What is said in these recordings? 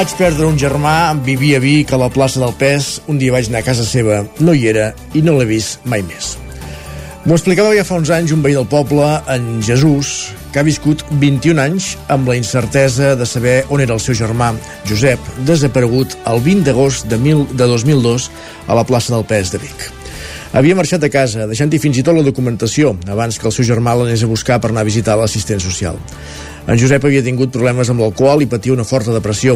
Vaig perdre un germà, vivia a Vic, a la plaça del Pes. Un dia vaig anar a casa seva, no hi era i no l'he vist mai més. M'ho explicava ja fa uns anys un veí del poble, en Jesús, que ha viscut 21 anys amb la incertesa de saber on era el seu germà, Josep, desaparegut el 20 d'agost de, de 2002 a la plaça del Pes de Vic. Havia marxat a casa, deixant-hi fins i tot la documentació, abans que el seu germà l'anés a buscar per anar a visitar l'assistent social. En Josep havia tingut problemes amb l'alcohol i patia una forta depressió.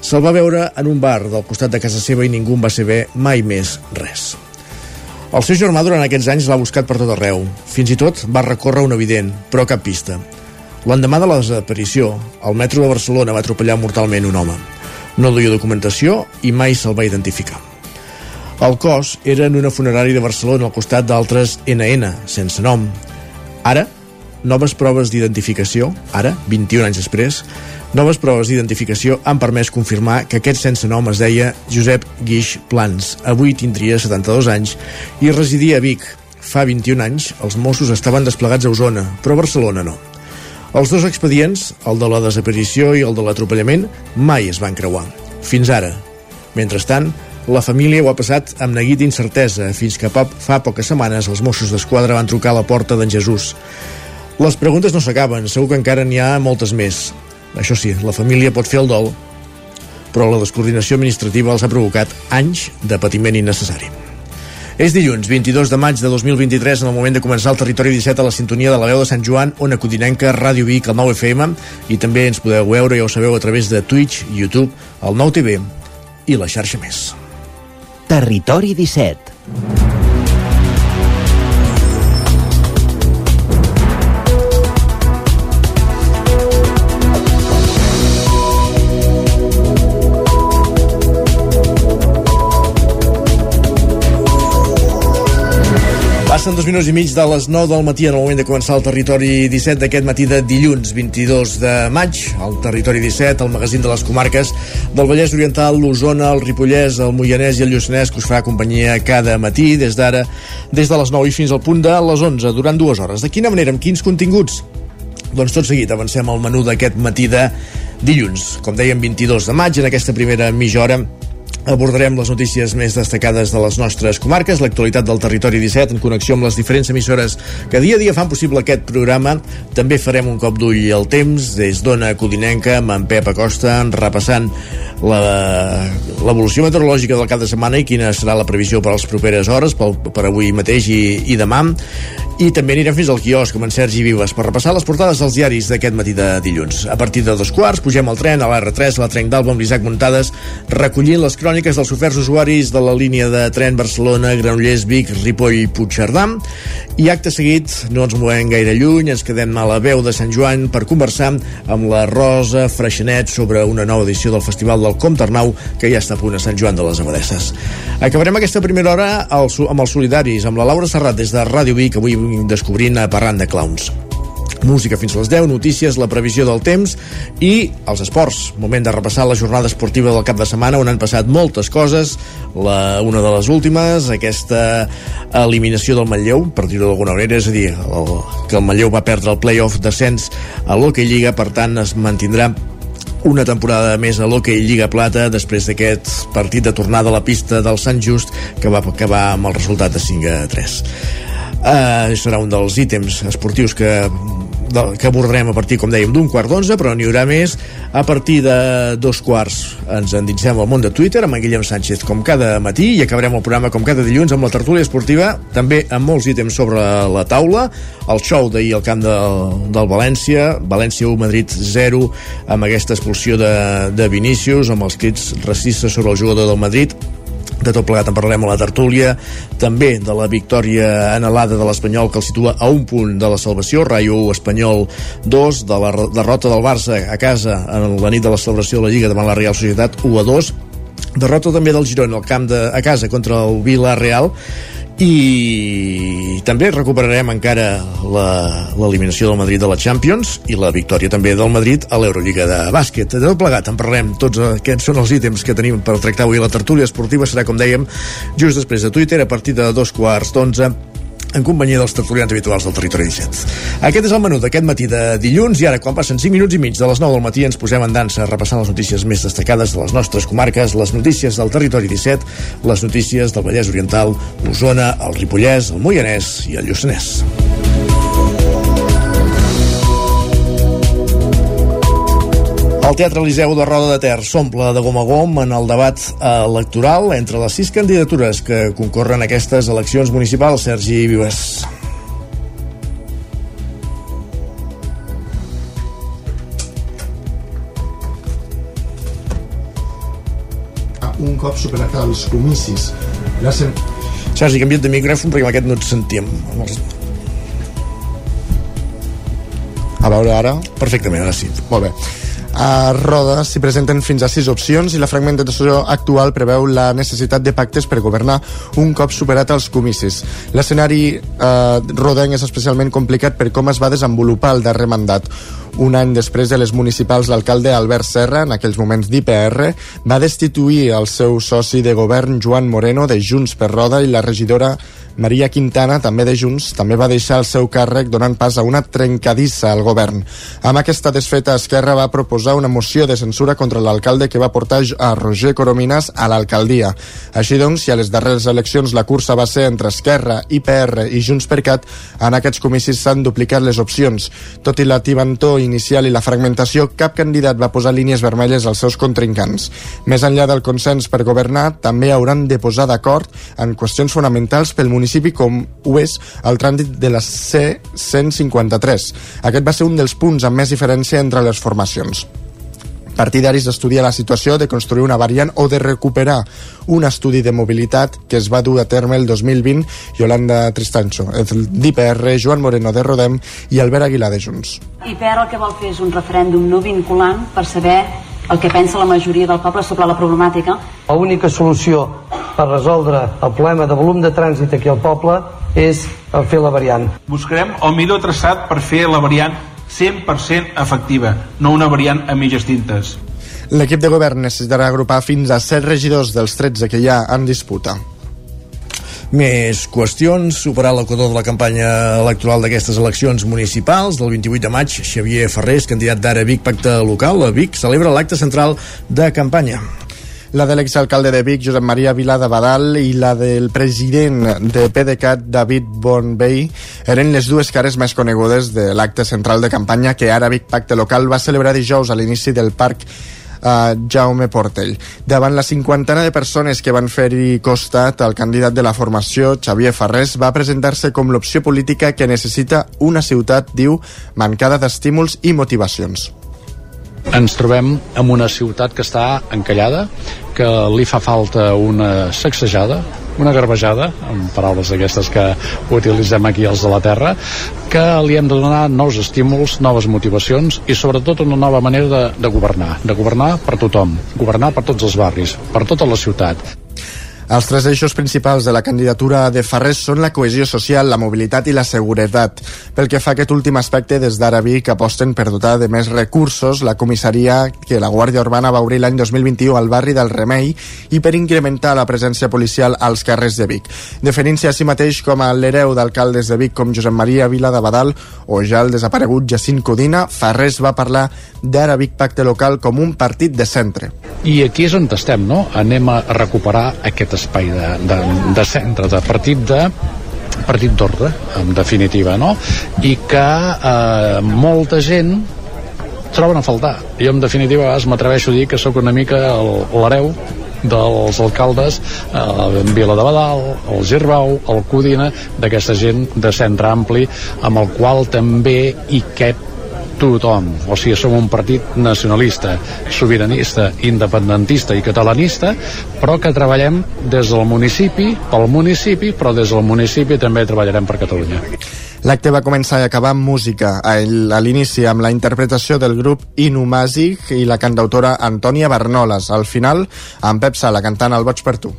Se'l va veure en un bar del costat de casa seva i ningú en va saber mai més res. El seu germà durant aquests anys l'ha buscat per tot arreu. Fins i tot va recórrer un evident, però cap pista. L'endemà de la desaparició, el metro de Barcelona va atropellar mortalment un home. No duia documentació i mai se'l va identificar. El cos era en una funerària de Barcelona al costat d'altres NN, sense nom. Ara, noves proves d'identificació, ara, 21 anys després, noves proves d'identificació han permès confirmar que aquest sense nom es deia Josep Guix Plans. Avui tindria 72 anys i residia a Vic. Fa 21 anys, els Mossos estaven desplegats a Osona, però a Barcelona no. Els dos expedients, el de la desaparició i el de l'atropellament, mai es van creuar. Fins ara. Mentrestant, la família ho ha passat amb neguit d'incertesa, fins que fa poques setmanes els Mossos d'Esquadra van trucar a la porta d'en Jesús. Les preguntes no s'acaben, segur que encara n'hi ha moltes més. Això sí, la família pot fer el dol, però la descoordinació administrativa els ha provocat anys de patiment innecessari. És dilluns, 22 de maig de 2023, en el moment de començar el Territori 17 a la sintonia de la veu de Sant Joan, Ona Codinenca, Ràdio Vic, el 9 FM, i també ens podeu veure, ja ho sabeu, a través de Twitch, YouTube, el 9 TV i la xarxa més. Territori 17 Passen dos minuts i mig de les 9 del matí en el moment de començar el Territori 17 d'aquest matí de dilluns 22 de maig. El Territori 17, el magazín de les comarques del Vallès Oriental, l'Osona, el Ripollès, el Moianès i el Lluçanès que us farà companyia cada matí des d'ara, des de les 9 i fins al punt de les 11, durant dues hores. De quina manera, amb quins continguts? Doncs tot seguit avancem al menú d'aquest matí de dilluns. Com dèiem, 22 de maig, en aquesta primera mitja hora Abordarem les notícies més destacades de les nostres comarques, l'actualitat del territori 17 en connexió amb les diferents emissores que dia a dia fan possible aquest programa. També farem un cop d'ull al temps des d'Ona Codinenca amb en Pep Acosta repassant l'evolució meteorològica del cap de setmana i quina serà la previsió per les properes hores, per, per avui mateix i, i demà. I també anirem fins al quiosc amb en Sergi Vives per repassar les portades dels diaris d'aquest matí de dilluns. A partir de dos quarts pugem al tren a l'R3, a la Trenc d'Alba amb l'Isaac Muntades, recollint les cròniques dels oferts usuaris de la línia de tren Barcelona, Granollers, Vic, Ripoll i Puigcerdà. I acte seguit, no ens movem gaire lluny, ens quedem a la veu de Sant Joan per conversar amb la Rosa Freixenet sobre una nova edició del Festival del Comte Arnau que ja està a punt a Sant Joan de les Abadesses. Acabarem aquesta primera hora amb els solidaris, amb la Laura Serrat des de Ràdio Vic, avui descobrint a Parlant de Clowns música fins a les 10, notícies, la previsió del temps i els esports. Moment de repassar la jornada esportiva del cap de setmana on han passat moltes coses. La, una de les últimes, aquesta eliminació del Manlleu, per dir-ho d'alguna manera, és a dir, el, que el Manlleu va perdre el playoff descens a l'Hockey Lliga, per tant es mantindrà una temporada més a l'Hockey Lliga Plata després d'aquest partit de tornada a la pista del Sant Just que va acabar amb el resultat de 5 a 3 eh, serà un dels ítems esportius que que abordarem a partir, com dèiem, d'un quart d'onze, però n'hi haurà més a partir de dos quarts. Ens endinsem al món de Twitter amb en Guillem Sánchez com cada matí i acabarem el programa com cada dilluns amb la tertúlia esportiva, també amb molts ítems sobre la taula, el show d'ahir al camp del, del València, València 1, Madrid 0, amb aquesta expulsió de, de Vinícius, amb els crits racistes sobre el jugador del Madrid, de tot plegat en parlarem a la tertúlia, també de la victòria anhelada de l'Espanyol que el situa a un punt de la salvació, Rayo 1, Espanyol 2, de la derrota del Barça a casa en la nit de la celebració de la Lliga davant la Real Societat 1 a 2, derrota també del Girona al camp de, a casa contra el Vila Real i també recuperarem encara l'eliminació del Madrid de la Champions i la victòria també del Madrid a l'Eurolliga de bàsquet. De tot plegat en parlarem, tots aquests són els ítems que tenim per tractar avui. La tertúlia esportiva serà, com dèiem, just després de Twitter, a partir de dos quarts d'onze en companyia dels tertulians habituals del Territori 17. Aquest és el menú d'aquest matí de dilluns i ara, quan passen 5 minuts i mig de les 9 del matí, ens posem en dansa repassant les notícies més destacades de les nostres comarques, les notícies del Territori 17, les notícies del Vallès Oriental, l'Osona, el Ripollès, el Moianès i el Lluçanès. El Teatre Eliseu de Roda de Ter s'omple de gom a gom en el debat electoral entre les sis candidatures que concorren a aquestes eleccions municipals. Sergi Vives. un cop superat els comicis. La sen... Sergi, canvia't de micròfon perquè amb aquest no et sentíem. A veure ara... Perfectament, ara sí. Molt bé. A Roda s'hi presenten fins a sis opcions i la fragmentació actual preveu la necessitat de pactes per governar un cop superat els comicis. L'escenari eh, rodenc és especialment complicat per com es va desenvolupar el darrer mandat. Un any després de les municipals, l'alcalde Albert Serra, en aquells moments d'IPR, va destituir el seu soci de govern Joan Moreno de Junts per Roda i la regidora Maria Quintana, també de Junts, també va deixar el seu càrrec donant pas a una trencadissa al govern. Amb aquesta desfeta, Esquerra va proposar una moció de censura contra l'alcalde que va portar a Roger Corominas a l'alcaldia. Així doncs, si a les darreres eleccions la cursa va ser entre Esquerra, IPR i Junts per Cat, en aquests comicis s'han duplicat les opcions. Tot i la tibantor inicial i la fragmentació, cap candidat va posar línies vermelles als seus contrincants. Més enllà del consens per governar, també hauran de posar d'acord en qüestions fonamentals pel municipi com ho és el trànsit de la C-153. Aquest va ser un dels punts amb més diferència entre les formacions partidaris d'estudiar la situació, de construir una variant o de recuperar un estudi de mobilitat que es va dur a terme el 2020 Yolanda Tristancho, d'IPR, Joan Moreno de Rodem i Albert Aguilar de Junts. IPR el que vol fer és un referèndum no vinculant per saber el que pensa la majoria del poble sobre la problemàtica. L'única solució per resoldre el problema de volum de trànsit aquí al poble és fer la variant. Buscarem el millor traçat per fer la variant 100% efectiva, no una variant a mitges tintes. L'equip de govern necessitarà agrupar fins a 7 regidors dels 13 que hi ha en disputa. Més qüestions, superar l'equador de la campanya electoral d'aquestes eleccions municipals del 28 de maig, Xavier Ferrés, candidat d'ara Vic Pacte Local, a Vic, celebra l'acte central de campanya la de l'exalcalde de Vic, Josep Maria Vila de Badal, i la del president de PDeCAT, David Bonvey, eren les dues cares més conegudes de l'acte central de campanya que ara Vic Pacte Local va celebrar dijous a l'inici del parc uh, Jaume Portell. Davant la cinquantena de persones que van fer-hi costat, el candidat de la formació, Xavier Farrés, va presentar-se com l'opció política que necessita una ciutat, diu, mancada d'estímuls i motivacions. Ens trobem en una ciutat que està encallada, que li fa falta una sacsejada, una garbejada, amb paraules d'aquestes que utilitzem aquí els de la Terra, que li hem de donar nous estímuls, noves motivacions i sobretot una nova manera de, de governar, de governar per tothom, governar per tots els barris, per tota la ciutat. Els tres eixos principals de la candidatura de Farrés són la cohesió social, la mobilitat i la seguretat. Pel que fa a aquest últim aspecte, des d'ara Vic aposten per dotar de més recursos la comissaria que la Guàrdia Urbana va obrir l'any 2021 al barri del Remei i per incrementar la presència policial als carrers de Vic. Definint-se a si mateix com a l'hereu d'alcaldes de Vic com Josep Maria Vila de Badal o ja el desaparegut Jacint Codina, Farrés va parlar d'ara Vic Pacte Local com un partit de centre. I aquí és on estem, no? Anem a recuperar aquest espai de, de, de centre, de partit de partit d'ordre, en definitiva, no? I que eh, molta gent troben a faltar. Jo, en definitiva, m'atreveixo a dir que sóc una mica l'hereu dels alcaldes eh, Vila de Badal, el Girbau, el Codina, d'aquesta gent de centre ampli, amb el qual també hi cap tothom. O sigui, som un partit nacionalista, sobiranista, independentista i catalanista, però que treballem des del municipi, pel municipi, però des del municipi també treballarem per Catalunya. L'acte va començar i acabar amb música. A l'inici amb la interpretació del grup Inumàsic i la cantautora Antònia Bernoles. Al final, amb Pep Sala cantant El boig per tu.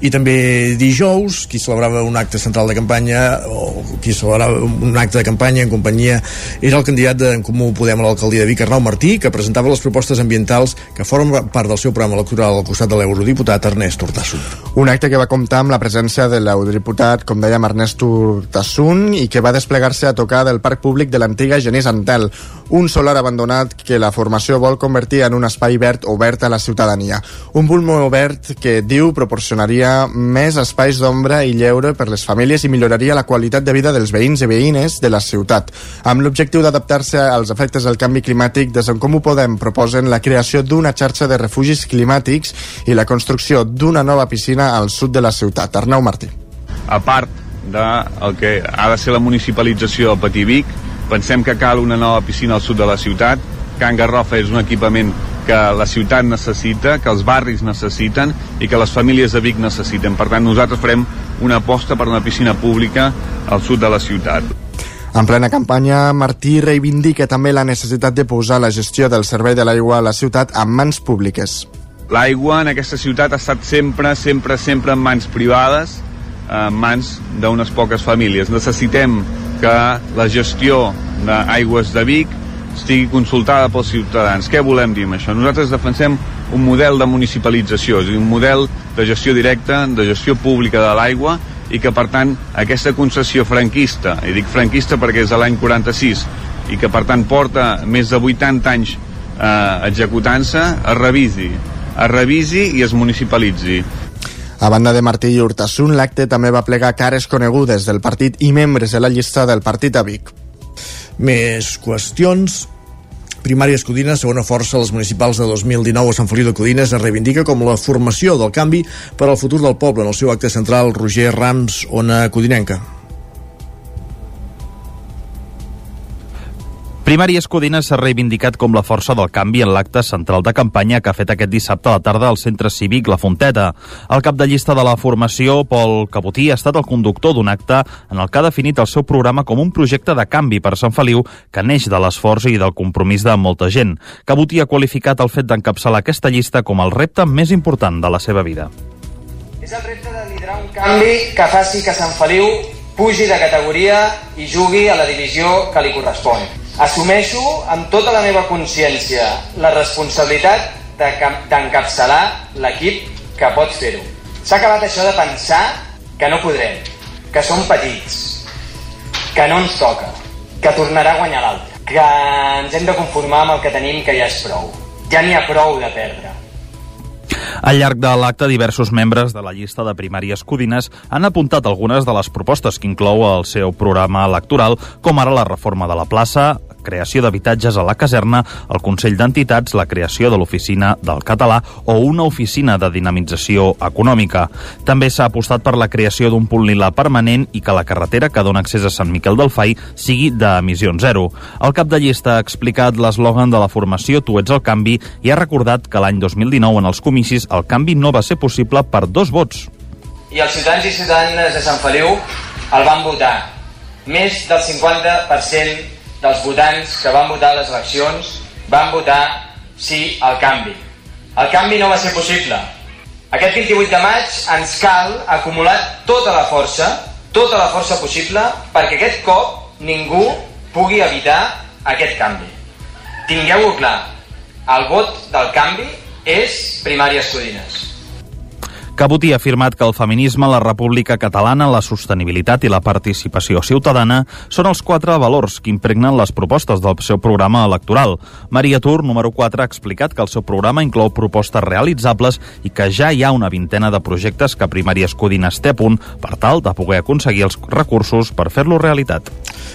I també dijous qui celebrava un acte central de campanya o qui celebrava un acte de campanya en companyia era el candidat d'en Comú Podem a l'alcaldia de Vic, Arnau Martí que presentava les propostes ambientals que formen part del seu programa electoral al costat de l'eurodiputat Ernest Urtasun. Un acte que va comptar amb la presència de l'eurodiputat, com dèiem, Ernest Urtasun i que va desplegar-se a tocar del parc públic de l'antiga Genís Antel, un solar abandonat que la formació vol convertir en un espai verd obert a la ciutadania. Un pulmó obert que diu proporcionaria més espais d'ombra i lleure per les famílies i milloraria la qualitat de vida dels veïns i veïnes de la ciutat. Amb l'objectiu d'adaptar-se als efectes del canvi climàtic, des d'en Comú Podem proposen la creació d'una xarxa de refugis climàtics i la construcció d'una nova piscina al sud de la ciutat. Arnau Martí. A part del que ha de ser la municipalització del Patí Vic, pensem que cal una nova piscina al sud de la ciutat, Can Garrofa és un equipament que la ciutat necessita, que els barris necessiten i que les famílies de Vic necessiten. Per tant, nosaltres farem una aposta per una piscina pública al sud de la ciutat. En plena campanya, Martí reivindica també la necessitat de posar la gestió del servei de l'aigua a la ciutat en mans públiques. L'aigua en aquesta ciutat ha estat sempre, sempre, sempre en mans privades, en mans d'unes poques famílies. Necessitem que la gestió d'aigües de Vic estigui consultada pels ciutadans. Què volem dir amb això? Nosaltres defensem un model de municipalització, és a dir, un model de gestió directa, de gestió pública de l'aigua, i que, per tant, aquesta concessió franquista, i dic franquista perquè és de l'any 46, i que, per tant, porta més de 80 anys eh, executant-se, es revisi, es revisi i es municipalitzi. A banda de Martí i Hurtasun, l'acte també va plegar cares conegudes del partit i membres de la llista del partit a Vic. Més qüestions. Primàries Codines, segona força les municipals de 2019 a Sant Feliu de Codines, es reivindica com la formació del canvi per al futur del poble. En el seu acte central, Roger Rams, Ona Codinenca. Primàries Codines s'ha reivindicat com la força del canvi en l'acte central de campanya que ha fet aquest dissabte a la tarda al centre cívic La Fonteta. El cap de llista de la formació, Pol Cabotí, ha estat el conductor d'un acte en el que ha definit el seu programa com un projecte de canvi per Sant Feliu que neix de l'esforç i del compromís de molta gent. Cabotí ha qualificat el fet d'encapçalar aquesta llista com el repte més important de la seva vida. És el repte de liderar un canvi que faci que Sant Feliu pugi de categoria i jugui a la divisió que li correspon. Assumeixo amb tota la meva consciència la responsabilitat d'encapçalar l'equip que pot fer-ho. S'ha acabat això de pensar que no podrem, que som petits, que no ens toca, que tornarà a guanyar l'altre, que ens hem de conformar amb el que tenim que ja és prou. Ja n'hi ha prou de perdre. Al llarg de l'acte, diversos membres de la llista de primàries codines han apuntat algunes de les propostes que inclou el seu programa electoral, com ara la reforma de la plaça, creació d'habitatges a la caserna, el Consell d'Entitats, la creació de l'Oficina del Català o una oficina de dinamització econòmica. També s'ha apostat per la creació d'un punt lila permanent i que la carretera que dona accés a Sant Miquel del Fai sigui d'emissions zero. El cap de llista ha explicat l'eslògan de la formació Tu ets el canvi i ha recordat que l'any 2019 en els comicis el canvi no va ser possible per dos vots. I els ciutadans i ciutadanes de Sant Feliu el van votar. Més del 50% dels votants que van votar les eleccions van votar sí al canvi. El canvi no va ser possible. Aquest 28 de maig ens cal acumular tota la força, tota la força possible, perquè aquest cop ningú pugui evitar aquest canvi. Tingueu-ho clar, el vot del canvi és primàries codines. Cabotí ha afirmat que el feminisme, la república catalana, la sostenibilitat i la participació ciutadana són els quatre valors que impregnen les propostes del seu programa electoral. Maria Tur, número 4, ha explicat que el seu programa inclou propostes realitzables i que ja hi ha una vintena de projectes que Primàries Codines té a punt per tal de poder aconseguir els recursos per fer-lo realitat.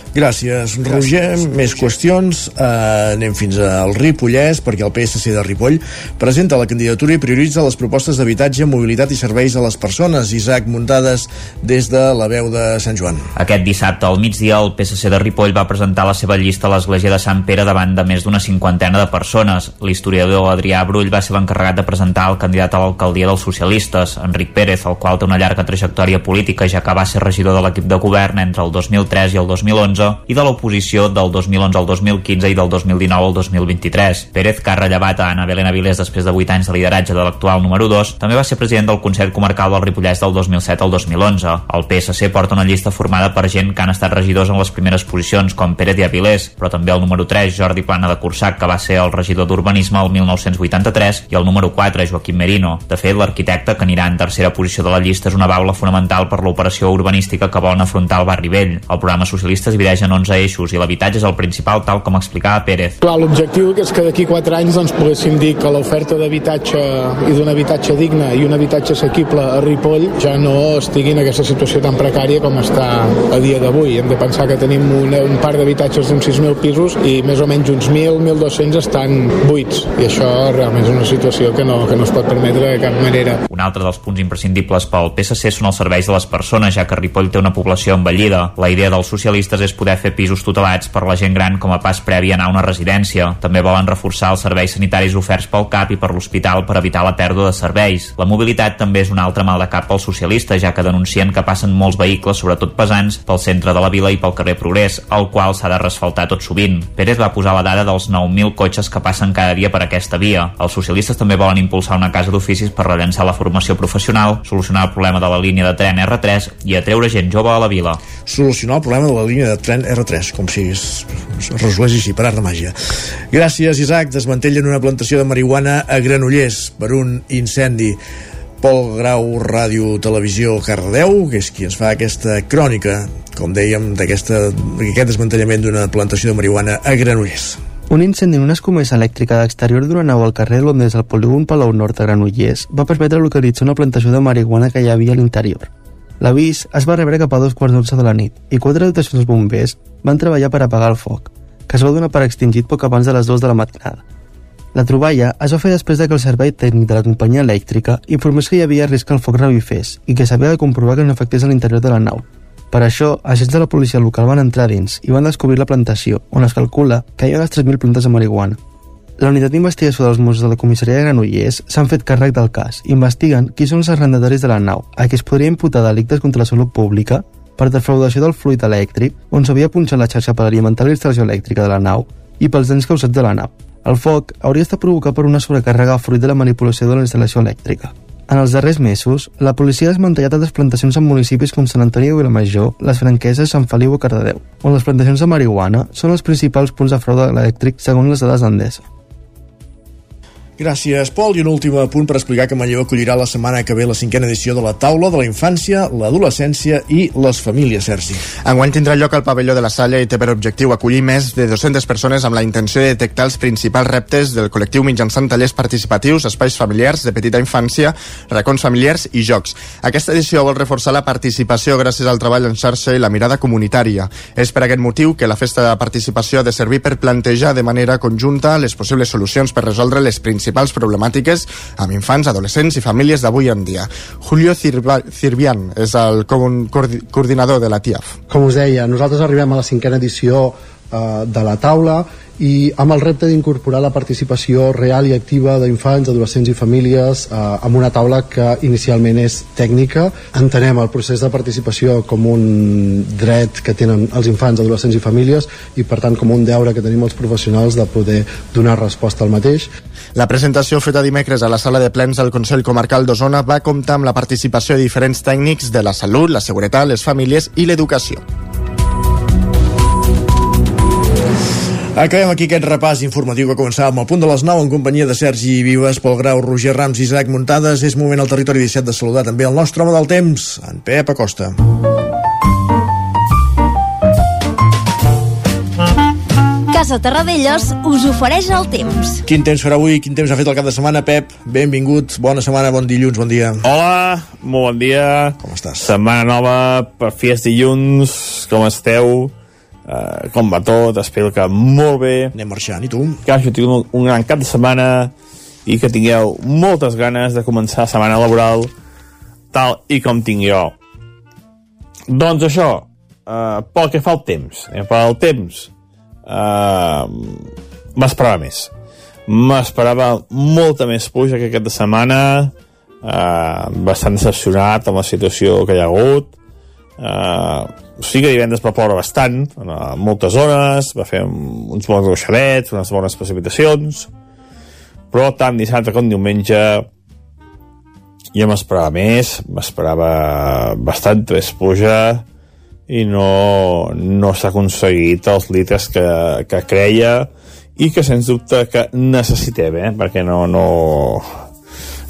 Gràcies, Roger. Més qüestions. Uh, anem fins al Ripollès, perquè el PSC de Ripoll presenta la candidatura i prioritza les propostes d'habitatge, mobilitat i serveis a les persones. Isaac Muntades, des de la veu de Sant Joan. Aquest dissabte al migdia, el PSC de Ripoll va presentar la seva llista a l'església de Sant Pere davant de més d'una cinquantena de persones. L'historiador Adrià Brull va ser l'encarregat de presentar el candidat a l'alcaldia dels socialistes, Enric Pérez, el qual té una llarga trajectòria política, ja que va ser regidor de l'equip de govern entre el 2003 i el 2011 2011 i de l'oposició del 2011 al 2015 i del 2019 al 2023. Pérez, que ha rellevat a Ana Belén Avilés després de 8 anys de lideratge de l'actual número 2, també va ser president del Consell Comarcal del Ripollès del 2007 al 2011. El PSC porta una llista formada per gent que han estat regidors en les primeres posicions, com Pérez i Avilés, però també el número 3, Jordi Plana de Cursac, que va ser el regidor d'Urbanisme el 1983, i el número 4, Joaquim Merino. De fet, l'arquitecte que anirà en tercera posició de la llista és una baula fonamental per l'operació urbanística que volen afrontar el barri vell. El programa socialista es divideix en 11 eixos i l'habitatge és el principal, tal com explicava Pérez. Clar, l'objectiu és que d'aquí 4 anys doncs, poguéssim dir que l'oferta d'habitatge i d'un habitatge digne i un habitatge assequible a Ripoll ja no estigui en aquesta situació tan precària com està a dia d'avui. Hem de pensar que tenim un, un parc d'habitatges d'uns 6.000 pisos i més o menys uns 1.000, 1.200 estan buits i això realment és una situació que no, que no es pot permetre de cap manera. Un altre dels punts imprescindibles pel PSC són els serveis de les persones, ja que Ripoll té una població envellida. La idea dels socialistes és poder fer pisos tutelats per la gent gran com a pas previ a anar a una residència. També volen reforçar els serveis sanitaris oferts pel CAP i per l'hospital per evitar la pèrdua de serveis. La mobilitat també és un altre mal de cap pels socialistes, ja que denuncien que passen molts vehicles, sobretot pesants, pel centre de la vila i pel carrer Progrés, el qual s'ha de resfaltar tot sovint. Pérez va posar la dada dels 9.000 cotxes que passen cada dia per aquesta via. Els socialistes també volen impulsar una casa d'oficis per rellençar la formació professional, solucionar el problema de la línia de tren R3 i atreure gent jove a la vila. Solucionar el problema de la línia de tren R3, com si es, es així, per art de màgia. Gràcies, Isaac. Desmantellen una plantació de marihuana a Granollers per un incendi. Pol Grau, Ràdio Televisió Cardedeu, que és qui ens fa aquesta crònica, com dèiem, d'aquest desmantellament d'una plantació de marihuana a Granollers. Un incendi en una escomesa elèctrica d'exterior d'una nau al carrer Londres al polígon Palau Nord a Granollers va permetre localitzar una plantació de marihuana que hi havia a l'interior. L'avís es va rebre cap a dos quarts d'onze de la nit i quatre dotacions bombers van treballar per apagar el foc, que es va donar per extingit poc abans de les dues de la matinada. La troballa es va fer després de que el servei tècnic de la companyia elèctrica informés que hi havia risc que el foc revifés i que s'havia de comprovar que no afectés a l'interior de la nau, per això, agents de la policia local van entrar dins i van descobrir la plantació, on es calcula que hi ha unes 3.000 plantes de marihuana. La unitat d'investigació dels Mossos de la comissaria de Granollers s'han fet càrrec del cas investiguen qui són els arrendataris de la nau, a qui es podria imputar delictes contra la salut pública per defraudació del fluid elèctric, on s'havia punxat la xarxa per alimentar la instal·lació elèctrica de la nau, i pels danys causats de la nau. El foc hauria estat provocat per una sobrecàrrega fruit de la manipulació de la instal·lació elèctrica. En els darrers mesos, la policia ha desmantellat altres plantacions en municipis com Sant Antoni de Vilamajor, les franqueses Sant Feliu o Cardedeu, on les plantacions de marihuana són els principals punts de frau elèctric segons les dades d'Endesa. Gràcies, Pol. I un últim punt per explicar que Manlleu acollirà la setmana que ve la cinquena edició de la taula de la infància, l'adolescència i les famílies, Sergi. Enguany tindrà lloc al pavelló de la Salla i té per objectiu acollir més de 200 persones amb la intenció de detectar els principals reptes del col·lectiu mitjançant tallers participatius, espais familiars de petita infància, racons familiars i jocs. Aquesta edició vol reforçar la participació gràcies al treball en xarxa i la mirada comunitària. És per aquest motiu que la festa de participació ha de servir per plantejar de manera conjunta les possibles solucions per resoldre les principals principals problemàtiques amb infants, adolescents i famílies d'avui en dia. Julio Cirbian és el coordinador de la TIAF. Com us deia, nosaltres arribem a la cinquena edició eh, de la taula i amb el repte d'incorporar la participació real i activa d'infants, adolescents i famílies eh, amb una taula que inicialment és tècnica. Entenem el procés de participació com un dret que tenen els infants, adolescents i famílies i per tant com un deure que tenim els professionals de poder donar resposta al mateix. La presentació feta dimecres a la sala de plens del Consell Comarcal d'Osona va comptar amb la participació de diferents tècnics de la salut, la seguretat, les famílies i l'educació. Acabem aquí aquest repàs informatiu que començava amb el punt de les 9 en companyia de Sergi Vives, Pol Grau, Roger Rams i Isaac Muntades. És moment al territori 17 de saludar també el nostre home del temps, en Pep Acosta. Casa Terradellos us ofereix el temps. Quin temps farà avui? Quin temps ha fet el cap de setmana, Pep? Benvingut, bona setmana, bon dilluns, bon dia. Hola, molt bon dia. Com estàs? Setmana nova, per fi és dilluns, com esteu? Uh, com va tot, espero que molt bé. Anem marxant, i tu? que hagi tingut un, un gran cap de setmana i que tingueu moltes ganes de començar la setmana laboral tal i com tinc jo doncs això uh, pel que fa al temps eh, pel temps uh, m'esperava més. M'esperava molta més pluja que aquesta setmana uh, bastant decepcionat amb la situació que hi ha hagut eh, sí que divendres va ploure bastant, en eh, moltes zones, va fer uns bons ruixadets, unes bones precipitacions, però tant dissabte com diumenge jo m'esperava més, m'esperava bastant més pluja i no, no s'ha aconseguit els litres que, que creia i que sens dubte que necessitem, eh? perquè no, no,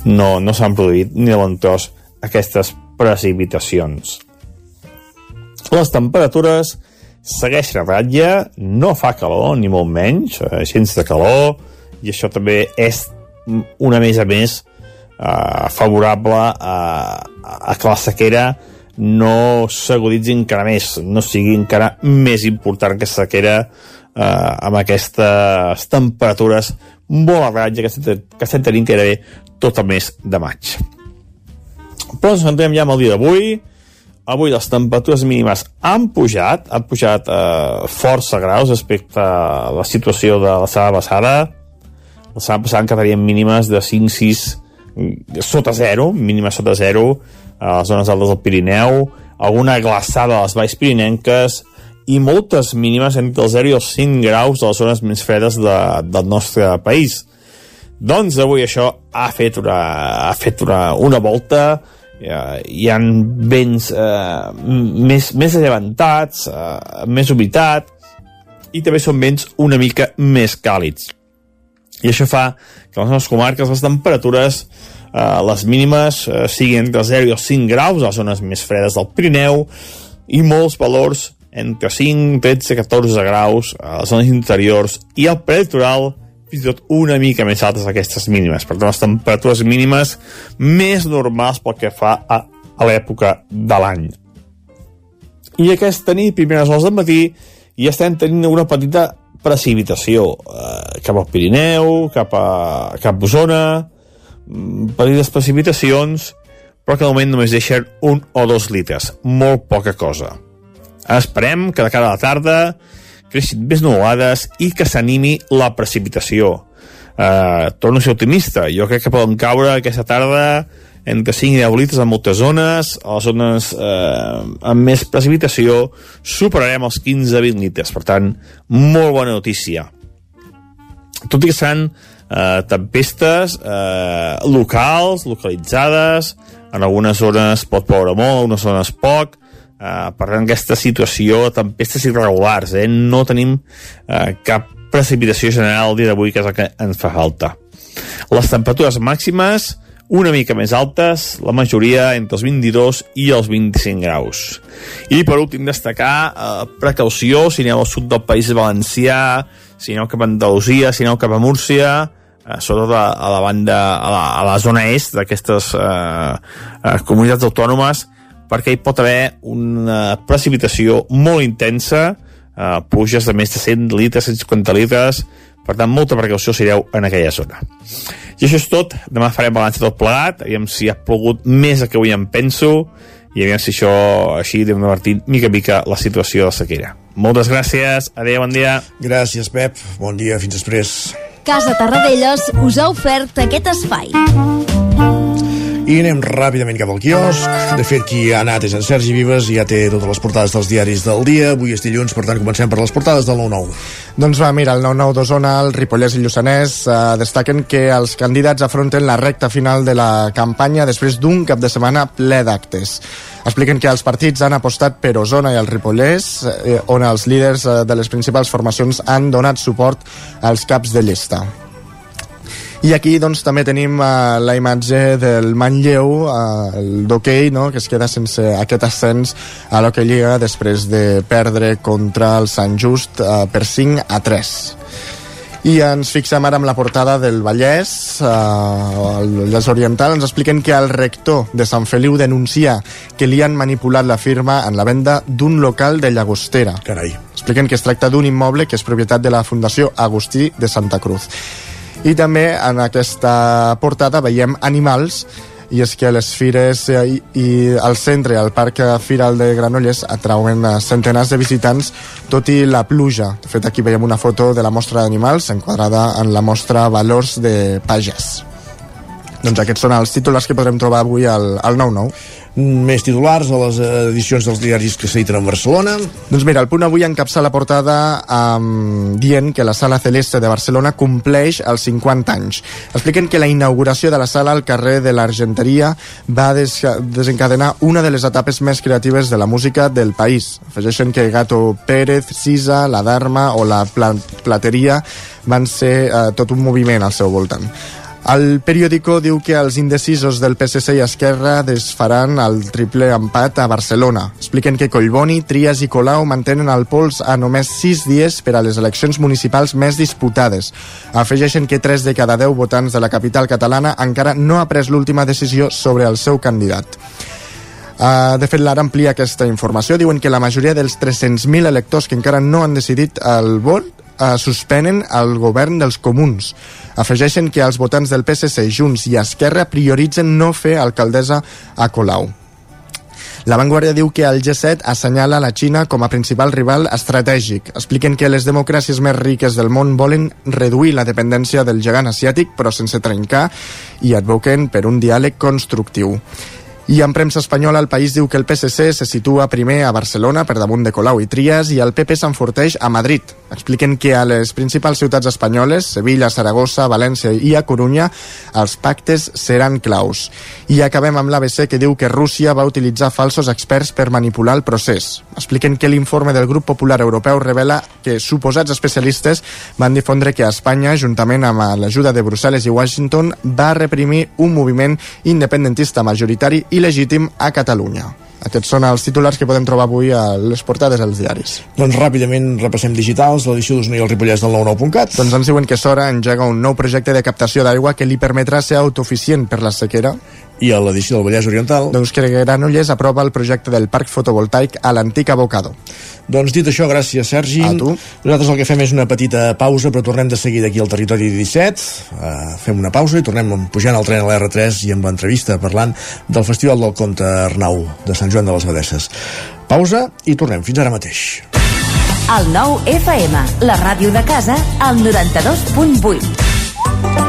no, no s'han produït ni de aquestes precipitacions. Les temperatures segueixen a ratlla, no fa calor, ni molt menys, eh, gens de calor, i això també és una més a més eh, favorable a, a que la sequera no s'aguditzi encara més, no sigui encara més important que sequera eh, amb aquestes temperatures molt a ratlla que estem, que estem tenint gairebé tot el mes de maig. Però ens entrem ja amb el dia d'avui. Avui les temperatures mínimes han pujat, han pujat eh, força graus respecte a la situació de la setmana passada. La setmana passada quedarien mínimes de 5-6 sota zero, mínimes sota zero, a les zones altes del Pirineu, alguna glaçada a les valls pirinenques i moltes mínimes entre el 0 i els 5 graus de les zones més fredes de, del nostre país. Doncs avui això ha fet una, ha fet una, una volta, hi ha vents eh, més, més llevantats, eh, més humitat, i també són vents una mica més càlids. I això fa que les nostres comarques les temperatures eh, les mínimes eh, siguin entre 0 i els 5 graus a les zones més fredes del Pirineu i molts valors entre 5, 13, 14 graus a les zones interiors i al prelitoral fins i tot una mica més altes aquestes mínimes. Per tant, les temperatures mínimes més normals pel que fa a, a l'època de l'any. I aquesta nit, primeres hores del matí, ja estem tenint una petita precipitació eh, cap al Pirineu, cap a, cap a Osona, mm, petites precipitacions, però que de moment només deixen un o dos litres, molt poca cosa. Esperem que de cara a la tarda creixin més nuvolades i que s'animi la precipitació. Uh, torno a ser optimista. Jo crec que poden caure aquesta tarda entre 5 i 10 litres en moltes zones, a les zones eh, amb més precipitació superarem els 15-20 litres, per tant, molt bona notícia. Tot i que seran eh, tempestes eh, locals, localitzades, en algunes zones pot ploure molt, en algunes zones poc, eh, per tant, aquesta situació tempestes irregulars, eh, no tenim eh, cap precipitació general dia d'avui, que és el que ens fa falta. Les temperatures màximes una mica més altes, la majoria entre els 22 i els 25 graus. I per últim destacar eh, precaució si aneu al sud del País Valencià, si aneu cap a Andalusia, si aneu cap a Múrcia, eh, sobretot a, a la banda, a la, a la zona est d'aquestes eh, eh, comunitats autònomes, perquè hi pot haver una precipitació molt intensa, eh, pluges de més de 100 litres, 150 litres, per tant, molta precaució si aneu en aquella zona. I això és tot. Demà farem balanç de tot plegat, aviam si ha pogut més del que avui em penso, i aviam si això així anem divertint mica a mica la situació de sequera. Moltes gràcies, adeu, bon dia. Gràcies, Pep. Bon dia, fins després. Casa Tarradellas us ha ofert aquest espai. I anem ràpidament cap al quiosc. De fet, qui ha anat és en Sergi Vives i ja té totes les portades dels diaris del dia. Avui és dilluns, per tant, comencem per les portades del 9-9. Doncs va, mira, el 9-9 d'Osona, el Ripollès i Lluçanès eh, destaquen que els candidats afronten la recta final de la campanya després d'un cap de setmana ple d'actes. Expliquen que els partits han apostat per Osona i el Ripollès, eh, on els líders eh, de les principals formacions han donat suport als caps de llista. I aquí doncs, també tenim uh, la imatge del Manlleu, uh, el d'hoquei, no? que es queda sense aquest ascens a l'Hockey Lliga després de perdre contra el Sant Just uh, per 5 a 3. I ens fixem ara amb la portada del Vallès, eh, el Vallès Oriental, ens expliquen que el rector de Sant Feliu denuncia que li han manipulat la firma en la venda d'un local de Llagostera. Carai. Expliquen que es tracta d'un immoble que és propietat de la Fundació Agustí de Santa Cruz. I també en aquesta portada veiem animals i és que les fires eh, i, i el centre, el Parc Firal de Granollers atrauen centenars de visitants tot i la pluja. De fet, aquí veiem una foto de la mostra d'animals enquadrada en la mostra Valors de Pagès. Doncs aquests són els títols que podrem trobar avui al, al 9-9. Més titulars a les edicions dels diaris que s'editen a Barcelona. Doncs mira, el punt avui encapça la portada um, dient que la Sala Celeste de Barcelona compleix els 50 anys. Expliquen que la inauguració de la sala al carrer de l'Argenteria va des desencadenar una de les etapes més creatives de la música del país. Afegeixen que Gato Pérez, Sisa, la Dharma o la Pla Plateria van ser uh, tot un moviment al seu voltant. El periòdico diu que els indecisos del PSC i Esquerra desfaran el triple empat a Barcelona. Expliquen que Collboni, Trias i Colau mantenen el pols a només 6 dies per a les eleccions municipals més disputades. Afegeixen que 3 de cada 10 votants de la capital catalana encara no ha pres l'última decisió sobre el seu candidat. Uh, de fet, l'ara amplia aquesta informació. Diuen que la majoria dels 300.000 electors que encara no han decidit el vot uh, suspenen el govern dels comuns. Afegeixen que els votants del PSC, Junts i Esquerra prioritzen no fer alcaldessa a Colau. La Vanguardia diu que el G7 assenyala la Xina com a principal rival estratègic. Expliquen que les democràcies més riques del món volen reduir la dependència del gegant asiàtic, però sense trencar, i advoquen per un diàleg constructiu. I en premsa espanyola el país diu que el PSC se situa primer a Barcelona per damunt de Colau i Trias i el PP s'enforteix a Madrid. Expliquen que a les principals ciutats espanyoles, Sevilla, Saragossa, València i a Corunya, els pactes seran claus. I acabem amb l'ABC que diu que Rússia va utilitzar falsos experts per manipular el procés. Expliquen que l'informe del Grup Popular Europeu revela que suposats especialistes van difondre que Espanya, juntament amb l'ajuda de Brussel·les i Washington, va reprimir un moviment independentista majoritari i legítim a Catalunya. Aquests són els titulars que podem trobar avui a les portades dels diaris. Doncs ràpidament repassem digitals, l'edició d'Osona i el Ripollès del 99.cat. Doncs ens diuen que Sora engega un nou projecte de captació d'aigua que li permetrà ser autoficient per la sequera. I a l'edició del Vallès Oriental? Doncs que Granollers aprova el projecte del parc fotovoltaic a l'antic Abocado. Doncs dit això, gràcies Sergi. A tu. Nosaltres el que fem és una petita pausa, però tornem de seguida aquí al territori 17. Uh, fem una pausa i tornem pujant al tren a l'R3 i amb l'entrevista parlant del Festival del Conte Arnau de Sant Joan de les Abadesses. Pausa i tornem. Fins ara mateix. El nou FM, la ràdio de casa, al 92.8.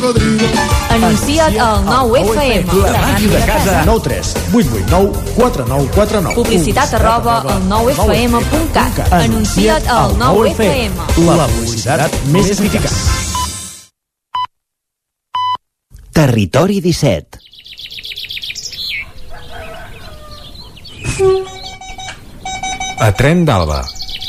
cocodrilo. Anuncia't al 9FM. La màquina de casa. 9 3 8 8 9 4 9 4 9. Publicitat arroba al 9FM.cat. Anuncia't al 9FM. La publicitat més eficaç. Territori 17 A Tren d'Alba.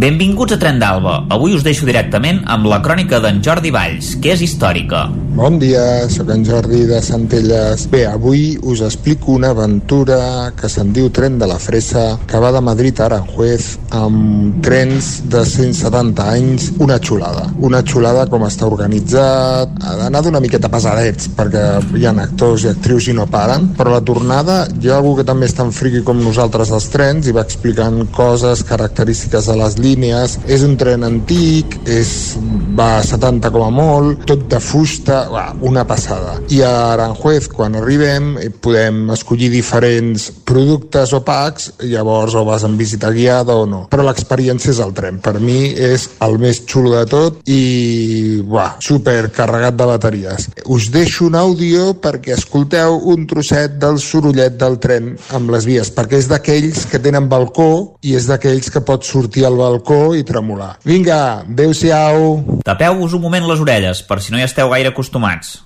Benvinguts a Tren d'Alba. Avui us deixo directament amb la crònica d'en Jordi Valls, que és històrica. Bon dia, sóc en Jordi de Centelles. Bé, avui us explico una aventura que se'n diu Tren de la Fressa, que va de Madrid a Aranjuez amb trens de 170 anys, una xulada. Una xulada com està organitzat, ha d'anar d'una miqueta pesadets, perquè hi ha actors i actrius i no paren, però la tornada hi ha algú que també és tan friqui com nosaltres als trens i va explicant coses, característiques de les línies. És un tren antic, és, va a 70 com a molt, tot de fusta, una passada. I a Aranjuez, quan arribem, eh, podem escollir diferents productes o packs, llavors o vas en visita guiada o no. Però l'experiència és el tren. Per mi és el més xulo de tot i, va, super carregat de bateries. Us deixo un àudio perquè escolteu un trosset del sorollet del tren amb les vies, perquè és d'aquells que tenen balcó i és d'aquells que pot sortir al balcó i tremolar. Vinga, adeu-siau! Tapeu-vos un moment les orelles, per si no hi esteu gaire acostumats.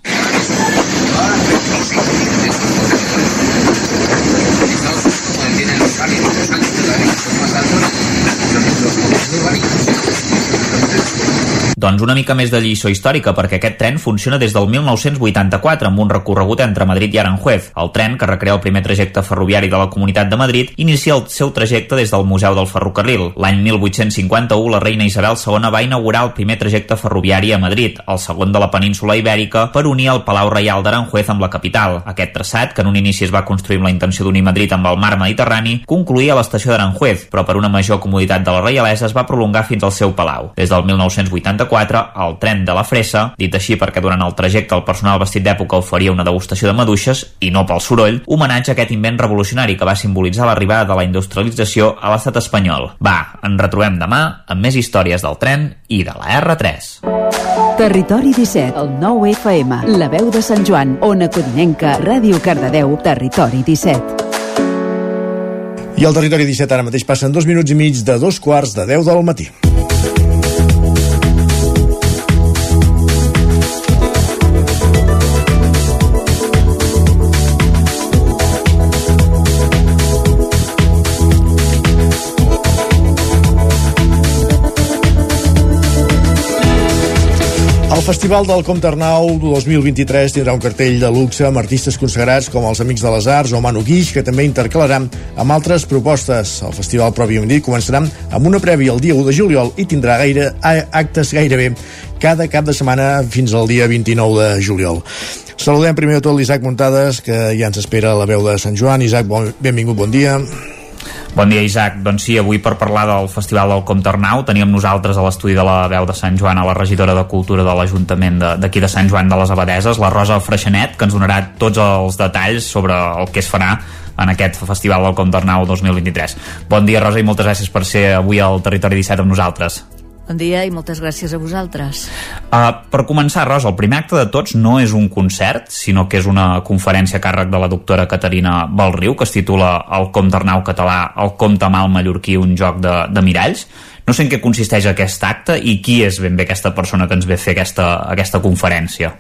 Doncs una mica més de lliçó històrica, perquè aquest tren funciona des del 1984 amb un recorregut entre Madrid i Aranjuez. El tren, que recrea el primer trajecte ferroviari de la Comunitat de Madrid, inicia el seu trajecte des del Museu del Ferrocarril. L'any 1851, la reina Isabel II va inaugurar el primer trajecte ferroviari a Madrid, el segon de la península Ibèrica, per unir el Palau Reial d'Aranjuez amb la capital. Aquest traçat, que en un inici es va construir amb la intenció d'unir Madrid amb el mar Mediterrani, concluïa a l'estació d'Aranjuez, però per una major comoditat de la reialesa es va prolongar fins al seu palau. Des del 1984 el tren de la Fressa, dit així perquè durant el trajecte el personal vestit d'època oferia una degustació de maduixes, i no pel soroll, homenatge a aquest invent revolucionari que va simbolitzar l'arribada de la industrialització a l'estat espanyol. Va, ens retrobem demà amb més històries del tren i de la R3. Territori 17, el 9 FM, la veu de Sant Joan, Ona Codinenca, Ràdio Cardedeu, Territori 17. I al territori 17 ara mateix passen dos minuts i mig de dos quarts de 10 del matí. Festival del Comte Arnau 2023 tindrà un cartell de luxe amb artistes consagrats com els Amics de les Arts o Manu Guix, que també intercalarà amb altres propostes. El festival pròpiament dit començarà amb una prèvia el dia 1 de juliol i tindrà gaire actes gairebé cada cap de setmana fins al dia 29 de juliol. Saludem primer de tot l'Isaac Muntades, que ja ens espera a la veu de Sant Joan. Isaac, bon, benvingut, bon dia. Bon dia, Isaac. Doncs sí, avui per parlar del Festival del Comte Arnau teníem nosaltres a l'estudi de la veu de Sant Joan a la regidora de Cultura de l'Ajuntament d'aquí de, de Sant Joan de les Abadeses, la Rosa Freixenet, que ens donarà tots els detalls sobre el que es farà en aquest Festival del Comte Arnau 2023. Bon dia, Rosa, i moltes gràcies per ser avui al Territori 17 amb nosaltres. Bon dia i moltes gràcies a vosaltres. Uh, per començar, Rosa, el primer acte de tots no és un concert, sinó que és una conferència a càrrec de la doctora Caterina Balriu, que es titula El Comte Arnau català, el Comte mal mallorquí, un joc de, de miralls. No sé en què consisteix aquest acte i qui és ben bé aquesta persona que ens ve a fer aquesta, aquesta conferència.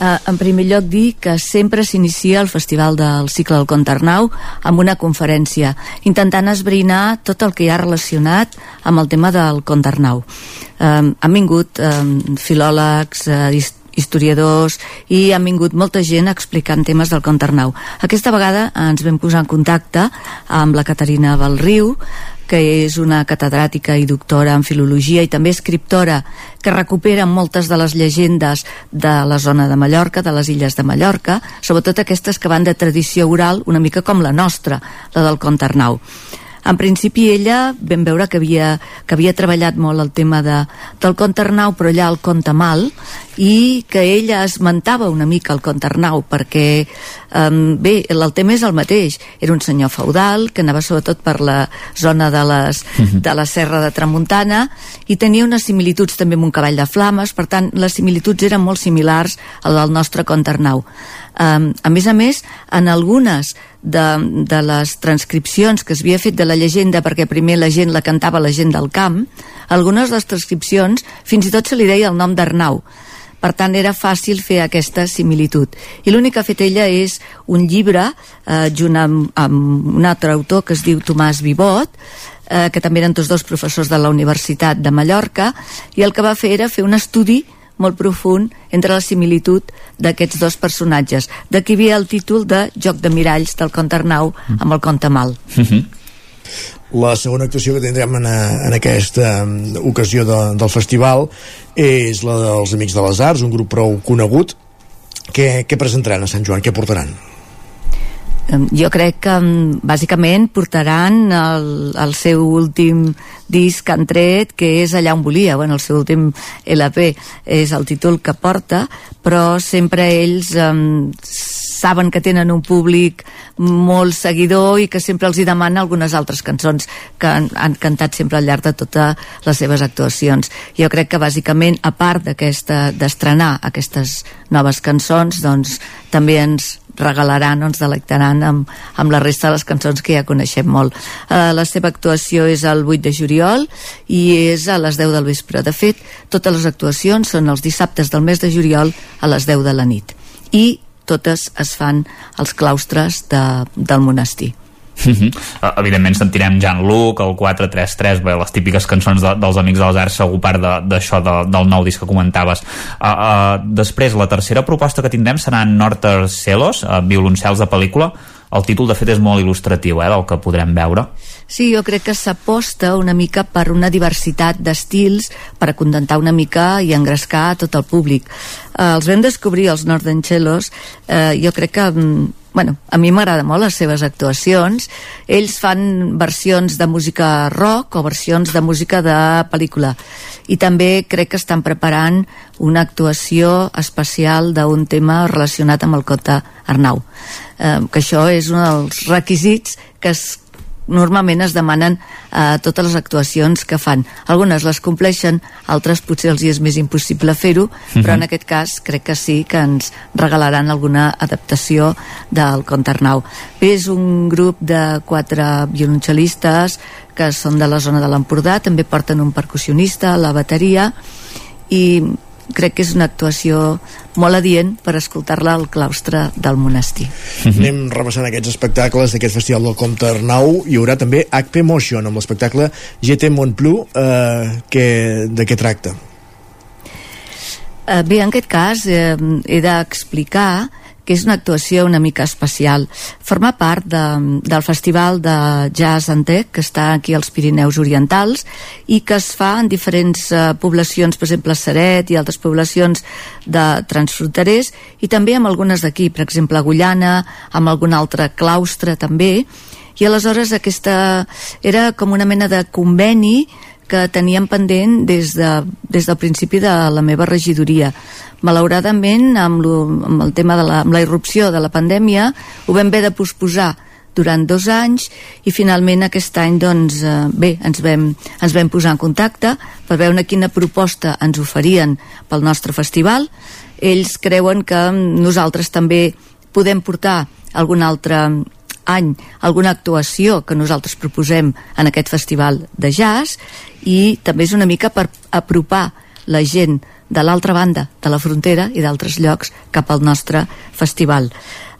Uh, en primer lloc dir que sempre s'inicia el Festival del Cicle del Comte Arnau amb una conferència, intentant esbrinar tot el que hi ha relacionat amb el tema del Comte Arnau. Um, han vingut um, filòlegs, uh, historiadors i han vingut molta gent explicant temes del Comte Arnau. Aquesta vegada ens vam posar en contacte amb la Caterina Balriu, que és una catedràtica i doctora en filologia i també escriptora que recupera moltes de les llegendes de la zona de Mallorca, de les illes de Mallorca, sobretot aquestes que van de tradició oral una mica com la nostra, la del Comte Arnau. En principi ella vam veure que havia, que havia treballat molt el tema de, del conte Arnau però allà el conte mal i que ella esmentava una mica el conte Arnau perquè um, bé, el, tema és el mateix era un senyor feudal que anava sobretot per la zona de, les, Mhm. de la serra de Tramuntana i tenia unes similituds també amb un cavall de flames per tant les similituds eren molt similars al del nostre conte Arnau um, a més a més en algunes de, de les transcripcions que s'havia fet de la llegenda perquè primer la gent la cantava la gent del camp algunes de les transcripcions fins i tot se li deia el nom d'Arnau. Per tant era fàcil fer aquesta similitud. I l'únic que ha fet ella és un llibre eh, junt amb, amb un altre autor que es diu Tomàs Vivot eh, que també eren tots dos professors de la Universitat de Mallorca i el que va fer era fer un estudi molt profund entre la similitud d'aquests dos personatges. D'aquí ve el títol de Joc de miralls del conte Arnau amb el conte mal. La segona actuació que tindrem en, en aquesta mm, ocasió de, del festival és la dels Amics de les Arts, un grup prou conegut. Què, què presentaran a Sant Joan? Què portaran? Jo crec que bàsicament portaran el, el seu últim disc que han tret, que és Allà on volia, bueno, el seu últim LP és el títol que porta, però sempre ells um, saben que tenen un públic molt seguidor i que sempre els hi demana algunes altres cançons que han, han cantat sempre al llarg de totes les seves actuacions. Jo crec que bàsicament, a part d'estrenar aquestes noves cançons, doncs també ens regalaran o ens delectaran amb, amb la resta de les cançons que ja coneixem molt. Uh, la seva actuació és el 8 de juliol i és a les 10 del vespre. De fet, totes les actuacions són els dissabtes del mes de juliol a les 10 de la nit. I totes es fan als claustres de, del monestir. Uh, evidentment sentirem Jan Luc, el 433 bé, les típiques cançons de, dels Amics de les Arts segur part de- d'això de, del nou disc que comentaves. Uh, uh, després la tercera proposta que tindrem serà Norter Celos, uh, violoncels de pel·lícula el títol de fet és molt il·lustratiu eh, del que podrem veure. Sí, jo crec que s'aposta una mica per una diversitat d'estils per acontentar una mica i engrescar tot el públic. Eh, els vam descobrir, els Nordencellos, eh, jo crec que mm, bueno, a mi m'agrada molt les seves actuacions. Ells fan versions de música rock o versions de música de pel·lícula. I també crec que estan preparant una actuació especial d'un tema relacionat amb el conte Arnau eh, que això és un dels requisits que es normalment es demanen a eh, totes les actuacions que fan. Algunes les compleixen, altres potser els hi és més impossible fer-ho, però en aquest cas crec que sí que ens regalaran alguna adaptació del conte Arnau. Bé, és un grup de quatre violoncel·listes que són de la zona de l'Empordà, també porten un percussionista, la bateria, i crec que és una actuació molt adient per escoltar-la al claustre del monestir. Anem repassant aquests espectacles d'aquest Festival del Comte Arnau. Hi haurà també HP Motion amb l'espectacle GT Montplu. Eh, que, de què tracta? Eh, bé, en aquest cas eh, he d'explicar que és una actuació una mica especial. Forma part de, del Festival de Jazz Antec, que està aquí als Pirineus Orientals, i que es fa en diferents eh, poblacions, per exemple, Seret i altres poblacions de transfronterers, i també amb algunes d'aquí, per exemple, Agullana, amb algun altre claustre també, i aleshores aquesta era com una mena de conveni que teníem pendent des, de, des del principi de la meva regidoria. Malauradament, amb, lo, amb el tema de la, amb la irrupció de la pandèmia, ho vam haver de posposar durant dos anys i finalment aquest any doncs, eh, bé, ens vam, ens vam posar en contacte per veure quina proposta ens oferien pel nostre festival ells creuen que nosaltres també podem portar algun altre any alguna actuació que nosaltres proposem en aquest festival de jazz i també és una mica per apropar la gent de l'altra banda de la frontera i d'altres llocs cap al nostre festival.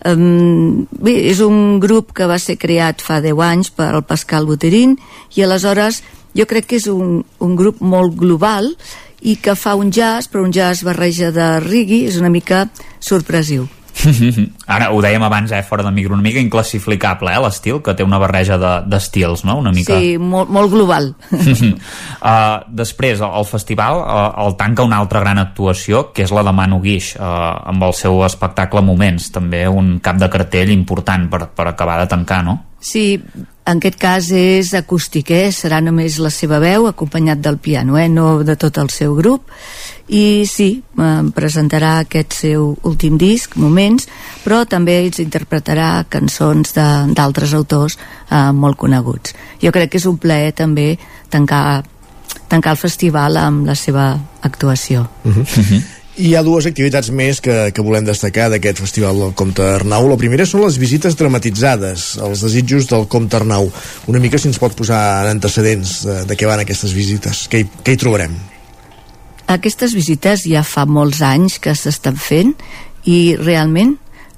Um, bé, és un grup que va ser creat fa 10 anys per el Pascal Boterin i aleshores jo crec que és un, un grup molt global i que fa un jazz, però un jazz barreja de reggae, és una mica sorpresiu. Ara, ho dèiem abans, eh, fora de micro, una mica inclassificable, eh, l'estil, que té una barreja de- d'estils, no?, una mica... Sí, molt, molt global. uh, després, el festival uh, el tanca una altra gran actuació, que és la de Manu Guix, uh, amb el seu espectacle Moments, també un cap de cartell important per, per acabar de tancar, no? Sí, en aquest cas és acústic, eh? serà només la seva veu acompanyat del piano, eh? no de tot el seu grup i sí, eh, presentarà aquest seu últim disc, Moments, però també ens interpretarà cançons d'altres autors eh, molt coneguts. Jo crec que és un plaer també tancar, tancar el festival amb la seva actuació. Uh -huh. Uh -huh. Hi ha dues activitats més que, que volem destacar d'aquest festival del Comte Arnau. La primera són les visites dramatitzades, els desitjos del Comte Arnau. Una mica si ens pot posar en antecedents de, de què van aquestes visites. Què hi, què hi trobarem? Aquestes visites ja fa molts anys que s'estan fent i realment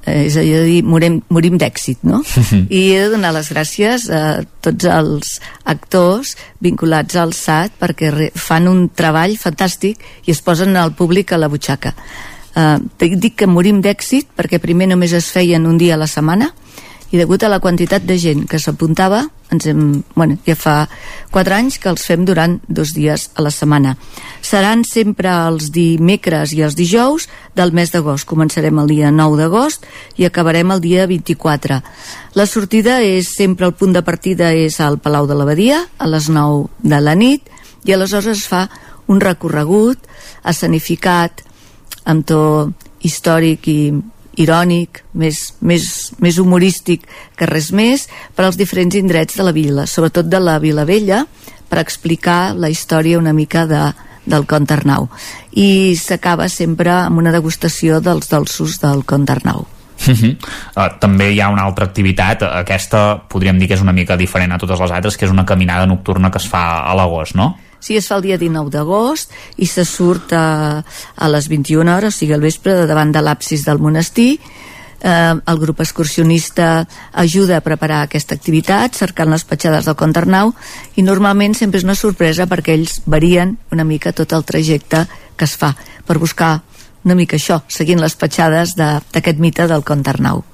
eh, és a dir, morim, morim d'èxit, no? I he de donar les gràcies a tots els actors vinculats al SAT perquè fan un treball fantàstic i es posen al públic a la butxaca. Eh, dic que morim d'èxit perquè primer només es feien un dia a la setmana i degut a la quantitat de gent que s'apuntava ens hem, bueno, ja fa 4 anys que els fem durant dos dies a la setmana. Seran sempre els dimecres i els dijous del mes d'agost. Començarem el dia 9 d'agost i acabarem el dia 24 la sortida és sempre el punt de partida és al Palau de l'Abadia a les 9 de la nit i aleshores es fa un recorregut escenificat amb to històric i irònic, més, més, més humorístic que res més, per als diferents indrets de la vila, sobretot de la Vila Vella, per explicar la història una mica de, del Conte Arnau. I s'acaba sempre amb una degustació dels dolços del Conte Arnau. Uh -huh. uh, també hi ha una altra activitat aquesta podríem dir que és una mica diferent a totes les altres que és una caminada nocturna que es fa a l'agost, no? Sí, es fa el dia 19 d'agost i se surt a, a les 21 hores, o sigui al vespre, davant de l'absis del monestir. Eh, el grup excursionista ajuda a preparar aquesta activitat cercant les petjades del Comte Arnau i normalment sempre és una sorpresa perquè ells varien una mica tot el trajecte que es fa per buscar una mica això, seguint les petjades d'aquest de, mite del Comte Arnau.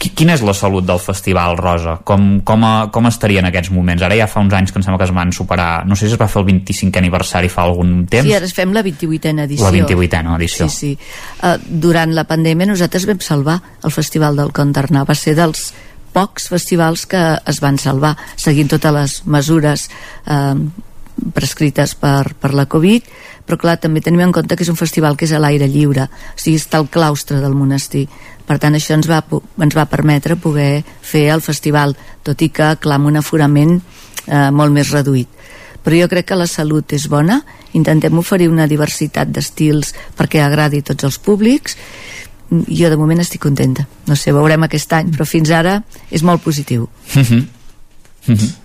Quina és la salut del Festival Rosa? Com, com, a, com estaria en aquests moments? Ara ja fa uns anys que em sembla que es van superar, no sé si es va fer el 25è aniversari fa algun temps. Sí, ara fem la 28a edició. La 28a edició. Sí, sí. Uh, durant la pandèmia nosaltres vam salvar el Festival del Comte Arnau. Va ser dels pocs festivals que es van salvar, seguint totes les mesures eh, prescrites per, per la Covid, però clar, també tenim en compte que és un festival que és a l'aire lliure, o sigui, està al claustre del monestir. Per tant, això ens va, ens va permetre poder fer el festival, tot i que, clar, amb un aforament eh, molt més reduït. Però jo crec que la salut és bona, intentem oferir una diversitat d'estils perquè agradi a tots els públics, jo de moment estic contenta. No sé, veurem aquest any, però fins ara és molt positiu. Mm -hmm. Mm -hmm.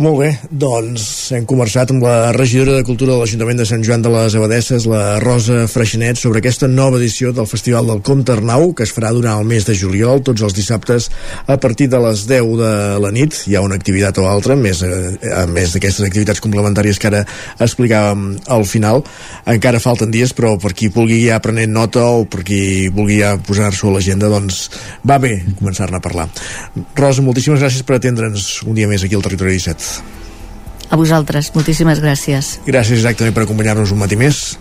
Molt bé, doncs hem conversat amb la regidora de Cultura de l'Ajuntament de Sant Joan de les Abadesses, la Rosa Freixenet, sobre aquesta nova edició del Festival del Comte Arnau, que es farà durant el mes de juliol, tots els dissabtes, a partir de les 10 de la nit. Hi ha una activitat o altra, més, eh, a més d'aquestes activitats complementàries que ara explicàvem al final. Encara falten dies, però per qui vulgui ja prenent nota o per qui vulgui ja posar-s'ho a l'agenda, doncs va bé començar-ne a parlar. Rosa, moltíssimes gràcies per atendre'ns un dia més aquí al Territori 17. A vosaltres, moltíssimes gràcies. Gràcies, Isaac, també per acompanyar-nos un matí més.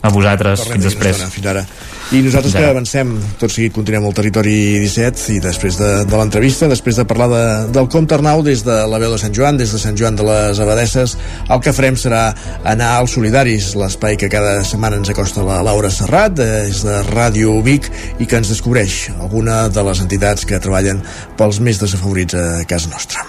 A vosaltres, fins després. Estona, fins ara. I nosaltres que avancem, tot seguit continuem al territori 17 i després de, de l'entrevista, després de parlar de, del Comte Arnau des de la veu de Sant Joan, des de Sant Joan de les Abadesses, el que farem serà anar als Solidaris, l'espai que cada setmana ens acosta la Laura Serrat, des de Ràdio Vic, i que ens descobreix alguna de les entitats que treballen pels més desafavorits a casa nostra.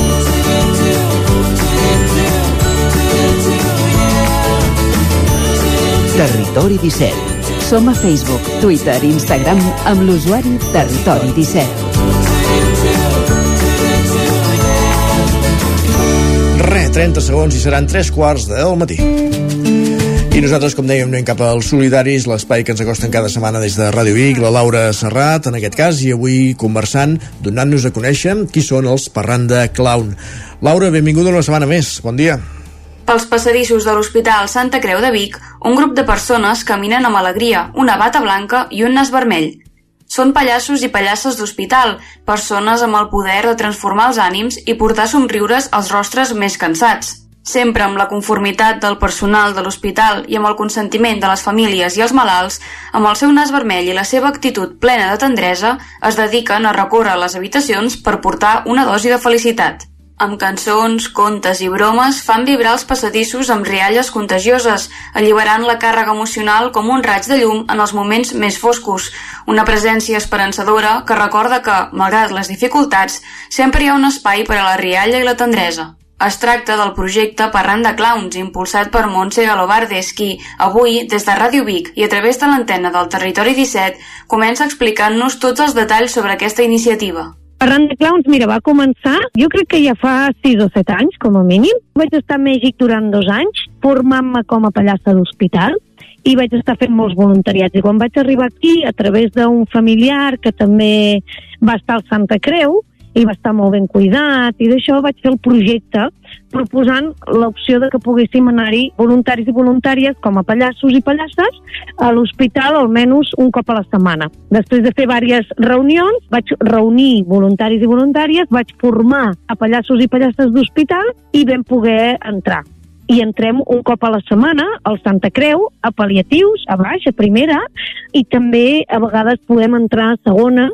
Territori 17. Som a Facebook, Twitter i Instagram amb l'usuari Territori 17. Re, 30 segons i seran 3 quarts del matí. I nosaltres, com dèiem, anem cap als solidaris, l'espai que ens acosten cada setmana des de Ràdio Vic, la Laura Serrat, en aquest cas, i avui conversant, donant-nos a conèixer qui són els Parranda Clown. Laura, benvinguda una setmana més. Bon dia. Pels passadissos de l'Hospital Santa Creu de Vic, un grup de persones caminen amb alegria, una bata blanca i un nas vermell. Són pallassos i pallasses d'hospital, persones amb el poder de transformar els ànims i portar somriures als rostres més cansats. Sempre amb la conformitat del personal de l'hospital i amb el consentiment de les famílies i els malalts, amb el seu nas vermell i la seva actitud plena de tendresa, es dediquen a recórrer les habitacions per portar una dosi de felicitat. Amb cançons, contes i bromes fan vibrar els passadissos amb rialles contagioses, alliberant la càrrega emocional com un raig de llum en els moments més foscos. Una presència esperançadora que recorda que, malgrat les dificultats, sempre hi ha un espai per a la rialla i la tendresa. Es tracta del projecte Parrant de Clowns, impulsat per Montse Galobardes, qui, avui, des de Ràdio Vic i a través de l'antena del Territori 17, comença explicant-nos tots els detalls sobre aquesta iniciativa. Parrant de Clowns, mira, va començar, jo crec que ja fa 6 o 7 anys, com a mínim. Vaig estar a Mèxic durant dos anys, formant-me com a pallassa d'hospital, i vaig estar fent molts voluntariats. I quan vaig arribar aquí, a través d'un familiar que també va estar al Santa Creu, i va estar molt ben cuidat i d'això vaig fer el projecte proposant l'opció de que poguéssim anar-hi voluntaris i voluntàries com a pallassos i pallasses a l'hospital almenys un cop a la setmana. Després de fer diverses reunions, vaig reunir voluntaris i voluntàries, vaig formar a pallassos i pallasses d'hospital i vam poder entrar i entrem un cop a la setmana al Santa Creu, a paliatius, a baix, a primera, i també a vegades podem entrar a segona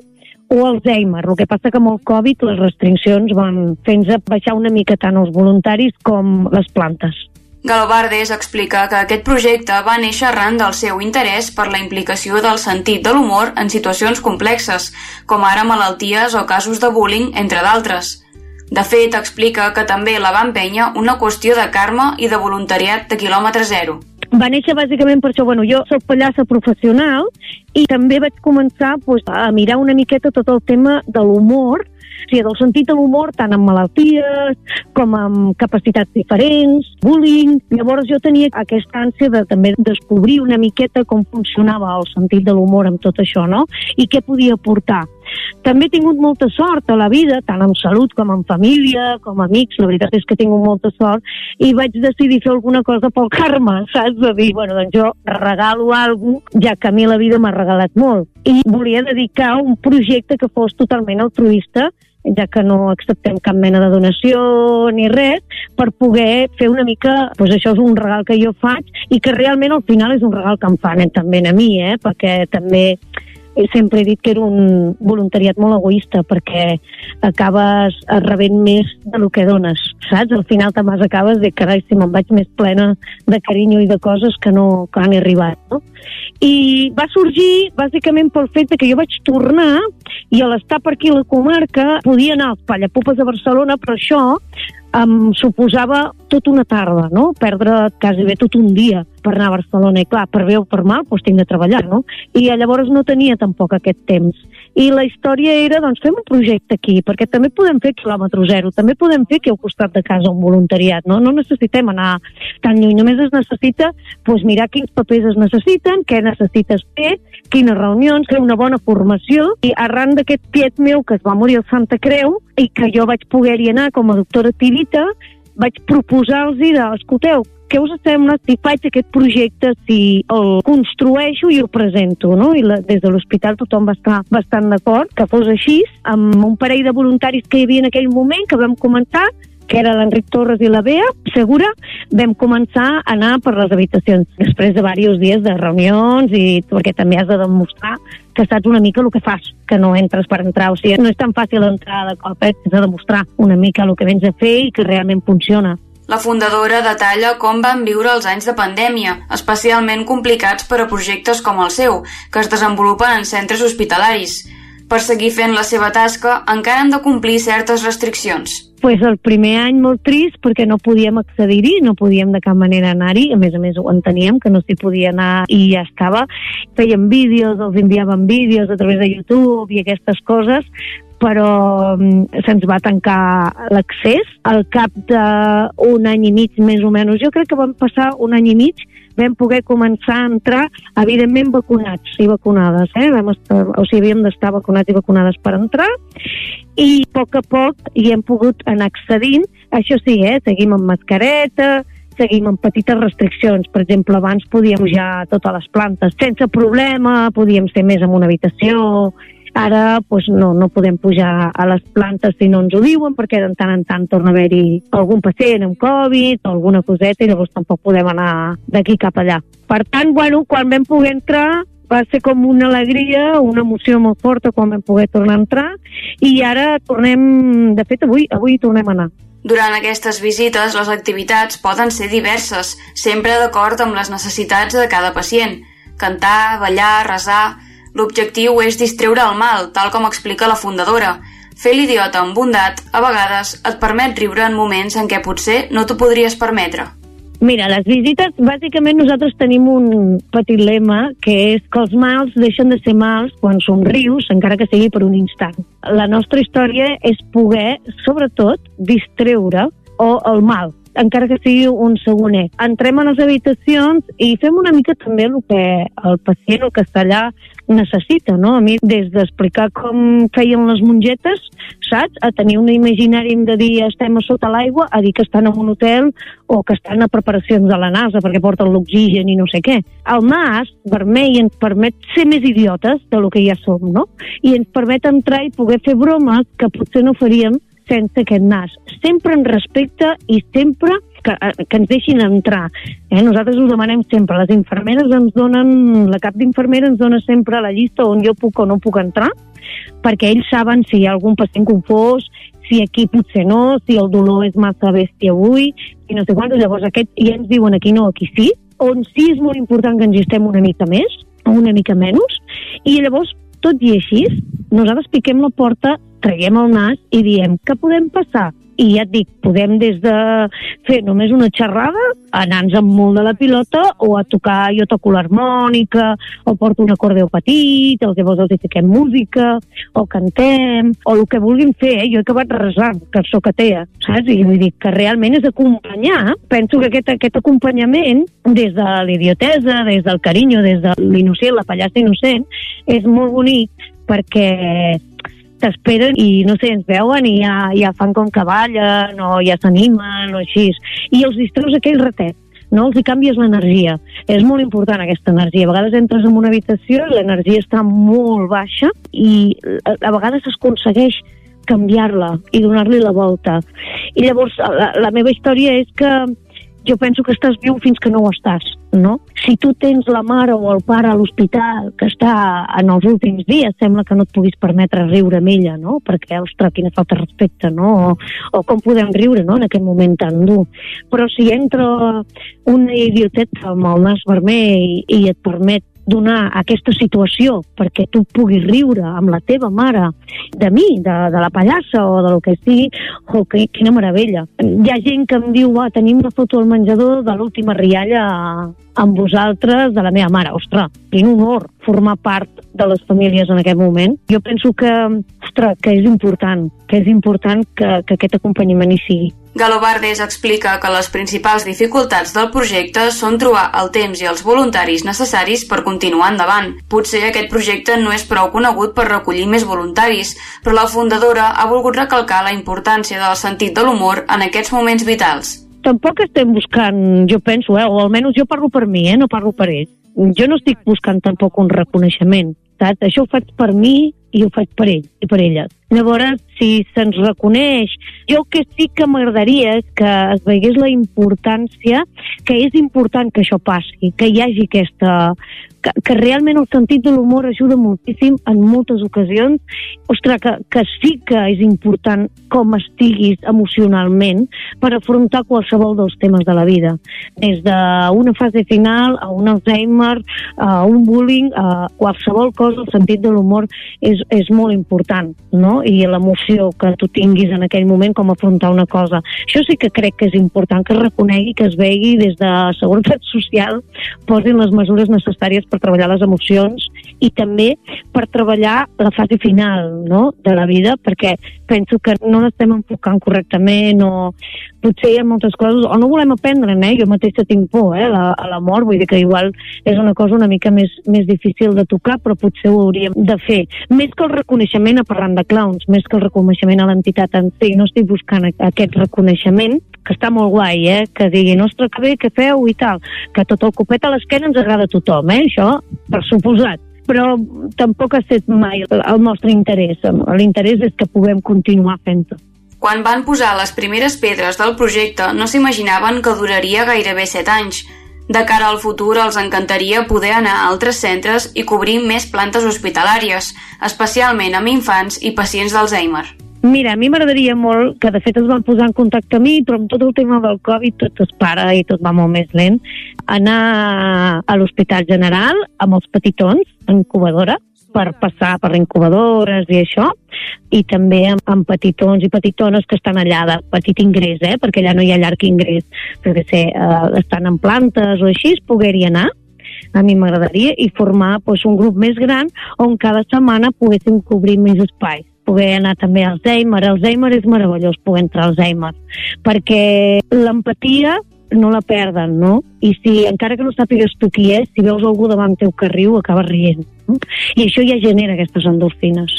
o Alzheimer. El que passa que amb el Covid les restriccions van fer-nos baixar una mica tant els voluntaris com les plantes. Galobardes explica que aquest projecte va néixer arran del seu interès per la implicació del sentit de l'humor en situacions complexes, com ara malalties o casos de bullying, entre d'altres. De fet, explica que també la va empènyer una qüestió de karma i de voluntariat de quilòmetre zero. Va néixer bàsicament per això, bueno, jo soc pallassa professional i també vaig començar pues, a mirar una miqueta tot el tema de l'humor, o sigui, del sentit de l'humor tant amb malalties com amb capacitats diferents, bullying... Llavors jo tenia aquesta ànsia de també descobrir una miqueta com funcionava el sentit de l'humor amb tot això, no? I què podia aportar. També he tingut molta sort a la vida, tant en salut com en família, com amics, la veritat és que he tingut molta sort, i vaig decidir fer alguna cosa pel karma, saps? De dir, bueno, doncs jo regalo alguna cosa, ja que a mi la vida m'ha regalat molt. I volia dedicar un projecte que fos totalment altruista, ja que no acceptem cap mena de donació ni res, per poder fer una mica, doncs això és un regal que jo faig i que realment al final és un regal que em fan eh, també a mi, eh, perquè també sempre he dit que era un voluntariat molt egoista perquè acabes rebent més de lo que dones, saps? Al final te m'has acabes de carai, si me'n vaig més plena de carinyo i de coses que no que han arribat, no? I va sorgir bàsicament pel fet que jo vaig tornar i a l'estar per aquí la comarca podia anar als Pallapupes de Barcelona, però això em suposava tota una tarda, no? Perdre quasi bé tot un dia per anar a Barcelona. I clar, per bé o per mal, doncs tinc de treballar, no? I llavors no tenia tampoc aquest temps. I la història era, doncs, fem un projecte aquí, perquè també podem fer quilòmetre zero, també podem fer aquí al costat de casa un voluntariat, no? No necessitem anar tan lluny, només es necessita doncs, mirar quins papers es necessiten, què necessites fer, quines reunions, fer una bona formació, i arran d'aquest tiet meu que es va morir al Santa Creu, i que jo vaig poder-hi anar com a doctora Tirita, vaig proposar-los de, escolteu, què us sembla si faig aquest projecte, si el construeixo i el presento, no? I la, des de l'hospital tothom va estar bastant d'acord que fos així, amb un parell de voluntaris que hi havia en aquell moment, que vam començar, que era l'Enric Torres i la Bea, segura, vam començar a anar per les habitacions. Després de diversos dies de reunions i perquè també has de demostrar que saps una mica el que fas, que no entres per entrar. O sigui, no és tan fàcil entrar de cop, eh? has de demostrar una mica el que vens a fer i que realment funciona. La fundadora detalla com van viure els anys de pandèmia, especialment complicats per a projectes com el seu, que es desenvolupen en centres hospitalaris. Per seguir fent la seva tasca, encara han de complir certes restriccions. Pues el primer any molt trist perquè no podíem accedir-hi, no podíem de cap manera anar-hi, a més a més ho enteníem que no s'hi podia anar i ja estava. Fèiem vídeos, els enviàvem vídeos a través de YouTube i aquestes coses, però mm, se'ns va tancar l'accés. Al cap d'un any i mig, més o menys, jo crec que vam passar un any i mig vam poder començar a entrar, evidentment vacunats i vacunades, eh? Vam estar, o sigui, havíem d'estar vacunats i vacunades per entrar, i a poc a poc hi hem pogut anar accedint, això sí, eh? seguim amb mascareta, seguim amb petites restriccions. Per exemple, abans podíem pujar a totes les plantes sense problema, podíem ser més en una habitació, Ara pues, no, no podem pujar a les plantes si no ens ho diuen, perquè de tant en tant torna a haver-hi algun pacient amb Covid o alguna coseta i llavors tampoc podem anar d'aquí cap allà. Per tant, bueno, quan vam poder entrar va ser com una alegria, una emoció molt forta quan vam poder tornar a entrar i ara tornem, de fet avui, avui tornem a anar. Durant aquestes visites, les activitats poden ser diverses, sempre d'acord amb les necessitats de cada pacient. Cantar, ballar, resar... L'objectiu és distreure el mal, tal com explica la fundadora. Fer l'idiota amb bondat, a vegades, et permet riure en moments en què potser no t'ho podries permetre. Mira, les visites, bàsicament nosaltres tenim un petit lema que és que els mals deixen de ser mals quan somrius, encara que sigui per un instant. La nostra història és poder, sobretot, distreure o el mal, encara que sigui un segonet. Entrem a les habitacions i fem una mica també el que el pacient, el que allà, necessita, no? A mi, des d'explicar com feien les mongetes, saps? A tenir un imaginari de dir estem a sota l'aigua, a dir que estan en un hotel o que estan a preparacions de la NASA perquè porten l'oxigen i no sé què. El nas vermell ens permet ser més idiotes de lo que ja som, no? I ens permet entrar i poder fer bromes que potser no faríem sense aquest nas. Sempre en respecte i sempre que, eh, que ens deixin entrar. Eh? Nosaltres ho demanem sempre. Les infermeres ens donen, la cap d'infermera ens dona sempre la llista on jo puc o no puc entrar, perquè ells saben si hi ha algun pacient confós, si aquí potser no, si el dolor és massa bèstia avui, i no sé quant. Llavors aquest ja ens diuen aquí no, aquí sí. On sí és molt important que ens estem una mica més, o una mica menys, i llavors, tot i així, nosaltres piquem la porta traiem el nas i diem que podem passar. I ja et dic, podem des de fer només una xerrada, anar-nos amb molt de la pilota, o a tocar, jo toco l'harmònica, o porto un acordeó petit, o llavors els fiquem música, o cantem, o el que vulguin fer, eh? jo he acabat resant, que sóc atea, saps? I vull dir que realment és acompanyar, penso que aquest, aquest acompanyament, des de l'idiotesa, des del carinyo, des de l'innocent, la pallassa innocent, és molt bonic perquè t'esperen i no sé, ens veuen i ja, ja fan com que ballen o ja s'animen o així. I els distreus aquell ratet no els hi canvies l'energia. És molt important aquesta energia. A vegades entres en una habitació i l'energia està molt baixa i a, a vegades s'aconsegueix canviar-la i donar-li la volta. I llavors la, la meva història és que jo penso que estàs viu fins que no ho estàs, no? Si tu tens la mare o el pare a l'hospital que està en els últims dies, sembla que no et puguis permetre riure amb ella, no? Perquè, ostres, quina falta de respecte, no? O, o com podem riure, no?, en aquest moment tan dur. Però si entra una idioteta amb el nas vermell i, i et permet donar aquesta situació perquè tu puguis riure amb la teva mare de mi, de, de la pallassa o de lo que sigui, oh, que, quina meravella. Hi ha gent que em diu, va, tenim una foto al menjador de l'última rialla amb vosaltres de la meva mare. Ostres, quin honor formar part de les famílies en aquest moment. Jo penso que, ostres, que és important, que és important que, que aquest acompanyament hi sigui. Galo Bardes explica que les principals dificultats del projecte són trobar el temps i els voluntaris necessaris per continuar endavant. Potser aquest projecte no és prou conegut per recollir més voluntaris, però la fundadora ha volgut recalcar la importància del sentit de l'humor en aquests moments vitals. Tampoc estem buscant, jo penso, eh, o almenys jo parlo per mi, eh, no parlo per ells. Jo no estic buscant tampoc un reconeixement. Saps? Això ho faig per mi i ho faig per ell i per elles. Llavors, si se'ns reconeix, jo que sí que m'agradaria que es veigués la importància, que és important que això passi, que hi hagi aquesta... Que, que realment el sentit de l'humor ajuda moltíssim en moltes ocasions. Ostres, que, que sí que és important com estiguis emocionalment per afrontar qualsevol dels temes de la vida. Des d'una fase final a un Alzheimer, a un bullying, a qualsevol cosa, el sentit de l'humor és és, és molt important, no? I l'emoció que tu tinguis en aquell moment com afrontar una cosa. Això sí que crec que és important que es reconegui, que es vegi des de Seguretat Social posin les mesures necessàries per treballar les emocions i també per treballar la fase final no? de la vida, perquè penso que no l'estem enfocant correctament o potser hi ha moltes coses, o no volem aprendre, eh? jo mateixa tinc por eh? la, a la mort, vull dir que igual és una cosa una mica més, més difícil de tocar, però potser ho hauríem de fer. Més que el reconeixement a parlant de clowns, més que el reconeixement a l'entitat en si, no estic buscant aquest reconeixement, que està molt guai, eh? que diguin, ostres, que bé, que feu i tal, que tot el copet a l'esquena ens agrada a tothom, eh? això, per suposat però tampoc ha estat mai el nostre interès. L'interès és que puguem continuar fent-ho. Quan van posar les primeres pedres del projecte no s'imaginaven que duraria gairebé 7 anys. De cara al futur els encantaria poder anar a altres centres i cobrir més plantes hospitalàries, especialment amb infants i pacients d'Alzheimer. Mira, a mi m'agradaria molt, que de fet es van posar en contacte amb mi, però amb tot el tema del Covid tot es para i tot va molt més lent, anar a l'Hospital General amb els petitons, en incubadora, per passar per incubadores i això, i també amb, amb petitons i petitones que estan allà de petit ingrés, eh? perquè allà no hi ha llarg ingrés, perquè sé, eh, estan en plantes o així, poder-hi anar, a mi m'agradaria, i formar pues, un grup més gran on cada setmana poguéssim cobrir més espais poder anar també a Alzheimer. Alzheimer és meravellós poder entrar a Alzheimer, perquè l'empatia no la perden, no? I si, encara que no sàpigues tu qui és, si veus algú davant teu que riu, acabes rient. No? I això ja genera aquestes endorfines.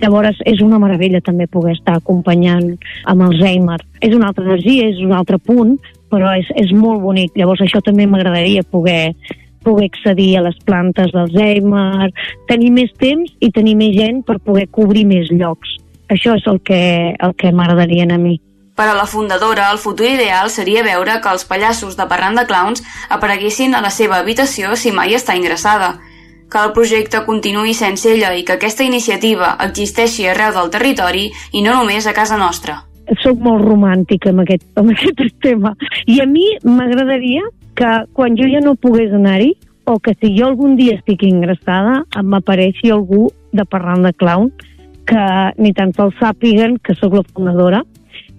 Llavors, és una meravella també poder estar acompanyant amb Alzheimer. És una altra energia, és un altre punt, però és, és molt bonic. Llavors, això també m'agradaria poder poder accedir a les plantes d'Alzheimer, tenir més temps i tenir més gent per poder cobrir més llocs. Això és el que, el que m'agradaria a mi. Per a la fundadora, el futur ideal seria veure que els pallassos de Parran de Clowns apareguessin a la seva habitació si mai està ingressada, que el projecte continuï sense ella i que aquesta iniciativa existeixi arreu del territori i no només a casa nostra. Soc molt romàntica amb aquest, amb aquest tema i a mi m'agradaria que quan jo ja no pogués anar-hi, o que si jo algun dia estic ingressada, em apareixi algú de parlant de clown que ni tan sols sàpiguen que sóc la fundadora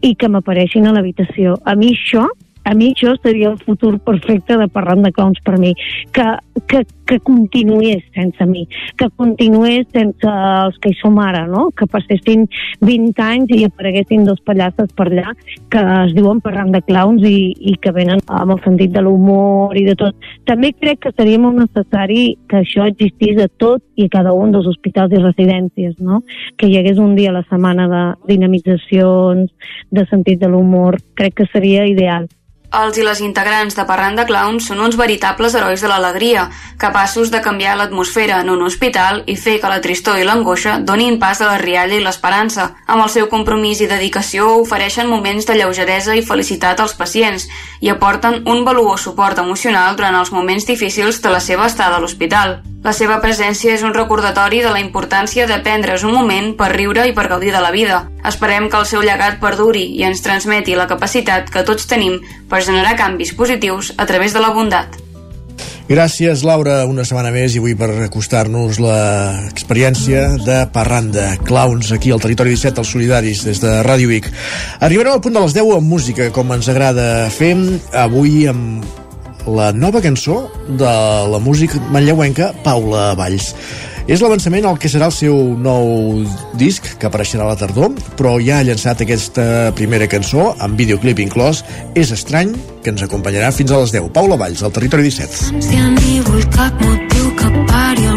i que m'apareixin a l'habitació. A mi això a mi això seria el futur perfecte de Parlant de Clowns per mi, que, que, que continués sense mi, que continués sense els que hi som ara, no? que passessin 20 anys i apareguessin dos pallasses per allà que es diuen Parlant de Clowns i, i que venen amb el sentit de l'humor i de tot. També crec que seria molt necessari que això existís a tot i a cada un dels hospitals i residències, no? que hi hagués un dia a la setmana de dinamitzacions, de sentit de l'humor, crec que seria ideal. Els i les integrants de Parrand de Clowns són uns veritables herois de l'alegria, capaços de canviar l'atmosfera en un hospital i fer que la tristor i l'angoixa donin pas a la rialla i l'esperança. Amb el seu compromís i dedicació ofereixen moments de lleugeresa i felicitat als pacients i aporten un valuós suport emocional durant els moments difícils de la seva estada a l'hospital. La seva presència és un recordatori de la importància de prendre's un moment per riure i per gaudir de la vida. Esperem que el seu llegat perduri i ens transmeti la capacitat que tots tenim per generar canvis positius a través de la bondat. Gràcies, Laura, una setmana més i avui per acostar-nos l'experiència de Parranda Clowns aquí al Territori 17 als Solidaris des de Ràdio Vic. Arribarem al punt de les 10 amb música, com ens agrada fer avui amb la nova cançó de la música manlleuenca Paula Valls. És l'avançament al que serà el seu nou disc, que apareixerà a la tardor, però ja ha llançat aquesta primera cançó, amb videoclip inclòs, És estrany, que ens acompanyarà fins a les 10. Paula Valls, al Territori 17. Si cap motiu que pari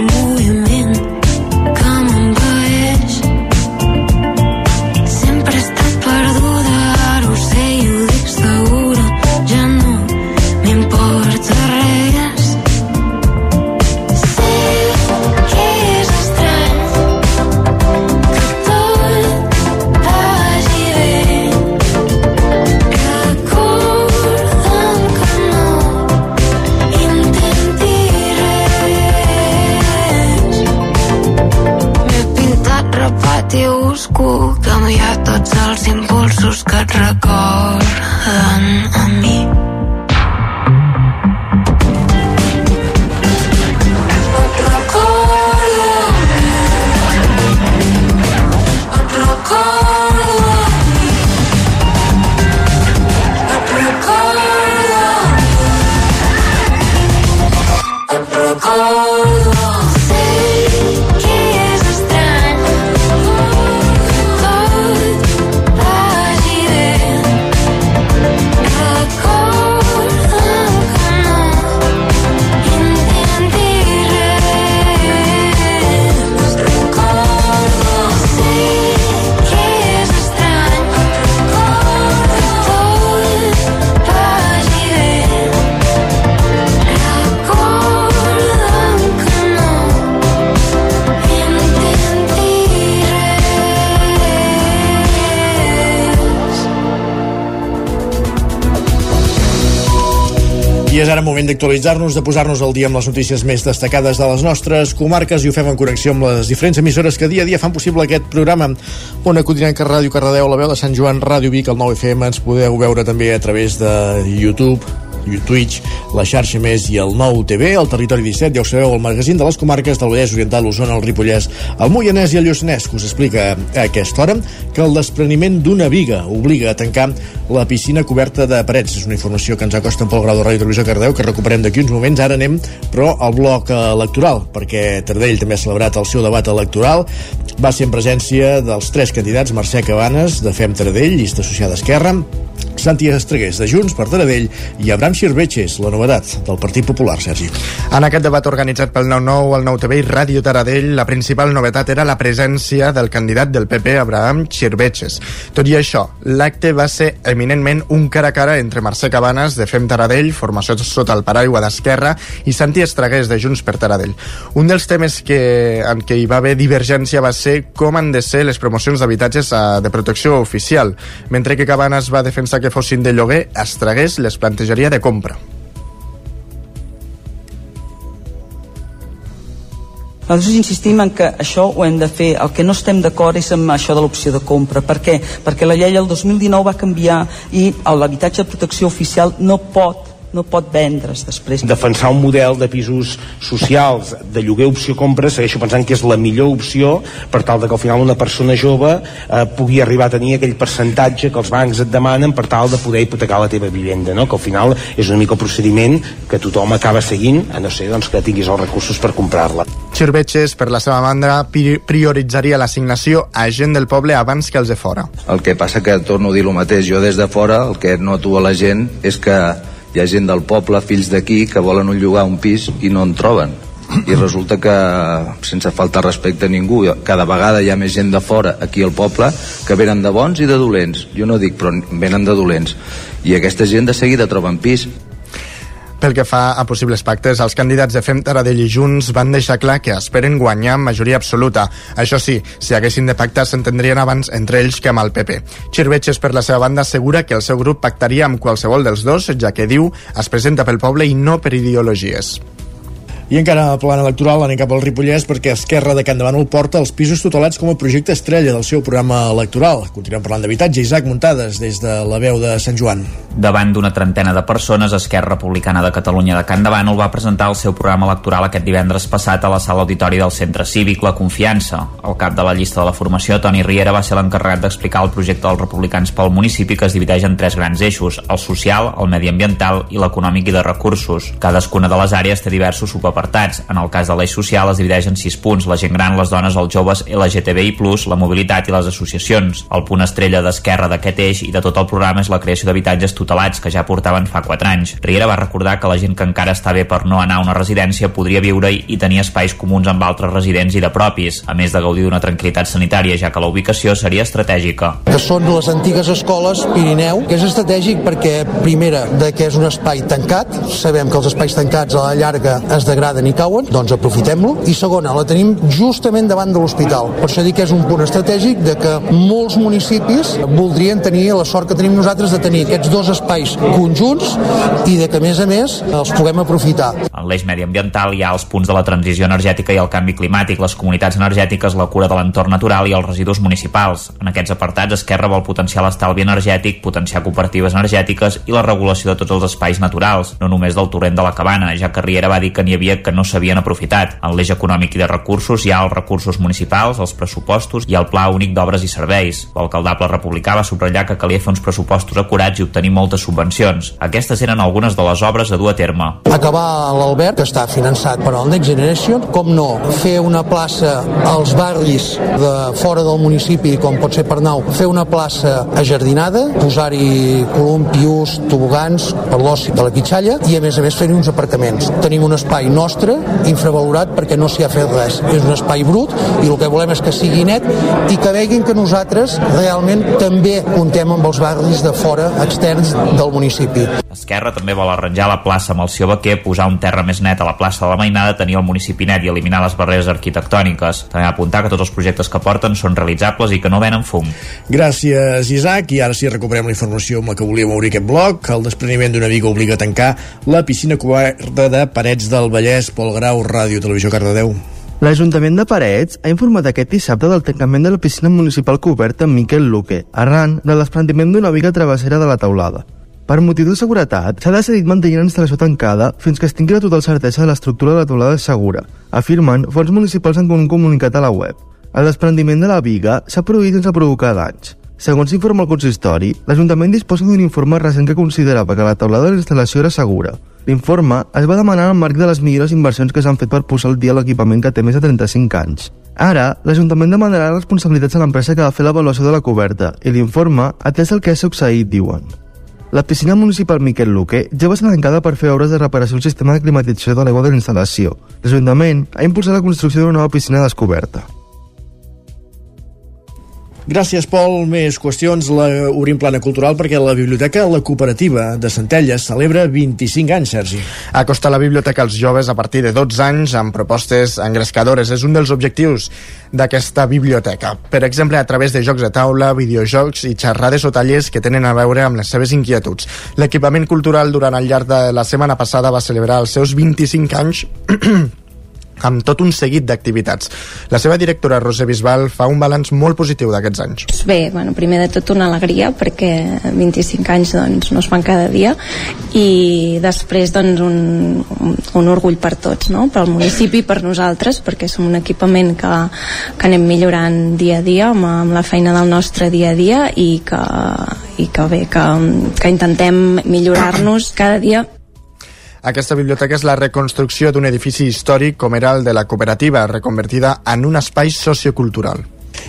és ara moment d'actualitzar-nos, de posar-nos al dia amb les notícies més destacades de les nostres comarques i ho fem en connexió amb les diferents emissores que dia a dia fan possible aquest programa. Ona Codinenca, Ràdio Cardedeu, la veu de Sant Joan, Ràdio Vic, el 9FM, ens podeu veure també a través de YouTube, Twitch, la xarxa Més i el nou TV, el Territori 17, ja ho sabeu, el magazín de les comarques del Vallès Oriental, l'Osona, el Ripollès, el Moianès i el Lluçanès, que us explica a aquesta hora que el despreniment d'una viga obliga a tancar la piscina coberta de parets. És una informació que ens acosta Pol Grau de Ràdio Televisió Cardeu, que recuperem d'aquí uns moments. Ara anem, però, al bloc electoral, perquè Tardell també ha celebrat el seu debat electoral. Va ser en presència dels tres candidats, Mercè Cabanes, de Fem Taradell, llista associada Esquerra, Santi Estregués, de Junts per Taradell, i Abraham Xirvetxes, la novetat del Partit Popular, Sergi. En aquest debat organitzat pel 9-9, el 9TV i Ràdio Taradell, la principal novetat era la presència del candidat del PP, Abraham Xirvetxes. Tot i això, l'acte va ser eminentment un cara a cara entre Mercè Cabanes, de Fem Taradell, formació sota el paraigua d'Esquerra, i Santi Estregués, de Junts per Taradell. Un dels temes que, en què hi va haver divergència va ser com han de ser les promocions d'habitatges eh, de protecció oficial, mentre que Cabanes va defensar que fossin de lloguer, Estregués les plantejaria de compra. Nosaltres insistim en que això ho hem de fer. El que no estem d'acord és amb això de l'opció de compra. Per què? Perquè la llei el 2019 va canviar i l'habitatge de protecció oficial no pot no pot vendre's després. Defensar un model de pisos socials de lloguer opció compra segueixo pensant que és la millor opció per tal de que al final una persona jove eh, pugui arribar a tenir aquell percentatge que els bancs et demanen per tal de poder hipotecar la teva vivenda, no? que al final és una mica el procediment que tothom acaba seguint, a no ser doncs, que tinguis els recursos per comprar-la. Xirvetxes, per la seva banda, prioritzaria l'assignació a gent del poble abans que els de fora. El que passa que, torno a dir el mateix, jo des de fora el que noto a la gent és que hi ha gent del poble, fills d'aquí, que volen un llogar un pis i no en troben. I resulta que sense falta respecte a ningú cada vegada hi ha més gent de fora aquí al poble que venen de bons i de dolents. Jo no dic però venen de dolents. I aquesta gent de seguida troben pis pel que fa a possibles pactes, els candidats de Fem Taradell i Junts van deixar clar que esperen guanyar amb majoria absoluta. Això sí, si haguessin de pactar s'entendrien abans entre ells que amb el PP. Xirvetxes, per la seva banda, assegura que el seu grup pactaria amb qualsevol dels dos, ja que diu es presenta pel poble i no per ideologies. I encara a plan electoral anem cap al Ripollès perquè Esquerra de Can Bànol porta els pisos tutelats com a projecte estrella del seu programa electoral. Continuem parlant d'habitatge. Isaac Muntades, des de la veu de Sant Joan. Davant d'una trentena de persones, Esquerra Republicana de Catalunya de Can Bànol va presentar el seu programa electoral aquest divendres passat a la sala auditori del Centre Cívic La Confiança. El cap de la llista de la formació, Toni Riera, va ser l'encarregat d'explicar el projecte dels republicans pel municipi que es divideix en tres grans eixos, el social, el mediambiental i l'econòmic i de recursos. Cadascuna de les àrees té diversos subapartats. En el cas de l'eix social es divideix en sis punts, la gent gran, les dones, els joves, LGTBI+, la mobilitat i les associacions. El punt estrella d'esquerra d'aquest eix i de tot el programa és la creació d'habitatges tutelats que ja portaven fa 4 anys. Riera va recordar que la gent que encara està bé per no anar a una residència podria viure-hi i tenir espais comuns amb altres residents i de propis, a més de gaudir d'una tranquil·litat sanitària, ja que la ubicació seria estratègica. Que són les antigues escoles Pirineu, que és estratègic perquè, primera, de que és un espai tancat, sabem que els espais tancats a la llarga es degraden i cauen, doncs aprofitem-lo. I segona, la tenim justament davant de l'hospital. Per això dic que és un punt estratègic de que molts municipis voldrien tenir la sort que tenim nosaltres de tenir aquests dos espais conjunts i de que, a més a més, els puguem aprofitar. En l'eix mediambiental hi ha els punts de la transició energètica i el canvi climàtic, les comunitats energètiques, la cura de l'entorn natural i els residus municipals. En aquests apartats, Esquerra vol potenciar l'estalvi energètic, potenciar cooperatives energètiques i la regulació de tots els espais naturals, no només del torrent de la cabana, ja que Riera va dir que n'hi havia que no s'havien aprofitat. En l'eix econòmic i de recursos hi ha els recursos municipals, els pressupostos i el Pla Únic d'Obres i Serveis. L'alcaldable republicà va subratllar que calia fer uns pressupostos acurats i obtenir moltes subvencions. Aquestes eren algunes de les obres a dur a terme. Acabar l'Albert, que està finançat per al Next Generation, com no, fer una plaça als barris de fora del municipi, com pot ser Pernau, fer una plaça ajardinada, posar-hi columpius, tobogans, per l'oci de la Quitxalla, i a més a més fer-hi uns aparcaments. Tenim un espai nou nostre, infravalorat perquè no s'hi ha fet res. És un espai brut i el que volem és que sigui net i que veguin que nosaltres realment també comptem amb els barris de fora externs del municipi. Esquerra també vol arranjar la plaça amb el seu Baquer, posar un terra més net a la plaça de la Mainada, tenir el municipi net i eliminar les barreres arquitectòniques. També apuntar que tots els projectes que porten són realitzables i que no venen fum. Gràcies, Isaac. I ara sí recuperem la informació amb la que volíem obrir aquest bloc. El despreniment d'una viga obliga a tancar la piscina coberta de Parets del Vallès. Pol Grau, Ràdio Televisió Cardedeu. L'Ajuntament de Parets ha informat aquest dissabte del tancament de la piscina municipal coberta Miquel Luque, arran del desprendiment d'una viga travessera de la taulada. Per motiu de seguretat, s'ha decidit mantenir la instal·lació tancada fins que es tingui la total certesa de l'estructura de la taulada segura, afirmen fons municipals en un comunicat a la web. El desprendiment de la viga s'ha produït sense provocar danys. Segons s'informa el consistori, l'Ajuntament disposa d'un informe recent que considerava que la taulada de la instal·lació era segura. L'informe es va demanar al marc de les millors inversions que s'han fet per posar al dia l'equipament que té més de 35 anys. Ara, l'Ajuntament demanarà responsabilitats a l'empresa que va fer l'avaluació de la coberta i l'informe atès el que ha succeït, diuen. La piscina municipal Miquel Luque ja va ser tancada per fer obres de reparació al sistema de climatització de l'aigua de la instal·lació. L'Ajuntament ha impulsat la construcció d'una nova piscina descoberta. Gràcies, Pol. Més qüestions. La obrim plana cultural perquè la Biblioteca La Cooperativa de Centelles celebra 25 anys, Sergi. Acosta la biblioteca als joves a partir de 12 anys amb propostes engrescadores. És un dels objectius d'aquesta biblioteca. Per exemple, a través de jocs de taula, videojocs i xerrades o tallers que tenen a veure amb les seves inquietuds. L'equipament cultural durant el llarg de la setmana passada va celebrar els seus 25 anys amb tot un seguit d'activitats. La seva directora, Roser Bisbal, fa un balanç molt positiu d'aquests anys. Bé, bueno, primer de tot una alegria perquè 25 anys doncs, no es fan cada dia i després doncs, un, un orgull per tots, no? pel municipi i per nosaltres perquè som un equipament que, que anem millorant dia a dia amb, amb la feina del nostre dia a dia i que, i que bé, que, que intentem millorar-nos cada dia aquesta biblioteca és la reconstrucció d'un edifici històric com era el de la cooperativa, reconvertida en un espai sociocultural.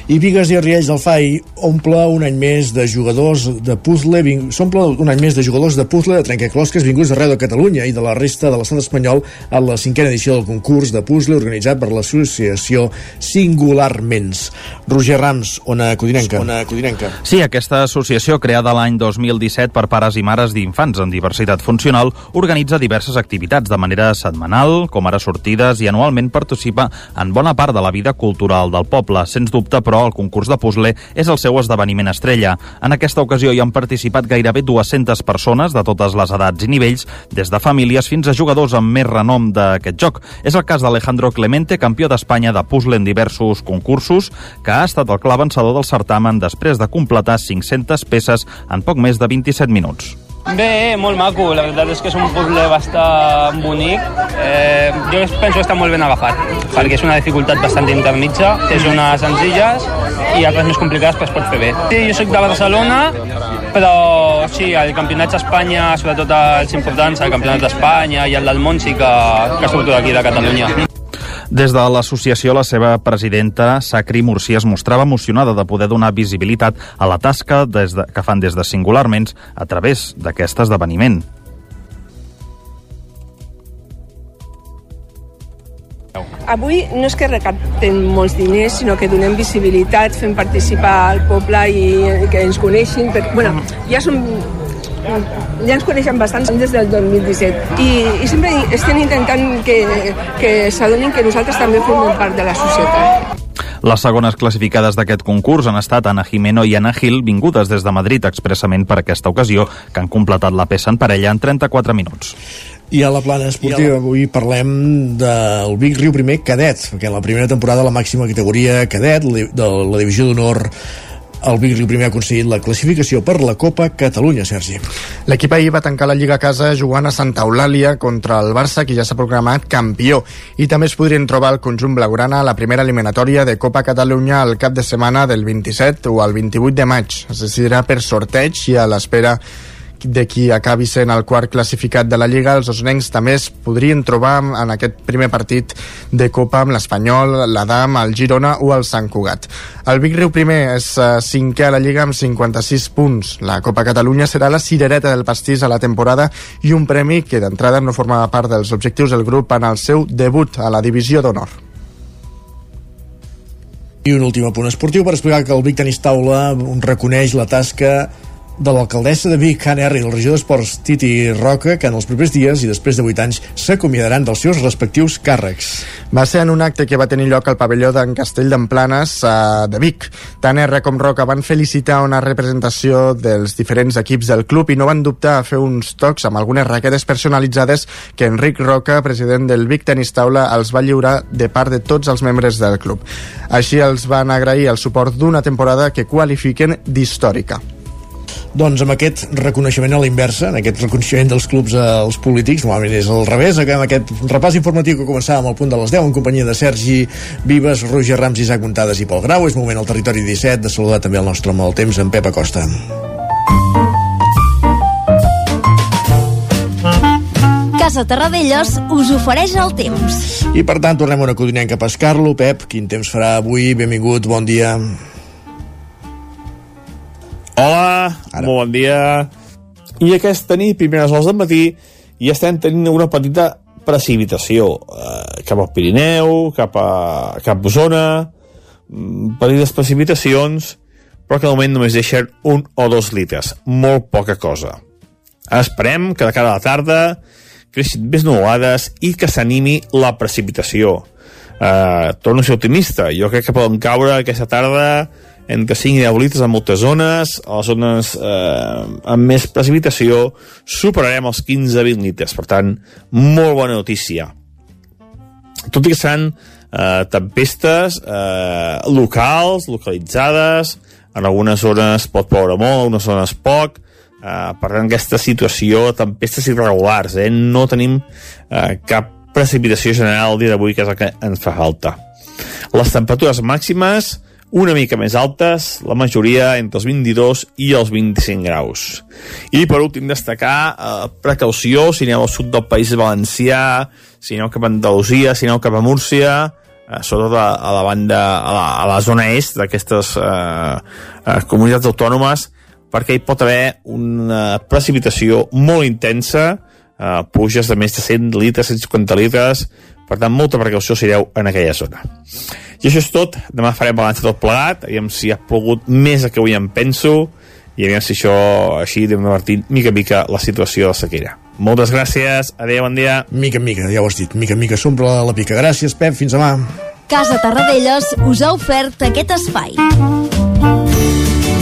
I Vigues i Riells del FAI omple un any més de jugadors de puzzle, s'omple un any més de jugadors de puzzle de trencaclosques vinguts d'arreu de Catalunya i de la resta de l'estat espanyol a la cinquena edició del concurs de puzzle organitzat per l'associació Singularments. Roger Rams, Ona Codinenca. Ona Codinenca. Sí, aquesta associació, creada l'any 2017 per pares i mares d'infants amb diversitat funcional, organitza diverses activitats de manera setmanal, com ara sortides, i anualment participa en bona part de la vida cultural del poble. Sens dubte, però, el concurs de puzzle és el seu esdeveniment estrella. En aquesta ocasió hi han participat gairebé 200 persones de totes les edats i nivells, des de famílies fins a jugadors amb més renom d'aquest joc. És el cas d'Alejandro Clemente, campió d'Espanya de puzzle en diversos concursos, que ha estat el clar vencedor del certamen després de completar 500 peces en poc més de 27 minuts. Bé, molt maco. La veritat és que és un puzzle bastant bonic. Eh, jo penso que està molt ben agafat, perquè és una dificultat bastant intermitja. Té zones senzilles i altres més complicades que es pot fer bé. Sí, jo sóc de Barcelona, però sí, el campionat d'Espanya, sobretot els importants, el campionat d'Espanya i el del món sí que, que surto d'aquí, de Catalunya. Des de l'associació, la seva presidenta, Sacri Murcia, es mostrava emocionada de poder donar visibilitat a la tasca des de, que fan des de Singularments a través d'aquest esdeveniment. Avui no és que recaptem molts diners, sinó que donem visibilitat, fem participar al poble i que ens coneixin. Per, bueno, ja som ja ens coneixen bastant des del 2017 i, i sempre estem intentant que, que s'adonin que nosaltres també formem part de la societat. Les segones classificades d'aquest concurs han estat Ana Jimeno i Ana Gil, vingudes des de Madrid expressament per aquesta ocasió, que han completat la peça en parella en 34 minuts. I a la plana esportiva avui parlem del Vic Riu Primer Cadet, perquè en la primera temporada la màxima categoria cadet de la divisió d'honor el Vic primer ha aconseguit la classificació per la Copa Catalunya, Sergi. L'equip ahir va tancar la Lliga a casa jugant a Santa Eulàlia contra el Barça, que ja s'ha programat campió. I també es podrien trobar el conjunt blaugrana a la primera eliminatòria de Copa Catalunya al cap de setmana del 27 o el 28 de maig. Es decidirà per sorteig i a l'espera de qui acabi sent el quart classificat de la Lliga, els osonencs també es podrien trobar en aquest primer partit de Copa amb l'Espanyol, l'Adam, el Girona o el Sant Cugat. El Vic Riu primer és uh, cinquè a la Lliga amb 56 punts. La Copa Catalunya serà la cirereta del pastís a la temporada i un premi que d'entrada no formava part dels objectius del grup en el seu debut a la divisió d'honor. I un últim punt esportiu per explicar que el Vic Tenis Taula reconeix la tasca de l'alcaldessa de Vic, Anna R, i el regidor d'Esports, Titi Roca, que en els propers dies i després de 8 anys s'acomiadaran dels seus respectius càrrecs. Va ser en un acte que va tenir lloc al pavelló d'en Castell d'Emplanes eh, de Vic. Tant R com Roca van felicitar una representació dels diferents equips del club i no van dubtar a fer uns tocs amb algunes raquetes personalitzades que Enric Roca, president del Vic Tenis Taula, els va lliurar de part de tots els membres del club. Així els van agrair el suport d'una temporada que qualifiquen d'històrica. Doncs amb aquest reconeixement a la inversa, en aquest reconeixement dels clubs als polítics, normalment és al revés, amb aquest repàs informatiu que començàvem al punt de les 10 en companyia de Sergi Vives, Roger Rams, Isaac Montades i Pol Grau. És moment al territori 17 de saludar també el nostre del temps, en Pep Acosta. Casa Terradellos us ofereix el temps. I per tant tornem a una codinenca a pescar-lo. Pep, quin temps farà avui? Benvingut, bon dia. Hola, Ara. molt bon dia. I aquesta nit, primeres hores del matí, ja estem tenint una petita precipitació eh, cap al Pirineu, cap a, cap a Osona, mm, petites precipitacions, però que de moment només deixen un o dos litres, molt poca cosa. Esperem que de cara a la tarda creixin més nuvolades i que s'animi la precipitació. Eh, torno a ser optimista, jo crec que poden caure aquesta tarda entre 5 i 10 litres en moltes zones, a les zones eh, amb més precipitació superarem els 15-20 litres, per tant, molt bona notícia. Tot i que seran eh, tempestes eh, locals, localitzades, en algunes zones pot ploure molt, en algunes zones poc, eh, per tant, aquesta situació, tempestes irregulars, eh, no tenim eh, cap precipitació general el dia d'avui, que és el que ens fa falta. Les temperatures màximes una mica més altes, la majoria entre els 22 i els 25 graus. I per últim destacar eh, precaució si aneu al sud del País Valencià, si aneu cap a Andalusia, si aneu cap a Múrcia, eh, sobretot a, a la banda, a la, a la zona est d'aquestes eh, eh, comunitats autònomes, perquè hi pot haver una precipitació molt intensa, eh, pluges de més de 100 litres, 150 litres, per tant, molta precaució si aneu en aquella zona. I això és tot. Demà farem balanç tot plegat, aviam si ha plogut més del que avui em penso, i aviam si això així anem revertint mica en mica la situació de sequera. Moltes gràcies, adeu, bon dia. Mica en mica, ja ho has dit, mica en mica s'omple la, la pica. Gràcies, Pep, fins demà. Casa Tarradellas us ha ofert aquest espai.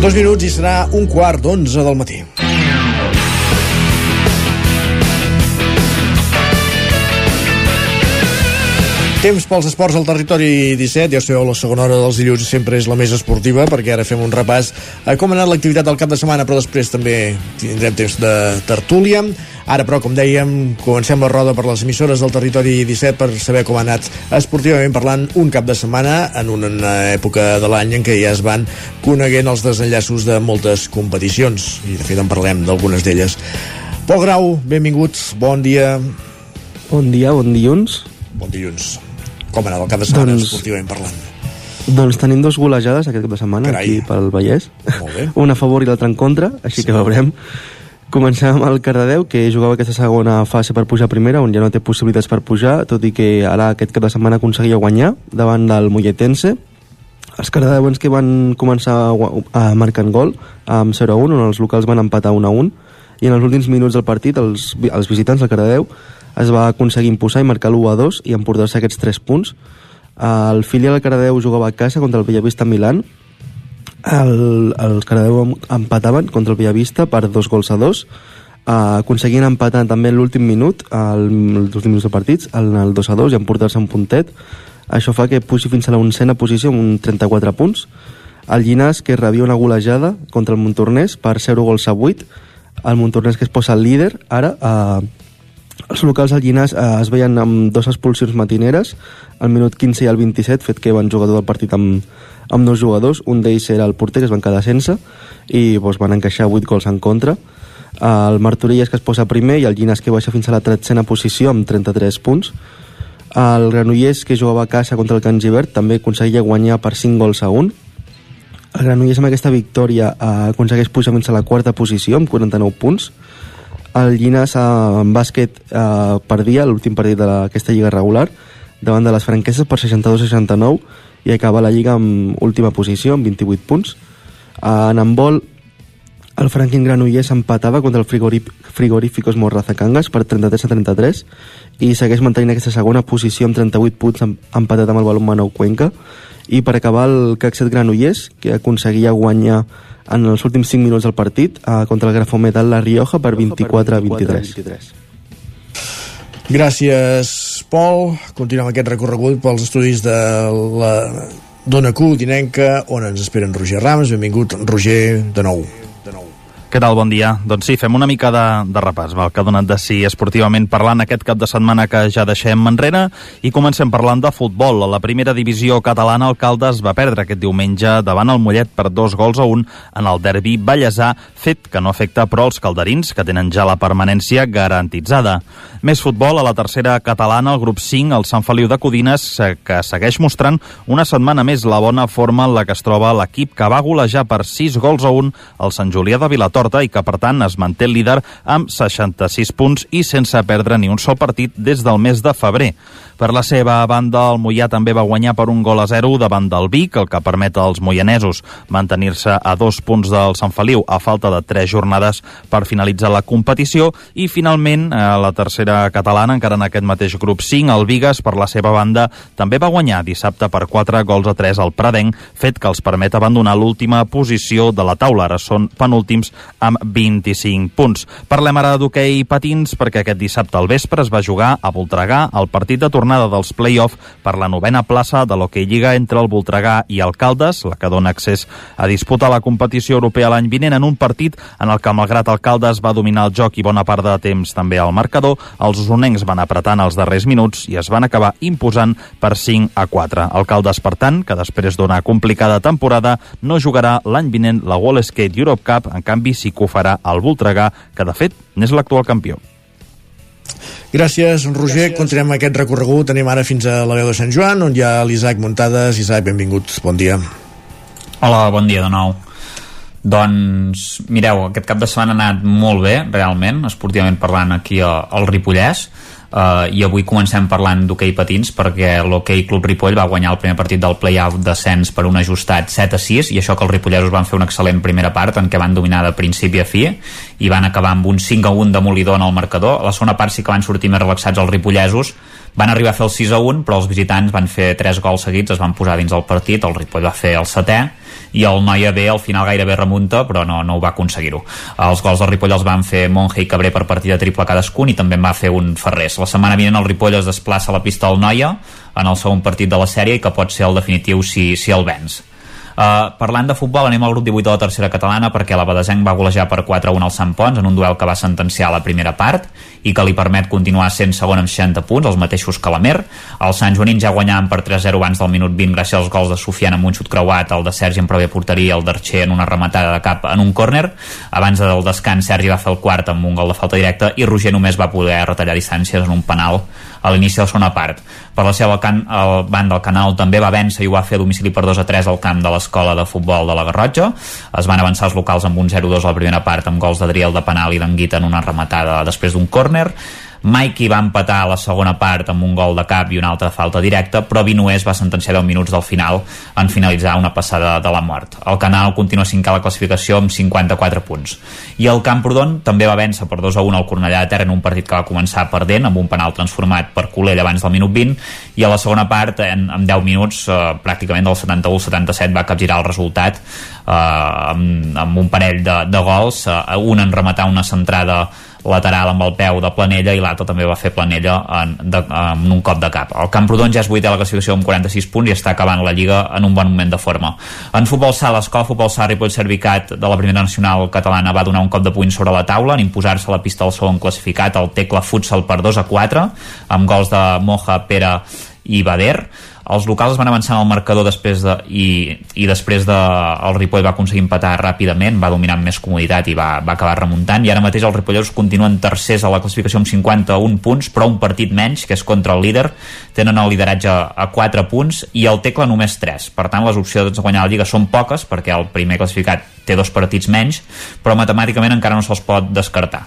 Dos minuts i serà un quart d'onze del matí. Temps pels esports al territori 17, ja sabeu, la segona hora dels dilluns sempre és la més esportiva, perquè ara fem un repàs a com ha anat l'activitat del cap de setmana, però després també tindrem temps de tertúlia. Ara, però, com dèiem, comencem la roda per les emissores del territori 17 per saber com ha anat esportivament parlant un cap de setmana en una època de l'any en què ja es van coneguent els desenllaços de moltes competicions, i de fet en parlem d'algunes d'elles. Pol Grau, benvinguts, bon dia. Bon dia, bon dilluns. Bon dilluns. Com anat el cap de setmana Doncs- esportivament parlant? Doncs tenim dos golejades aquest cap de setmana Carai. aquí pel Vallès. Una a favor i l'altra en contra, així que veurem. Comencem amb el Cardedeu, que jugava aquesta segona fase per pujar a primera, on ja no té possibilitats per pujar, tot i que ara aquest cap de setmana aconseguia guanyar davant del Molletense. Els cardedeuens que van començar a marcant gol amb 0 a 1, on els locals van empatar 1 a 1, i en els últims minuts del partit els, els visitants del Cardedeu es va aconseguir imposar i marcar l'1 a 2 i emportar-se aquests 3 punts. El filial del Cardedeu jugava a casa contra el Bellavista Milan. El, el Cardedeu empataven contra el Villavista per dos gols a dos. Uh, aconseguien empatar també l'últim minut el, els últims minuts de partits en el 2 a 2 i emportar-se un puntet. Això fa que pugi fins a la oncena posició amb un 34 punts. El Llinàs que rebia una golejada contra el Montornès per 0 gols a 8 el Montornès que es posa líder ara uh, els locals al Llinàs eh, es veien amb dues expulsions matineres, al minut 15 i al 27, fet que van jugar tot el partit amb, amb dos jugadors, un d'ells era el porter que es van quedar sense i doncs, van encaixar 8 gols en contra. El Martorelles que es posa primer i el Llinàs que baixa fins a la tretzena posició amb 33 punts. El Granollers que jugava a casa contra el Can Givert també aconseguia guanyar per 5 gols a 1 el Granollers amb aquesta victòria eh, aconsegueix pujar fins a la quarta posició amb 49 punts el Llinàs eh, en bàsquet eh, perdia l'últim partit d'aquesta lliga regular davant de les franqueses per 62-69 i acaba la Lliga amb última posició amb 28 punts. En handbol el Franklin Granollers empatava contra el Frigoríficos Morraza Cangas per 33 a 33 i segueix mantenint aquesta segona posició amb 38 punts empatat amb el Balonmano Cuenca i per acabar el Caxet Granollers que aconseguia guanyar en els últims 5 minuts del partit eh, contra el Grafometal La Rioja per 24 a 23. Gràcies, Pol. Continuem aquest recorregut pels estudis de la Dona Q, Dinenca, on ens esperen Roger Rams. Benvingut, Roger, de nou. Què tal? Bon dia. Doncs sí, fem una mica de, de repàs, el que ha donat de si esportivament parlant aquest cap de setmana que ja deixem enrere i comencem parlant de futbol. A la primera divisió catalana, el Caldes va perdre aquest diumenge davant el Mollet per dos gols a un en el derbi ballesà, fet que no afecta però els calderins, que tenen ja la permanència garantitzada. Més futbol, a la tercera catalana, el grup 5, el Sant Feliu de Codines, que segueix mostrant una setmana més la bona forma en la que es troba l'equip que va golejar per 6 gols a 1 al Sant Julià de Vilator torta i que, per tant, es manté líder amb 66 punts i sense perdre ni un sol partit des del mes de febrer. Per la seva banda, el Mollà també va guanyar per un gol a 0 davant del Vic, el que permet als moianesos mantenir-se a dos punts del Sant Feliu a falta de tres jornades per finalitzar la competició i finalment a la tercera catalana, encara en aquest mateix grup 5, el Vigas per la seva banda també va guanyar dissabte per 4 gols a 3 al Pradenc, fet que els permet abandonar l'última posició de la taula. Ara són penúltims amb 25 punts. Parlem ara d'hoquei patins perquè aquest dissabte al vespre es va jugar a Voltregà el partit de tornada jornada dels play-off per la novena plaça de l'Hockey Lliga entre el Voltregà i el Caldes, la que dona accés a disputar la competició europea l'any vinent en un partit en el que, malgrat el Caldes va dominar el joc i bona part de temps també al marcador, els usonencs van apretant els darrers minuts i es van acabar imposant per 5 a 4. El Caldes, per tant, que després d'una complicada temporada, no jugarà l'any vinent la Wall Skate Europe Cup, en canvi sí que ho farà el Voltregà, que de fet n'és l'actual campió. Gràcies, Roger. Gràcies. Continuem aquest recorregut. Anem ara fins a la veu de Sant Joan, on hi ha l'Isaac Muntades. Isaac, benvingut. Bon dia. Hola, bon dia de nou. Doncs, mireu, aquest cap de setmana ha anat molt bé, realment, esportivament parlant aquí al Ripollès uh, i avui comencem parlant d'hoquei patins perquè l'hoquei Club Ripoll va guanyar el primer partit del play-off descens per un ajustat 7 a 6 i això que els ripollesos van fer una excel·lent primera part en què van dominar de principi a fi i van acabar amb un 5 a 1 demolidor en el marcador. A la segona part sí que van sortir més relaxats els ripollesos van arribar a fer el 6 a 1 però els visitants van fer 3 gols seguits es van posar dins del partit, el Ripoll va fer el setè i el Noia B al final gairebé remunta però no, no ho va aconseguir-ho. Els gols del Ripoll els van fer Monge i Cabré per partida triple cadascun i també en va fer un Ferrés. La setmana vinent el Ripoll es desplaça a la pista del Noia en el segon partit de la sèrie i que pot ser el definitiu si, si el vens Uh, parlant de futbol, anem al grup 18 de la tercera catalana perquè la Badesenc va golejar per 4-1 al Sant Pons en un duel que va sentenciar la primera part i que li permet continuar sent segon amb 60 punts, els mateixos que la Mer. Els Sant Joanins ja guanyaven per 3-0 abans del minut 20 gràcies als gols de Sofiana amb un xut creuat, el de Sergi en pròpia porteria, el d'Archer en una rematada de cap en un córner. Abans del descans, Sergi va fer el quart amb un gol de falta directa i Roger només va poder retallar distàncies en un penal a l'inici de la segona part. Per la seva can, el banda del Canal també va vèncer i ho va fer a domicili per 2 a 3 al camp de l'escola de futbol de la Garrotxa. Es van avançar els locals amb un 0-2 a la primera part amb gols d'Adriel de penal i d'Anguita en una rematada després d'un córner Maiki va empatar a la segona part amb un gol de cap i una altra falta directa, però Vinués va sentenciar 10 minuts del final en finalitzar una passada de la mort. El Canal continua cinquè la classificació amb 54 punts. I el Camprodon també va vèncer per 2 a 1 al Cornellà de Terra en un partit que va començar perdent amb un penal transformat per Colell abans del minut 20 i a la segona part en, en 10 minuts eh, pràcticament del 71 al 77 va capgirar el resultat eh, amb, amb un parell de, de gols eh, un en rematar una centrada lateral amb el peu de Planella i l'altre també va fer Planella en, de, en un cop de cap. El Camprodon ja és vuitè a la classificació amb 46 punts i està acabant la Lliga en un bon moment de forma. En futbol sala, l'escola futbol sala Ripoll Servicat de la primera nacional catalana va donar un cop de puny sobre la taula en imposar-se la pista del segon classificat el Tecla Futsal per 2 a 4 amb gols de Moja, Pere i Bader els locals van avançar en el marcador després de, i, i després de, el Ripoll va aconseguir empatar ràpidament, va dominar amb més comoditat i va, va acabar remuntant, i ara mateix els ripolleros continuen tercers a la classificació amb 51 punts, però un partit menys, que és contra el líder, tenen el lideratge a 4 punts i el Tecla només 3, per tant les opcions de guanyar la Lliga són poques, perquè el primer classificat té dos partits menys, però matemàticament encara no se'ls pot descartar.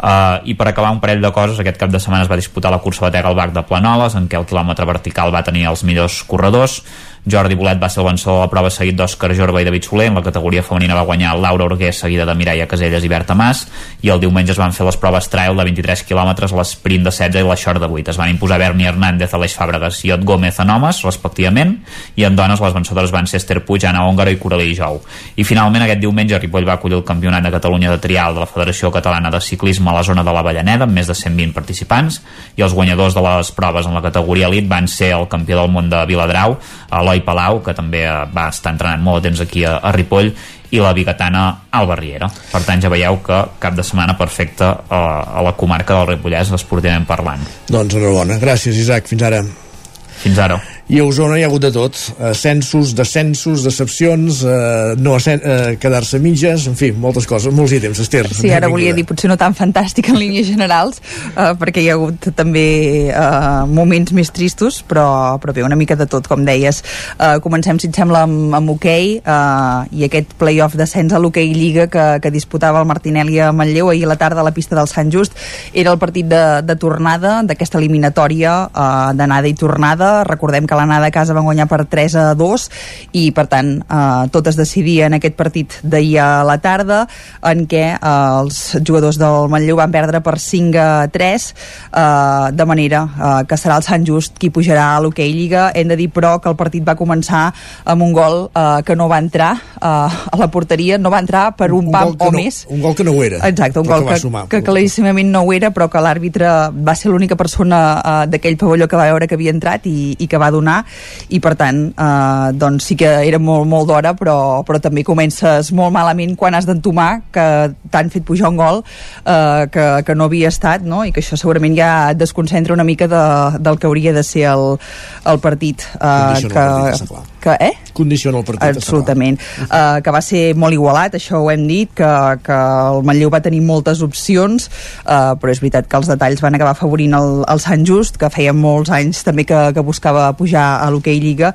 Uh, I per acabar un parell de coses, aquest cap de setmana es va disputar la cursa batega al Bac de Planoles, en què el quilòmetre vertical va tenir els millors corredors. Jordi Bolet va ser el vencedor la prova seguit d'Òscar Jorba i David Soler. En la categoria femenina va guanyar Laura Orguer, seguida de Mireia Caselles i Berta Mas. I el diumenge es van fer les proves trail de 23 km, l'esprint de 16 i la short de 8. Es van imposar Berni Hernández, Aleix Fàbregas i Ot Gómez en homes, respectivament, i en dones les vencedores van ser Esther Puig, Anna Òngara i Coralí Jou. I finalment aquest diumenge Ripoll va acollir el Campionat de Catalunya de Trial de la Federació Catalana de Ciclisme a la zona de la Vallaneda amb més de 120 participants i els guanyadors de les proves en la categoria elit van ser el campió del món de Viladrau, Eloi Palau, que també va estar entrenant molt de temps aquí a, a Ripoll i la bigatana Alba Riera. Per tant, ja veieu que cap de setmana perfecte a, a la comarca del Ripollès esportivament parlant. Doncs enhorabona. Gràcies, Isaac. Fins ara. Fins ara. I a Osona hi ha hagut de tot. Ascensos, descensos, decepcions, eh, no eh, quedar-se mitges, en fi, moltes coses, molts ítems. Esther, Sí, ara volia dir, potser no tan fantàstic en línies generals, eh, perquè hi ha hagut també eh, moments més tristos, però, però bé, una mica de tot, com deies. Eh, comencem, si et sembla, amb, amb hoquei, eh, i aquest play-off d'ascens a l'hoquei Lliga que, que disputava el Martinelli a Manlleu ahir a la tarda a la pista del Sant Just. Era el partit de, de tornada d'aquesta eliminatòria eh, d'anada i tornada. Recordem que l'anada a casa van guanyar per 3 a 2 i per tant eh, tot es decidia en aquest partit d'ahir a la tarda en què eh, els jugadors del Manlleu van perdre per 5 a 3 eh, de manera eh, que serà el Sant Just qui pujarà a l'hoquei Lliga hem de dir però que el partit va començar amb un gol eh, que no va entrar eh, a la porteria, no va entrar per un, un pam o no, més Un gol que no ho era. Exacte, un gol que, sumar, que claríssimament no ho era, però que l'àrbitre va ser l'única persona uh, d'aquell pavelló que va veure que havia entrat i, i que va donar, i per tant, uh, doncs sí que era molt, molt d'hora, però, però també comences molt malament quan has d'entomar que t'han fet pujar un gol uh, que, que no havia estat, no? i que això segurament ja et desconcentra una mica de, del que hauria de ser el, el partit. Condiciona que, el partit, està clar. que, eh? Condiciona el partit. Absolutament. Uh, que va ser molt igualat, això ho hem dit, que, que el Manlleu va tenir moltes opcions, uh, però és veritat que els detalls van acabar afavorint el, el Sant Just, que feia molts anys també que, que buscava pujar a l'hoquei Lliga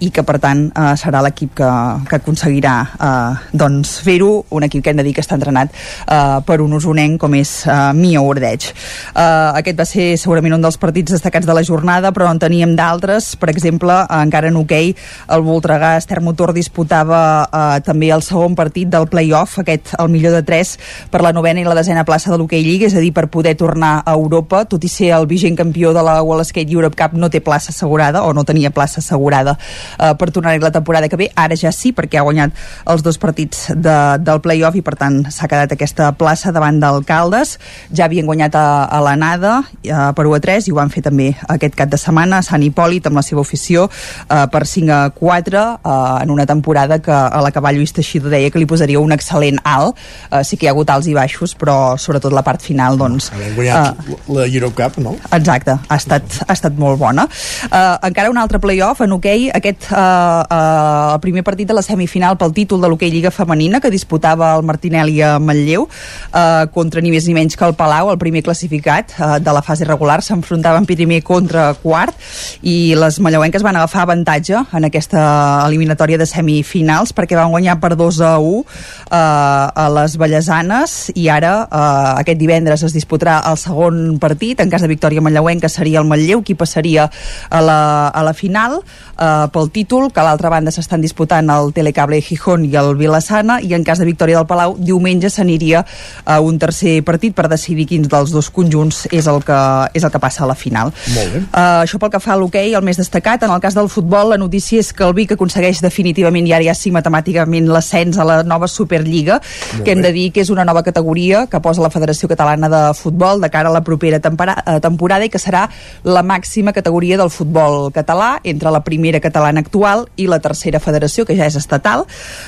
i que per tant uh, serà l'equip que, que aconseguirà uh, doncs fer-ho, un equip que hem de dir que està entrenat uh, per un usonenc com és uh, Mia Ordeig. Uh, aquest va ser segurament un dels partits destacats de la jornada, però en teníem d'altres, per exemple, encara en hoquei, el Voltregà Ester Motor disputava uh, també el segon partit del play-off, aquest el millor de tres per la novena i la desena plaça de l'hoquei Lliga, és a dir, per poder tornar a Europa, tot i ser el vigent campió de la World Skate Europe Cup no té plaça assegurada, o no tenia plaça assegurada uh, per tornar-hi la temporada que ve, ara ja sí, perquè ha guanyat els dos partits de, del play-off i per tant s'ha quedat aquesta plaça davant d'Alcaldes, ja havien guanyat a, a l'anada uh, per 1 a 3 i ho van fer també aquest cap de setmana a Sant Hipòlit amb la seva afició uh, per 5 a 4 uh, en una temporada que a la que va Lluís Teixidor deia que li posaria un excel·lent alt, uh, sí que hi ha hagut alts i baixos, però sobretot la part final doncs, guanyat uh, la Europe Cup, no? Exacte, ha estat, ha estat molt bona. Uh, encara un altre play-off en hoquei, aquest uh, uh, el primer partit de la semifinal pel títol de l'hoquei Lliga Femenina que disputava el Martinelli a Manlleu uh, contra ni més ni menys que el Palau, el primer classificat uh, de la fase regular, s'enfrontaven primer contra quart i les malleuenques van agafar avantatge en aquesta eliminatòria de semifinals perquè van guanyar per 2 a 1 eh, a les Vallesanes i ara eh, aquest divendres es disputarà el segon partit. En cas de victòria manlleuenca seria el Manlleu qui passaria a la, a la final eh, pel títol que a l'altra banda s'estan disputant el Telecable Gijón i el Vilassana i en cas de victòria del Palau diumenge s'aniria a un tercer partit per decidir quins dels dos conjunts és el que, és el que passa a la final Molt bé. Uh, això pel que fa a l'hoquei, el més destacat, en el cas del futbol, la notícia és que el Vic aconsegueix definitivament i ara ja sí matemàticament l'ascens a la nova Superliga, Molt que hem bé. de dir que és una nova categoria que posa la Federació Catalana de Futbol de cara a la propera tempora- eh, temporada i que serà la màxima categoria del futbol català entre la primera catalana actual i la tercera federació, que ja és estatal,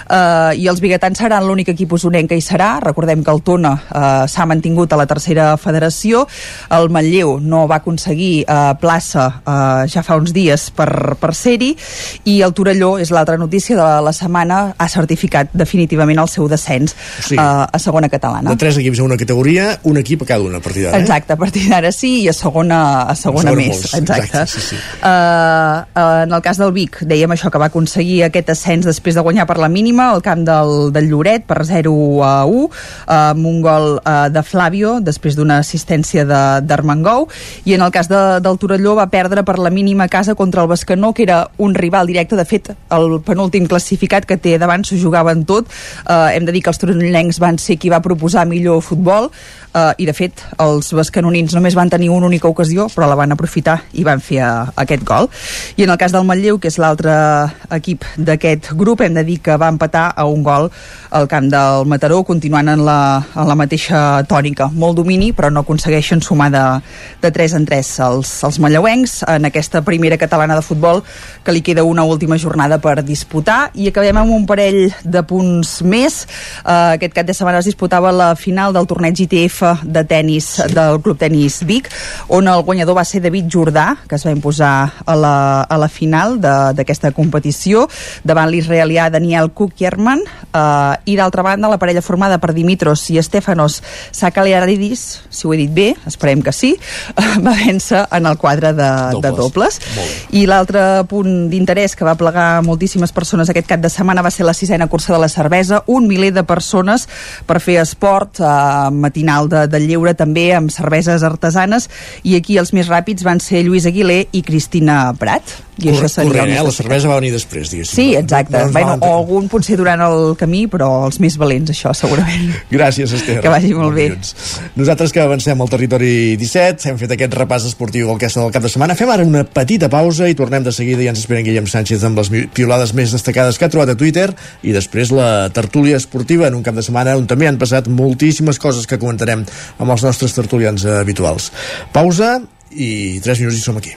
uh, i els biguetans seran l'únic equip usonenc que hi serà. Recordem que el Tona uh, s'ha mantingut a la tercera federació, el Manlleu no va aconseguir uh, plaça uh, ja fa uns dies per, per ser-hi, i el Torelló és l'altra notícia de la setmana, ha certificat definitivament el seu descens Sí. uh, a segona catalana. De tres equips a una categoria, un equip a cada una a partir d'ara. Eh? Exacte, a partir d'ara sí i a segona, a segona, segona més. molts, Exacte. exacte, sí, sí. Uh, en el cas del Vic, dèiem això, que va aconseguir aquest ascens després de guanyar per la mínima al camp del, del Lloret per 0 a 1, uh, amb un gol uh, de Flavio després d'una assistència d'Armengou, i en el cas de, del Torelló va perdre per la mínima casa contra el Bescanó, que era un rival directe, de fet, el penúltim classificat que té davant s'ho jugaven tot, uh, hem de dir que els torellonencs van ser qui va proposar millor futbol, uh, i de fet els bascanonins només van tenir una única ocasió, però la van aprofitar i van fer uh, aquest gol. I en el cas del Manlleu, que és l'altre equip d'aquest grup, hem de dir que va empatar a un gol al camp del Mataró, continuant en la, en la mateixa tònica. Molt domini, però no aconsegueixen sumar de, de 3 en 3 els, els manlleuencs en aquesta primera catalana de futbol que li queda una última jornada per disputar i acabem amb un parell de punts més. Uh, aquest cap de setmana es disputava la final del torneig ITF de tennis del Club Tenis Vic, on el guanyador va ser David Jordà, que es va imposar a la, a la final de- d'aquesta competició, davant l'israelià Daniel Kukierman, uh, i d'altra banda la parella formada per Dimitros i Stefanos Sakaliaridis, si ho he dit bé, esperem que sí, va vèncer en el quadre de dobles. De dobles. I l'altre punt d'interès que va plegar moltíssimes persones aquest cap de setmana va ser la sisena cursa de la cervesa, un miler de persones per fer esport eh, matinal de, de lleure també amb cerveses artesanes i aquí els més ràpids van ser Lluís Aguilé i Cristina Prat i Corre, això seria corrent, eh? La cervesa va venir després, diguéssim. Sí, exacte. No ens bueno, o algun potser durant el camí, però els més valents, això, segurament. Gràcies, Esther. Que vagi molt bé. Nosaltres que avancem al territori 17, hem fet aquest repàs esportiu del que ha estat el cap de setmana. Fem ara una petita pausa i tornem de seguida i ens esperen Guillem Sánchez amb les piolades més destacades que ha trobat a Twitter i després la tertúlia esportiva en un cap de setmana on també han passat moltíssimes coses que comentarem amb els nostres tertulians habituals. Pausa i 3 minuts i som aquí.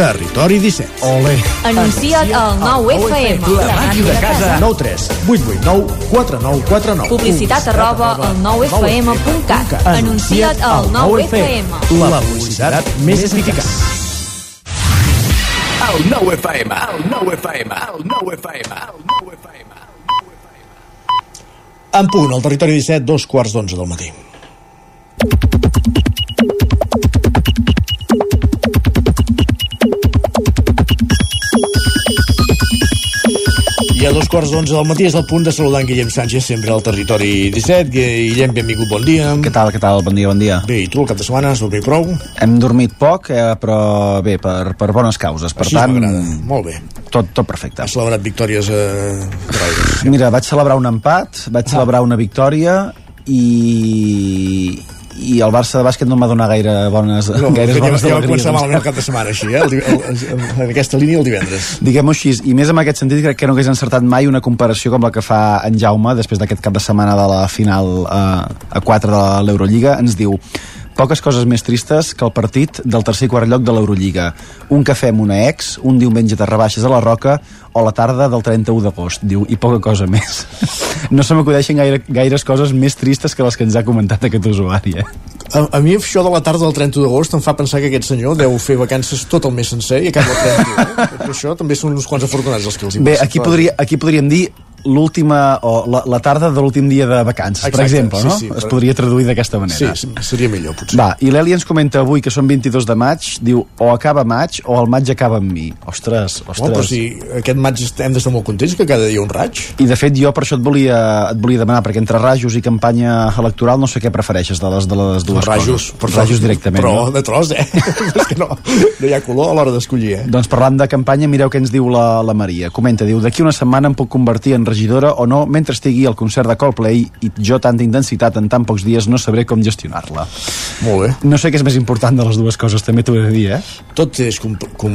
Territori 17. Ole. Anuncia't al 9FM. La màquina de casa. 9 3 8 8 9 4 9 4 9. Publicitat arroba al 9FM.cat. Anuncia't al 9FM. La publicitat més eficaç. El 9 FM, el 9 FM, el 9 FM, el 9 FM. En punt, al territori 17, dos quarts d'onze del matí. I a dos quarts d'onze del matí és el punt de saludar en Guillem Sánchez, sempre al territori 17. Guillem, benvingut, bon dia. Què tal, què tal? Bon dia, bon dia. Bé, i tu, el cap de setmana, has dormit prou? Hem dormit poc, eh, però bé, per, per bones causes. Per Així tant. Molt bé. tot, tot perfecte. Has celebrat victòries eh, heroiques. Mira, vaig celebrar un empat, vaig celebrar una victòria i, i el Barça de bàsquet no em va donar gaire bones, No, gaires ja, bones ja va començar malament el cap de setmana, així, eh? El, el, el, en aquesta línia el divendres. Diguem-ho així, i més en aquest sentit crec que no hagués encertat mai una comparació com la que fa en Jaume després d'aquest cap de setmana de la final eh, a 4 de l'Eurolliga, ens diu poques coses més tristes que el partit del tercer i quart lloc de l'Eurolliga. Un cafè amb una ex, un diumenge de rebaixes a la Roca o la tarda del 31 d'agost, diu, i poca cosa més. No se m'acudeixen gaire, gaires coses més tristes que les que ens ha comentat aquest usuari, eh? A, a mi això de la tarda del 30 d'agost em fa pensar que aquest senyor deu fer vacances tot el mes sencer i acaba el 31. Eh? Perquè això també són uns quants afortunats els que els hi Bé, aquí, podria, aquí podríem dir l'última o la, la tarda de l'últim dia de vacances, per Exacte, exemple, sí, no? sí, es però- podria traduir d'aquesta manera. Sí, seria millor, potser. Va, i l'Eli ens comenta avui que són 22 de maig, diu, o acaba maig o el maig acaba amb mi. Ostres, ostres. Home, però si aquest maig hem d'estar molt contents que cada dia un raig. I de fet jo per això et volia, et volia demanar, perquè entre rajos i campanya electoral no sé què prefereixes de les, de les dues rajos, coses. rajos directament, Però no? de tros, eh? És que no, no hi ha color a l'hora d'escollir, eh? Doncs parlant de campanya, mireu què ens diu la, la Maria. Comenta, diu, d'aquí una setmana em puc convertir en regidora o no mentre estigui al concert de Coldplay i jo tanta intensitat en tan pocs dies no sabré com gestionar-la. Molt bé. No sé què és més important de les dues coses, també t'ho he de dir, eh? Tot és com, com,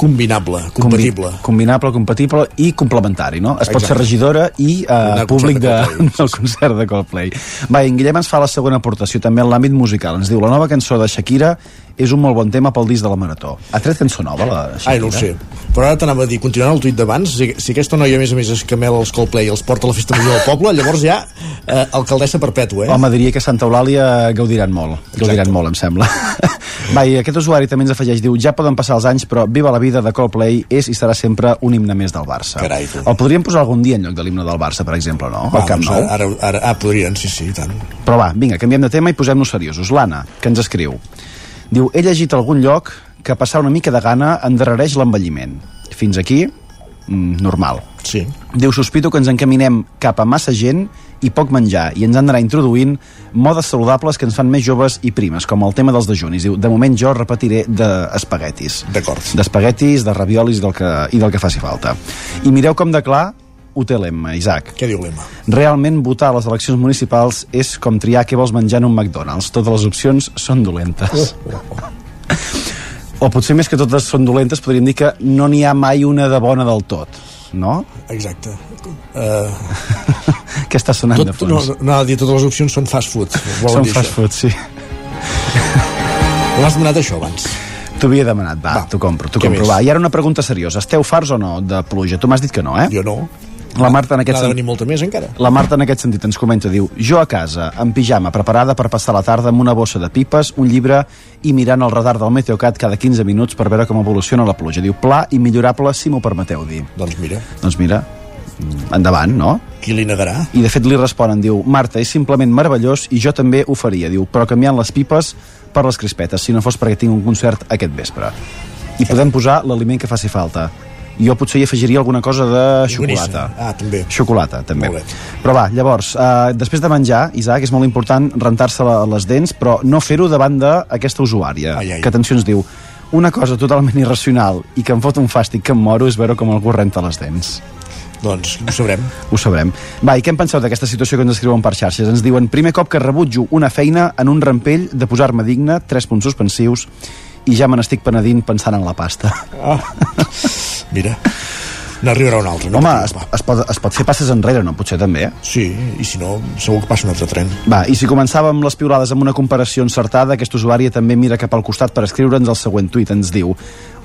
combinable, compatible. Combi combinable, compatible i complementari, no? Es pot Exacte. ser regidora i eh, públic de, de del concert de Coldplay. Va, en Guillem ens fa la segona aportació, també en l'àmbit musical. Ens diu, la nova cançó de Shakira és un molt bon tema pel disc de la Marató. Ha tret cançó nova, la Shakira? Ai, no ho sé. Però ara t'anava a dir, continuant el tuit d'abans, si, si aquesta noia, a més a més, es camela els Coldplay i els porta a la festa major del poble, llavors ja eh, alcaldessa perpètua, eh? Home, diria que Santa Eulàlia gaudiran molt. Gaudiran molt, em sembla. Va, i aquest usuari també ens afegeix, diu, ja poden passar els anys, però Viva la vida de Coldplay és i serà sempre un himne més del Barça. Carai, tu. El podríem posar algun dia en lloc de l'himne del Barça, per exemple, no? Va, Camp doncs Nou. ara, ara, ah, podrien, sí, sí, tant. Però va, vinga, canviem de tema i posem-nos seriosos. L'Anna, que ens escriu. Diu, he llegit a algun lloc que passar una mica de gana endarrereix l'envelliment. Fins aquí, mm, normal. Sí. Diu, sospito que ens encaminem cap a massa gent i poc menjar, i ens han d'anar introduint modes saludables que ens fan més joves i primes, com el tema dels dejunis. Diu, de moment jo repetiré d'espaguetis. D'acord. D'espaguetis, de raviolis del que, i del que faci falta. I mireu com de clar ho té l'Emma, Isaac. Què diu l'Emma? Realment votar a les eleccions municipals és com triar què vols menjar en un McDonald's. Totes les opcions són dolentes. O potser més que totes són dolentes, podríem dir que no n'hi ha mai una de bona del tot, no? Exacte. Uh, Què està sonant de tot, no, fons? no, no, dir totes les opcions són fast food. volen Són fast això. food, sí. L'has demanat això abans. T'ho havia demanat, va, t'ho compro, t'ho compro. més? Va. I ara una pregunta seriosa. Esteu farts o no de pluja? Tu m'has dit que no, eh? Jo no. La Marta en aquest sentit... venir molta més encara. La Marta en aquest sentit ens comenta, diu Jo a casa, en pijama, preparada per passar la tarda amb una bossa de pipes, un llibre i mirant el radar del Meteocat cada 15 minuts per veure com evoluciona la pluja. Diu, pla i millorable, si m'ho permeteu dir. Doncs mira. Doncs mira, endavant, no? Qui li negarà? I de fet li responen, diu, Marta, és simplement meravellós i jo també ho faria, diu, però canviant les pipes per les crispetes, si no fos perquè tinc un concert aquest vespre. I podem posar l'aliment que faci falta. Jo potser hi afegiria alguna cosa de xocolata. Ah, també. Xocolata, també. Però va, llavors, eh, després de menjar, Isaac, és molt important rentar-se les dents, però no fer-ho davant d'aquesta usuària, Ai, ai. que atenció ens diu una cosa totalment irracional i que em fot un fàstic que em moro és veure com algú renta les dents. Doncs ho sabrem. Ho sabrem. Va, i què en penseu d'aquesta situació que ens escriuen per xarxes? Ens diuen, primer cop que rebutjo una feina en un rampell de posar-me digne, tres punts suspensius, i ja me n'estic penedint pensant en la pasta. Ah. Mira, n'arribarà un altre. No Home, es, es, pot, es pot fer passes enrere, no? Potser també, eh? Sí, i si no, segur que passa un altre tren. Va, i si començàvem les piulades amb una comparació encertada, aquest usuari també mira cap al costat per escriure'ns el següent tuit. Ens diu,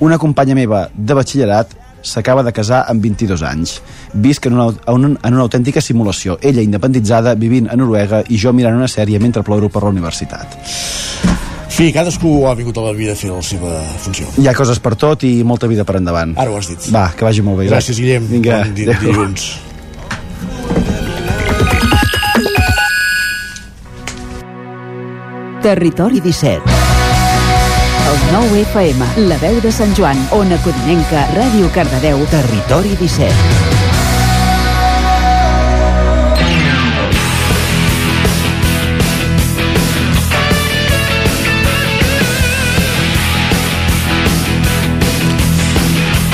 una companya meva de batxillerat s'acaba de casar amb 22 anys. Visc en una, en, en una autèntica simulació. Ella independitzada, vivint a Noruega, i jo mirant una sèrie mentre ploro per la universitat. Sí, cadascú ha vingut a la vida a fer la seva funció. Hi ha coses per tot i molta vida per endavant. Ara ho has dit. Va, que vagi molt bé. Gràcies, Guillem. Vinga, Bon di- adéu. dilluns. Territori 17. El 9 FM, la veu de Sant Joan, Ona Codinenca, Ràdio Cardedeu. Territori 17.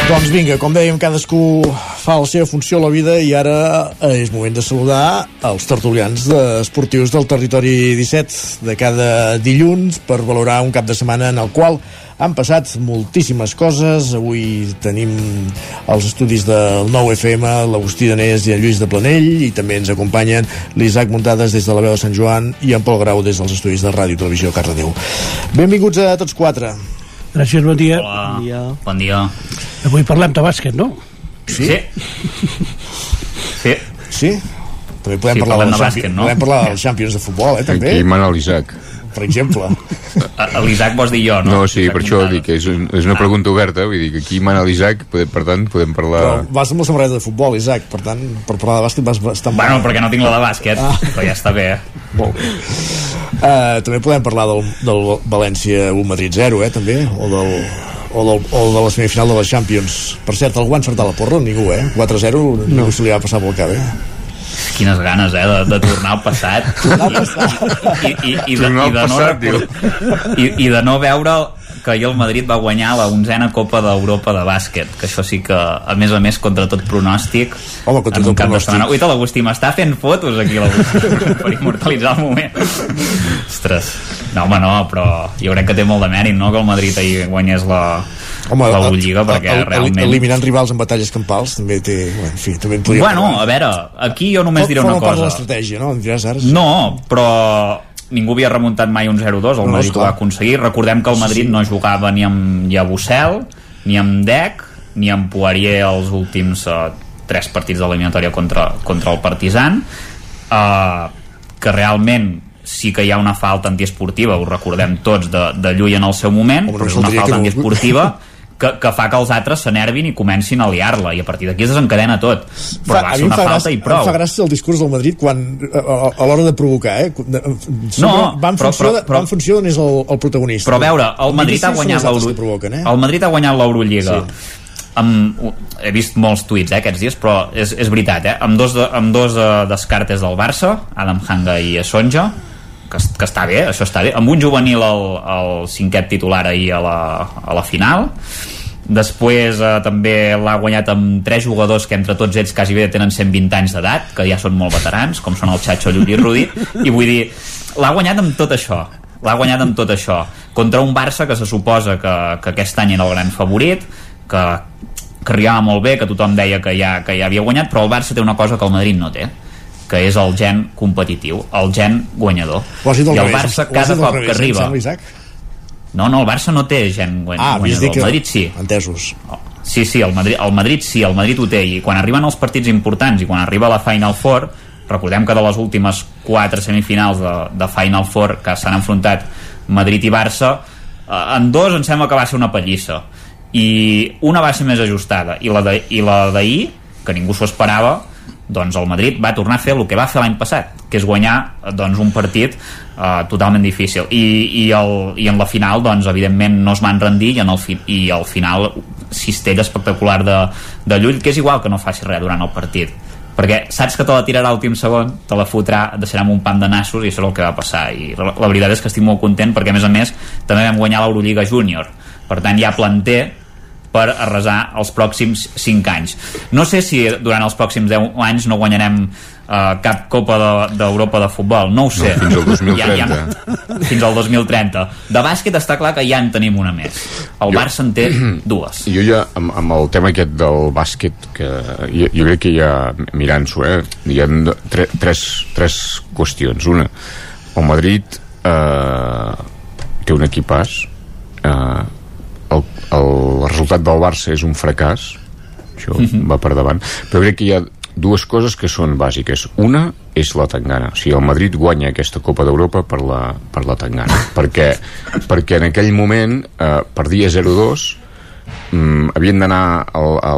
Doncs vinga, com dèiem, cadascú fa la seva funció a la vida i ara eh, és moment de saludar els tertulians esportius del territori 17 de cada dilluns per valorar un cap de setmana en el qual han passat moltíssimes coses. Avui tenim els estudis del 9 FM, l'Agustí Danés i en Lluís de Planell i també ens acompanyen l'Isaac Muntades des de la veu de Sant Joan i en Pol Grau des dels estudis de Ràdio i Televisió Cardedeu. Benvinguts a tots quatre. Gràcies, bon dia. Hola. Bon dia. Bon dia. Avui parlem de bàsquet, no? Sí? Sí. Sí? També podem Sí, parlar, parlem dels de bàsquet, no? podem parlar dels Champions de futbol, eh, també. Aquí mana l'Isaac. Per exemple. A- L'Isaac vols dir jo, no? No, sí, per això dic que és, un, és una pregunta oberta, vull dir que aquí mana l'Isaac, per, per tant podem parlar... Però vas amb la samarreta de futbol, Isaac, per tant, per parlar de bàsquet vas bastant... Bueno, perquè no tinc la de bàsquet, ah. però ja està bé. Molt bé. Uh, també podem parlar del, del València 1 Madrid 0, eh, també, o del, o, del, o de la semifinal de la Champions. Per cert, algú va encertar la porra? Ningú, eh? 4-0, no. ningú se li va passar pel cap, eh? Quines ganes, eh, de, de tornar al passat. Tornar al passat. I, i, i, de, Tornar i, de no passat, i, I de no veure que ahir el Madrid va guanyar la onzena Copa d'Europa de bàsquet, que això sí que, a més a més, contra tot pronòstic, Home, contra en un tot cap de pronòstic. setmana. Uita, l'Agustí m'està fent fotos aquí, l'Agustí, per immortalitzar el moment. Ostres, no, home, no, però jo crec que té molt de mèrit, no?, que el Madrid ahir guanyés la, Home, la Lliga, perquè el- el- realment... Eliminant rivals en batalles campals també té... En fi, també en podria Bueno, a veure, aquí jo només diré una Forma part de cosa. l'estratègia, no? Em diràs ara? No, però ningú havia remuntat mai un 0-2, el No, Madrid ho va aconseguir. Recordem que el Madrid no jugava ni amb Yabusel, ni amb Dec, ni amb Poirier els últims uh, tres partits de l'eliminatòria contra, contra el Partizan, uh, que realment sí que hi ha una falta antiesportiva, ho recordem tots, de, de Llull en el seu moment, Home, no però és una falta antiesportiva que, que fa que els altres s'enervin i comencin a liar-la i a partir d'aquí es desencadena tot però Fa- va ser una fa falta gràcia, i prou Em fa gràcia el discurs del Madrid quan, a, a, a l'hora de provocar, eh? De- No, va en però- funció, però- de, va en funció d'on és el, el protagonista. Però a veure, el Madrid ha guanyat l'Euro... que provoquen, eh? El Madrid ha guanyat l'Eurolliga. Amb, he vist molts tuits eh, aquests dies, però és, és veritat, eh? Amb dos, de, amb dos uh, descartes del Barça, Adam Hanga i Sonja, que, que està bé, això està bé. Amb un juvenil al, al cinquè titular ahir a la, a la final. Després eh, també l'ha guanyat amb tres jugadors que entre tots ells quasi bé tenen 120 anys d'edat, que ja són molt veterans, com són el Chacho, Llull i Rudi, i vull dir, l'ha guanyat amb tot això l'ha guanyat amb tot això contra un Barça que se suposa que, que aquest any era el gran favorit que, que arribava molt bé que tothom deia que ja, que ja havia guanyat però el Barça té una cosa que el Madrid no té que és el gen competitiu, el gen guanyador. I el revés, Barça cada cop revés, que arriba... Isaac? No, no, el Barça no té gen guany, Ah, guanyador. dit que... El Madrid sí. Entesos. Sí, sí, el Madrid, el Madrid sí, el Madrid ho té i quan arriben els partits importants i quan arriba la Final Four recordem que de les últimes quatre semifinals de, de Final Four que s'han enfrontat Madrid i Barça eh, en dos em sembla que va ser una pallissa i una va ser més ajustada i la de- i la d'ahir, que ningú s'ho esperava doncs el Madrid va tornar a fer el que va fer l'any passat que és guanyar doncs, un partit uh, totalment difícil. I, i, el, i en la final doncs evidentment no es van rendir i, en el fi, i al final cistella espectacular de, de Llull que és igual que no faci res durant el partit. Perquè saps que te la tirarà l'últim segon te la fotrà, deixarà amb un pam de nassos i això és el que va passar. I la, la veritat és que estic molt content perquè a més a més també vam guanyar l'Eurolliga Júnior. Per tant hi ha planter per arrasar els pròxims 5 anys. No sé si durant els pròxims 10 anys no guanyarem uh, cap Copa d'Europa de, de futbol, no ho sé. No, fins al 2030. Ja, ja, fins al 2030. De bàsquet està clar que ja en tenim una més. El jo, Barça en té dues. Jo ja, amb, amb el tema aquest del bàsquet, que jo, jo crec que ja, mirant-s'ho, eh, hi ha tre, tres, tres qüestions. Una, el Madrid eh, té un equipàs, eh, el, el resultat del Barça és un fracàs això uh Mhm. -huh. va per davant però crec que hi ha dues coses que són bàsiques una és la Tangana o sigui, el Madrid guanya aquesta Copa d'Europa per la, per la Tangana perquè, perquè en aquell moment eh, perdia 0-2 mm, havien d'anar al- a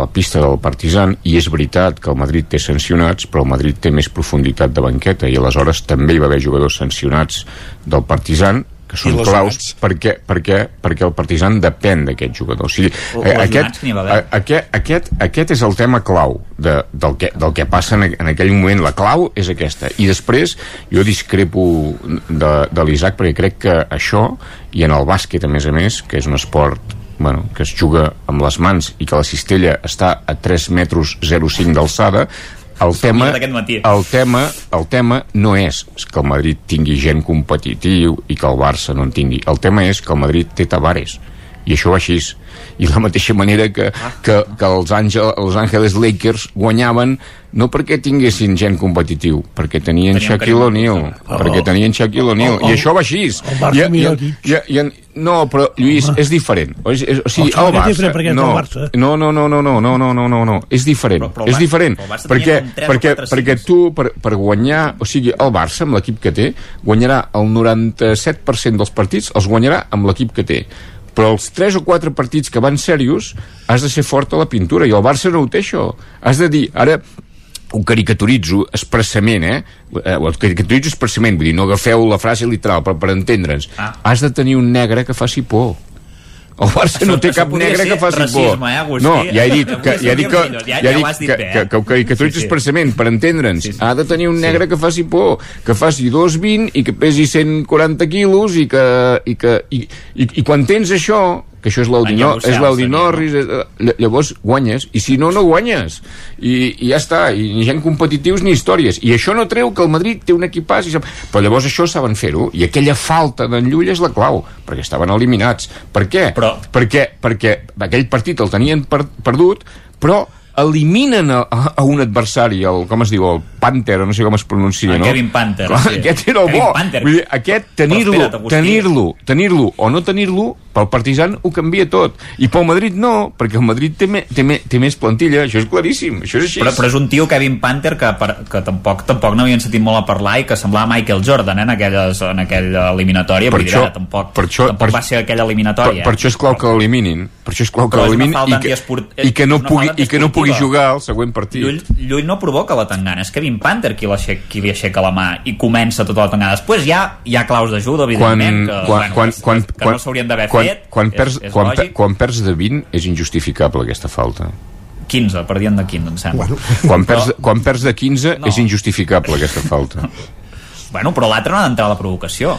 la pista del Partizan i és veritat que el Madrid té sancionats però el Madrid té més profunditat de banqueta i aleshores també hi va haver jugadors sancionats del Partizan que són claus perquè, perquè, perquè el Partizan depèn d'aquest jugador. O sigui, O- eh, aquest, aquest, aquest, aquest és el tema clau de, del, que, del que passa en, en aquell moment. La clau és aquesta. I després jo discrepo de, de l'Isaac perquè crec que això i en el bàsquet a més a més que és un esport bueno, que es juga amb les mans i que la cistella està a 3 metres 0,5 d'alçada el tema, matí. el tema, el tema no és que el Madrid tingui gent competitiu i que el Barça no en tingui. El tema és que el Madrid té Tavares i això va així. I de la mateixa manera que, que, que els, Àngel, els Ángeles Lakers guanyaven no perquè tinguessin gent competitiu perquè tenien Shaquille O'Neal Oh. perquè tenien Shaquille O'Neal. El- i això va així. Barça I, i, i, i, i, no, però Lluís, és diferent. És, és, o sigui, El el Barça és diferent no, Barça. no, no, no, no, no, no, no, no, no, no, és diferent. Però- però és Barça- diferent. però perquè, perquè, perquè tu per, per guanyar o sigui, el Barça amb l'equip que té guanyarà el 97% dels partits els guanyarà amb l'equip que té però els 3 o 4 partits que van serios has de ser fort a la pintura. I el Barça no ho té això. Has de dir, ara ho caricaturitzo expressament, eh? eh ho caricaturitzo expressament, vull dir, no agafeu la frase literal, però per entendre'ns. Ah. has de tenir un negre que faci por el Barça no té cap negre que faci racisme, por. eh, Agustí? no, ja he dit que, ja he dit que, ja- ja ja he dit que, que, que ho caricaturitzo Sí, sí. expressament, per entendre'ns. Ha de tenir un negre que faci por, que faci 2,20 i que pesi 140 quilos i que, i que i, i, i quan tens això que això és l'Audi Menja no, Brussel, és l'Audi seria, Norris és, ll- llavors guanyes i si no, no guanyes i, i ja està, i ni gent competitius ni històries, i això no treu que el Madrid té un equipàs, i sap... però llavors això saben fer-ho, i aquella falta d'en Llull és la clau, perquè estaven eliminats per què? Però- Perquè, perquè aquell partit el tenien per, perdut però eliminen a, a, un adversari, el, com es diu, el Panther, no sé com es pronuncia, El no? Kevin Panther, Clar, sí. Aquest era el Kevin bo. Panther. Vull dir, aquest, tenir-lo, tenir-lo, tenir-lo o no tenir-lo, pel Partizan ho canvia tot. I pel Madrid no, perquè el Madrid té, me, té, me, té més plantilla, això és claríssim, això és així. Però, però és un tio, Kevin Panther, que, per, que tampoc tampoc n'havien sentit molt a parlar i que semblava Michael Jordan eh, en, aquelles, en aquella eliminatòria. Per això- ara, tampoc, per això- tampoc per- va ser aquella per, eliminatòria. per això és clau que l'eliminin. Per això és clau que l'eliminin i, que, i, que no pugui, i que no pugui jugar al següent partit. Llull, Llull no provoca la tangana, és Kevin Panther qui, qui li aixeca la mà i comença tota la tangana. Després hi ha, hi ha claus d'ajuda, quan, evidentment, que, quan, bueno, quan, que, quan, que quan, no s'haurien d'haver quan, fet, quan, perds, és, és quan, lògic. quan perds de 20 és injustificable aquesta falta 15, perdien de 15, em sembla. Bueno, quan perds, quan perds de 15 No. és injustificable aquesta falta bueno però l'altre no ha d'entrar a la provocació.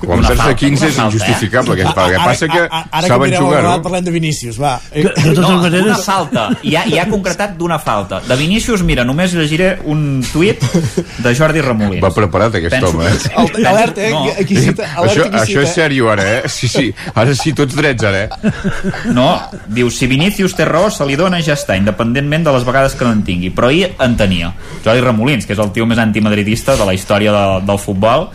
Perds de falta, 15 una és falta, injustificable aquesta falta el que passa que ara, ara saben mireu jugar el parlem de Vinícius, va. Eh, De totes no, maneres- una falta. I ha, i ha concretat d'una falta. De Vinícius, mira, només llegiré un tuit de Jordi Remolins. va preparat aquest Penso- home eh? El- Alerta, eh? No. Aquí cita, alerta això, això cita. és sèrio ara, eh? Sí, sí, ara sí, tots drets ara, eh? No, diu, si Vinícius té raó, se li dona ja està, independentment de les vegades que no en tingui. Però ahir en tenia. Jordi Remolins, que és el tio més antimadridista de la història de, del futbol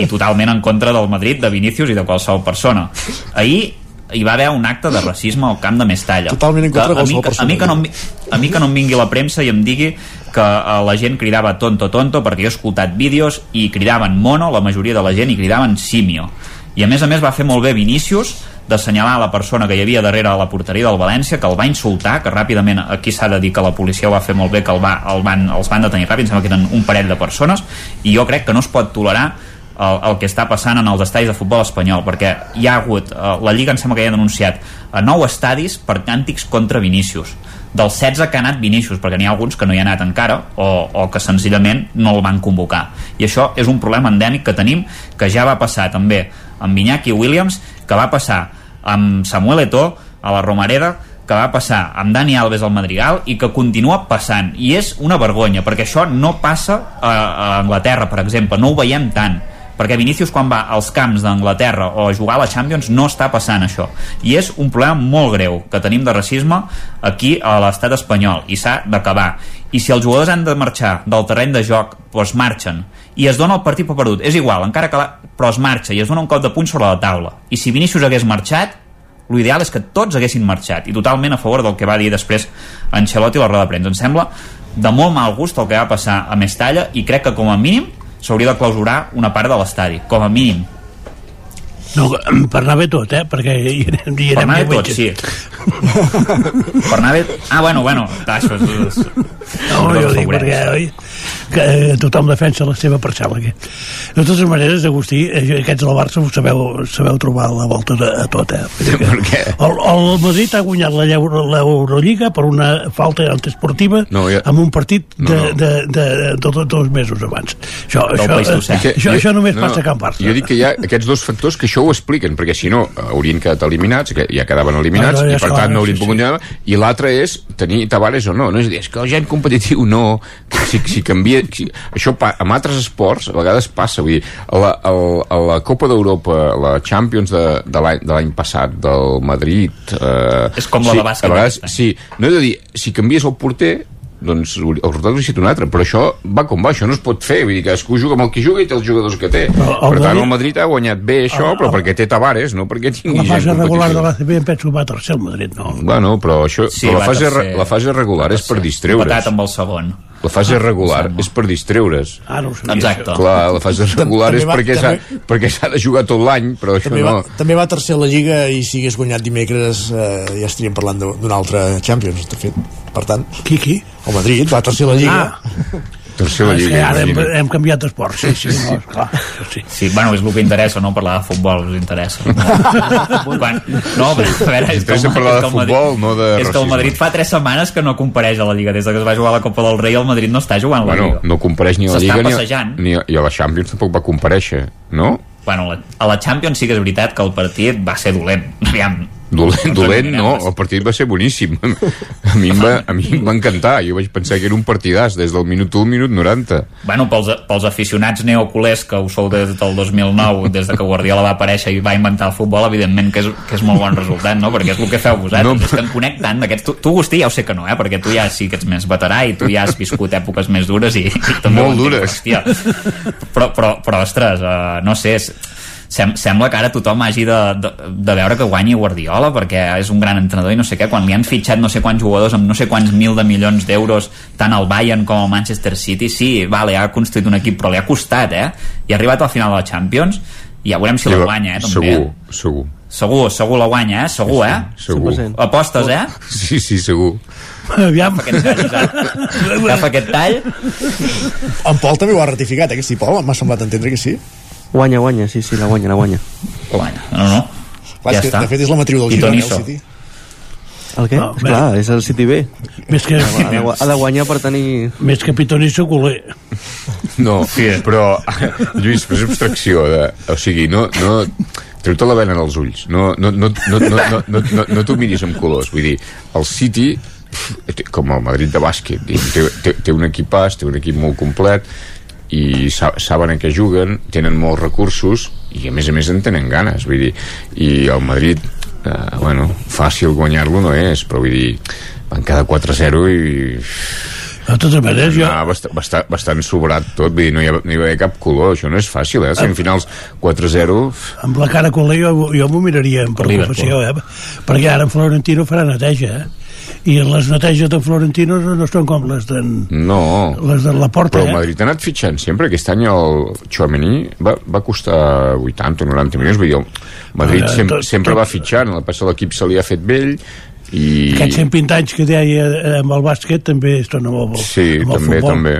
i totalment en contra del Madrid, de Vinícius i de qualsevol persona. Ahir hi va haver un acte de racisme al camp de Mestalla. Totalment en contra de a mi, qualsevol que- a mi, que no, vi- a mi que no em vingui la premsa i em digui que eh, la gent cridava tonto, tonto, perquè jo he escoltat vídeos i cridaven mono, la majoria de la gent, i cridaven simio. I a més a més va fer molt bé Vinícius d'assenyalar la persona que hi havia darrere de la porteria del València, que el va insultar, que ràpidament aquí s'ha de dir que la policia ho va fer molt bé, que el va, el van, els van detenir ràpid, em sembla que eren un parell de persones, i jo crec que no es pot tolerar el, el que està passant en els estadis de futbol espanyol perquè hi ha hagut, eh, la Lliga em sembla que ja ha denunciat a nou estadis per càntics contra Vinícius. Dels 16 que ha anat Vinícius, perquè n'hi ha alguns que no hi ha anat encara o, o que senzillament no el van convocar. I això és un problema endèmic que tenim que ja va passar també amb Iñaki Williams, que va passar amb Samuel Eto'o a la Romareda que va passar amb Dani Alves al Madrigal i que continua passant. I és una vergonya perquè això no passa a, a Anglaterra per exemple, no ho veiem tant perquè Vinícius quan va als camps d'Anglaterra o a jugar a la Champions no està passant això. I és un problema molt greu que tenim de racisme aquí a l'estat espanyol i s'ha d'acabar. I si els jugadors han de marxar del terreny de joc doncs marxen. I es dona el partit per perdut, és igual, encara que la... però es marxa i es dona un cop de puny sobre la taula. I si Vinícius hagués marxat l'ideal és que tots haguessin marxat i totalment a favor del que va dir després Ancelotti a la roda de premsa. Em sembla de molt mal gust el que va passar a Mestalla i crec que com a mínim s'hauria de clausurar una part de l'estadi, com a mínim. No, per anar bé tot, eh? Perquè hi anem, hi Per anem anar bé tot, sí. per anar bé... Ah, bueno, bueno, això és... és... No, jo dic perquè oi, que eh, tothom defensa la seva parcel·la aquí. De totes maneres, Agustí, eh, aquests del Barça ho sabeu, sabeu trobar la volta de, a tot, eh? Per què? El, el Madrid ha guanyat l'Eurolliga per una falta antiesportiva No, ja- amb un partit de, No, no. de, de, de, de, dos mesos abans. Això, Del això, Pleistocè. això, això, això només passa a Can Barça. Jo dic que hi ha aquests dos factors que això ho expliquen, perquè si no eh, haurien quedat eliminats, que ja quedaven eliminats, Ah, no, ja i per és tant no sí, haurien sí. pogut anar, i l'altre és tenir Tavares o no. No és a dir, és que el gent competitiu no, si, si canvia... Si, això pa, amb altres esports a vegades passa, vull dir, a la, a, a la Copa d'Europa, la Champions de, de l'any passat, del Madrid... Eh, És com la sí, de bàsquet A vegades, any. sí, no he de dir, si canvies el porter, doncs el resultat hauria estat un altre, però això va com va, això no es pot fer, vull dir, cadascú juga amb el que juga i té els jugadors que té. Però el per tant, Madrid- el Madrid ha guanyat bé això, El- però el- perquè té Tavares, no perquè tingui La fase gent regular de l'ACB em penso va tercer el Madrid, no? Bueno, però, això, Sí, però la, fase, tercer. la fase regular és per distreure's. Empatat amb el segon. La fase regular és per distreure's. Ah, no ho sabia, Exacte. això. Clar, la fase regular també és va- perquè s'ha també- perquè s'ha de jugar tot l'any, però això També, no... va, també va tercer a la Lliga i si hagués guanyat dimecres eh, ja estaríem parlant de- d'una altra Champions, de fet. Per tant, Qui, qui? el Madrid va tercer a la Lliga. Ah, Tercer a la és que Lliga. ara hem, hem canviat d'esport, sí, sí, no, clar, sí. Sí, bueno, és el que interessa, no parlar de futbol, us interessa. Quan, no, però, a veure, és que, el, parlar és de que el Madrid, futbol, no de És que el. Madrid fa tres setmanes que no compareix a la Lliga. Des de que es va jugar a la Copa del Rei, el Madrid no està jugant a la Bueno, Lliga. no compareix ni a la Lliga ni a, passejant. ni, a, i a la Champions tampoc va compareixer, no? Bueno, a la Champions sí que és veritat que el partit va ser dolent. Aviam, Dolent, ens dolent no, el partit va ser boníssim a mi em va, a mi em va encantar jo vaig pensar que era un partidàs des del minut 1 al minut 90 Bueno, pels, pels aficionats neoculers que ho sou des del 2009, des de que Guardiola va aparèixer i va inventar el futbol, evidentment que és, que és molt bon resultat, no? Perquè és el que feu vosaltres. No, és que en conec tant d'aquests... Tu, tu, Agustí, ja ho sé que no, eh? Perquè tu ja sí que ets més veterà i tu ja has viscut èpoques més dures i, i també Molt dures. Hòstia. Però, però, però ostres, uh, no sé... És, sem sembla que ara tothom hagi de, de, de veure que guanyi Guardiola perquè és un gran entrenador i no sé què quan li han fitxat no sé quants jugadors amb no sé quants mil de milions d'euros tant al Bayern com al Manchester City sí, vale, ha construït un equip però li ha costat, eh? I ha arribat al final de la Champions i ja veurem si la guanya, eh? També. segur, segur Segur, segur la guanya, eh? Segur, eh? segur 100%. Apostes, eh? sí, sí, segur Aviam. Aquest tall, Isaac. Agafa aquest tall. En Pol també ho ha ratificat, eh, que sí, Pol? M'ha semblat entendre que sí. Guanya, guanya, sí, sí, la guanya, la guanya. Guanya. No, no. Clar, ja és que, està. de fet, és la matriu del I Girona, eh, el City. El què? No, No, Esclar, és el City B. Més que, Ha de, gu- ha de guanyar per tenir... més que pitonisso culer. no, però Lluís, fes abstracció de, o sigui, no, no treu-te la vena dels ulls no, no, no, no, no, no, no, no, no t'ho miris amb colors vull dir, el City com el Madrid de bàsquet té, té, té un equipàs, té un equip molt complet i sa saben a què juguen tenen molts recursos i a més a més en tenen ganes vull dir, i el Madrid eh, bueno, fàcil guanyar-lo no és però vull dir, van cada 4-0 i De totes maneres, jo... Ah, bastant, bastant, bastant sobrat tot, vull dir, no hi, ha, no hi va haver cap color, això no és fàcil, eh? Semifinals 4-0, amb la cara culer jo, jo m'ho miraria per Liverpool. professió, eh? perquè ara en Florentino farà neteja, eh? I les neteges de Florentino no són com les de, No. les de la porta, Però el eh? Madrid ha anat fitxant sempre. Aquest any el Chouameni va, va costar 80 o 90 milions. Vull dir, el Madrid Eh, sem tot- sempre tot- va fitxant. El pas l'equip se li ha fet vell i... Aquests 120 anys que deia eh, amb el bàsquet també es torna molt Sí, amb el també, futbol. també.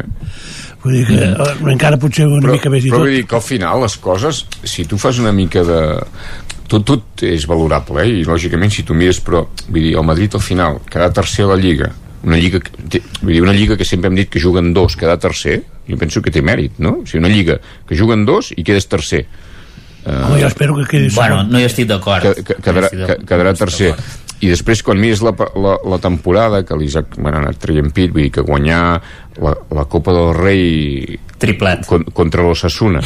Vull dir que eh, encara potser una mica més i però tot. vull dir que al final les coses, si tu fas una mica de... Tot, tot és valorable, eh? i lògicament si tu mires, però vull dir, el Madrid al final, quedar tercer a la Lliga, una lliga, que, vull dir, una lliga que sempre hem dit que juguen dos, quedar tercer, jo penso que té mèrit, no? O sigui, una lliga que juguen dos i quedes tercer. Uh, Home, jo espero que quedi Bueno, no hi estic d'acord. que, que, quedarà, No hi estic que, quedarà tercer i després quan mires la, la, la temporada que l'Isaac bueno, ha anat traient pit vull dir que guanyar la, la Copa del Rei triplet con, contra l'Ossassuna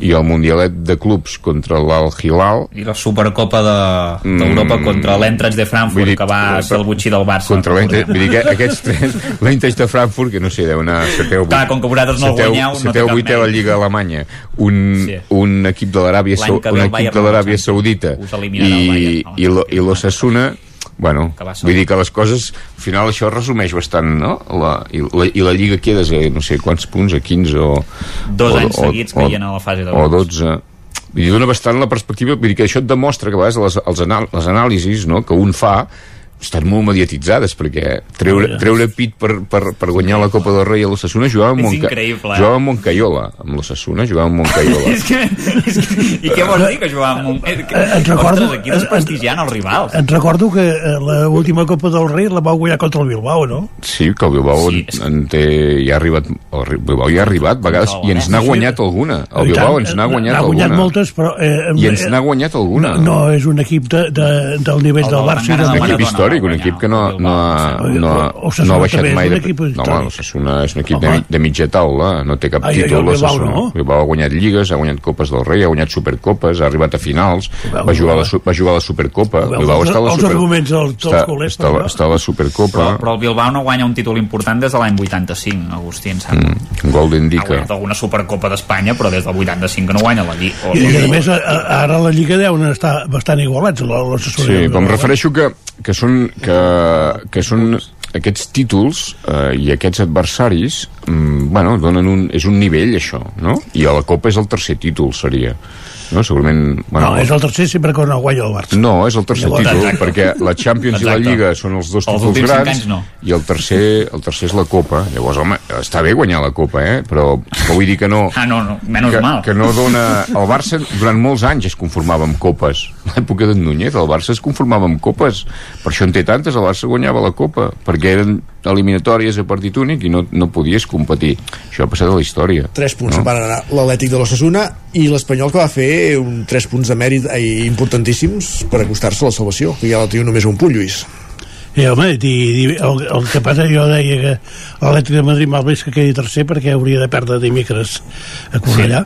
i el Mundialet de clubs contra l'Al Hilal I la Supercopa de- d'Europa Mm. contra l'Eintracht de Frankfurt, dir, que va ser el butxí del Barça. contra l'Eintracht vull dir que aquests tres l'Eintracht de Frankfurt que no sé, deu anar o vuit Clar, com que vosaltres no el guanyeu, no té setè o cap vuitè a la. Lliga Alemanya un, Sí. un equip de l'Aràbia un equip de no l'Aràbia Saudita i, i, i l'Ossassuna bueno, vull dir que les coses al final això resumeix bastant no? la, i, la, i la Lliga quedes a no sé quants punts, a 15 o Dos o, anys seguits caient a la fase de o grups. 12 Vull dir, dona bastant la perspectiva vull dir que això et demostra que a vegades les, els anal les anàlisis no, que un fa estan molt mediatitzades perquè treure, treure pit per, per, per guanyar la Copa del Rei a l'Ossassuna jugava amb És Monca, eh? jugava amb Moncaiola amb l'Ossassuna jugava amb Moncaiola és que, és que, I què vols dir que jugàvem amb un... Eh, que, Eh, et recordo- Ostres, aquí desprestigiant els rivals. Et recordo que l'última Copa del Rei la va guanyar contra el Bilbao, no? Sí, que el Bilbao sí, en, en té, ja ha arribat, el Bilbao ja ha arribat, a vegades, i ens n'ha guanyat alguna. El Bilbao ens n'ha guanyat, n'ha guanyat alguna. moltes, però... Eh, I ens n'ha guanyat alguna. No, no és un equip de, de, del nivell del Barça i un del equip històric, un equip que no, no, ha, no, ha, no ha baixat mai un de... equip No, històric. home, l'Ossassuna és un equip de, de mitja taula, no té cap títol. l'Ossassuna. Bilbao ha guanyat lligues, ha guanyat Copes del Rei, ha guanyat Supercopes, ha arribat a finals, va jugar, a la, su- va jugar a la Supercopa. El Bilbao està a la els Super... arguments dels- culers, està, està a la Supercopa. Però, però el Bilbao no guanya un títol important des de l'any 85, Agustí, em sembla. Mm, Golden Ha Dica. guanyat alguna Supercopa d'Espanya, però des del 85 que no guanya la Lliga. I, i a més, ara la Lliga deuen estar bastant igualats, la-. Sí, però em refereixo que, que són, que, que són aquests títols eh, i aquests adversaris mm, bueno, donen un, és un nivell això no? i a la Copa és el tercer títol seria no? segurament bueno, No, és el tercer sempre que no guanya el Barça. no, és el tercer Llavors- títol Exacte. perquè la Champions i la Exacte. Lliga són els dos Els títols grans anys no. i el tercer, el tercer és la Copa llavors, home, està bé guanyar la Copa eh? però, però vull dir que no Ah, no, no, menys que, mal. que no dona... El Barça durant molts anys es conformava amb copes. L'època d'en Núñez el Barça es conformava amb copes. Per això en té tantes, el Barça guanyava la copa, perquè eren eliminatòries a partit únic i no, no podies competir. Això ha passat a la història. 3 punts no? anar l'Atlètic de l'Ossassuna i l'Espanyol que va fer un 3 punts de mèrit eh, importantíssims per acostar-se a la salvació, que ja la teniu només un punt, Lluís. I, home, i, i, el, el que passa, jo deia que l'Atlètic de Madrid mal bé és que quedi tercer perquè hauria de perdre dimecres a Cornellà.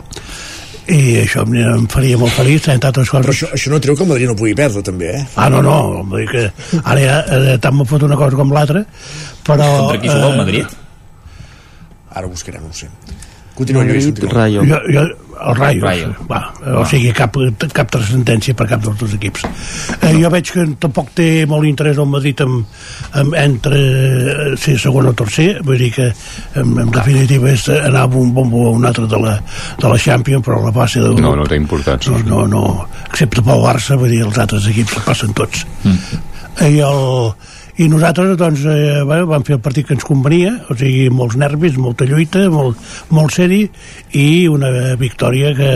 I això em, em faria molt feliç, entre altres Però coses. això, això no treu que el Madrid no pugui perdre, també, eh? Ah, no, no, vull dir que ara ja eh, tant me fot una cosa com l'altra, però... Contra qui juga el eh, Madrid? Ara ho buscarem, no ho sé. Continua, Lluís. Madrid, Continua. Rayo. Jo, jo, el Rayo, Rayo. Va, o sigui, cap, cap transcendència per cap dels dos equips. Eh, jo veig que tampoc té molt interès el Madrid amb, amb entre eh, ser segon o tercer, vull dir que en, en definitiva és anar amb un bombo a un altre de la, de la Champions, però la base de... No, no té importància. no, no, no, excepte pel Barça, vull dir, els altres equips passen tots. Mm. I, el, I nosaltres, doncs, eh, bueno, vam fer el partit que ens convenia, o sigui, molts nervis, molta lluita, molt, molt seri, i una victòria que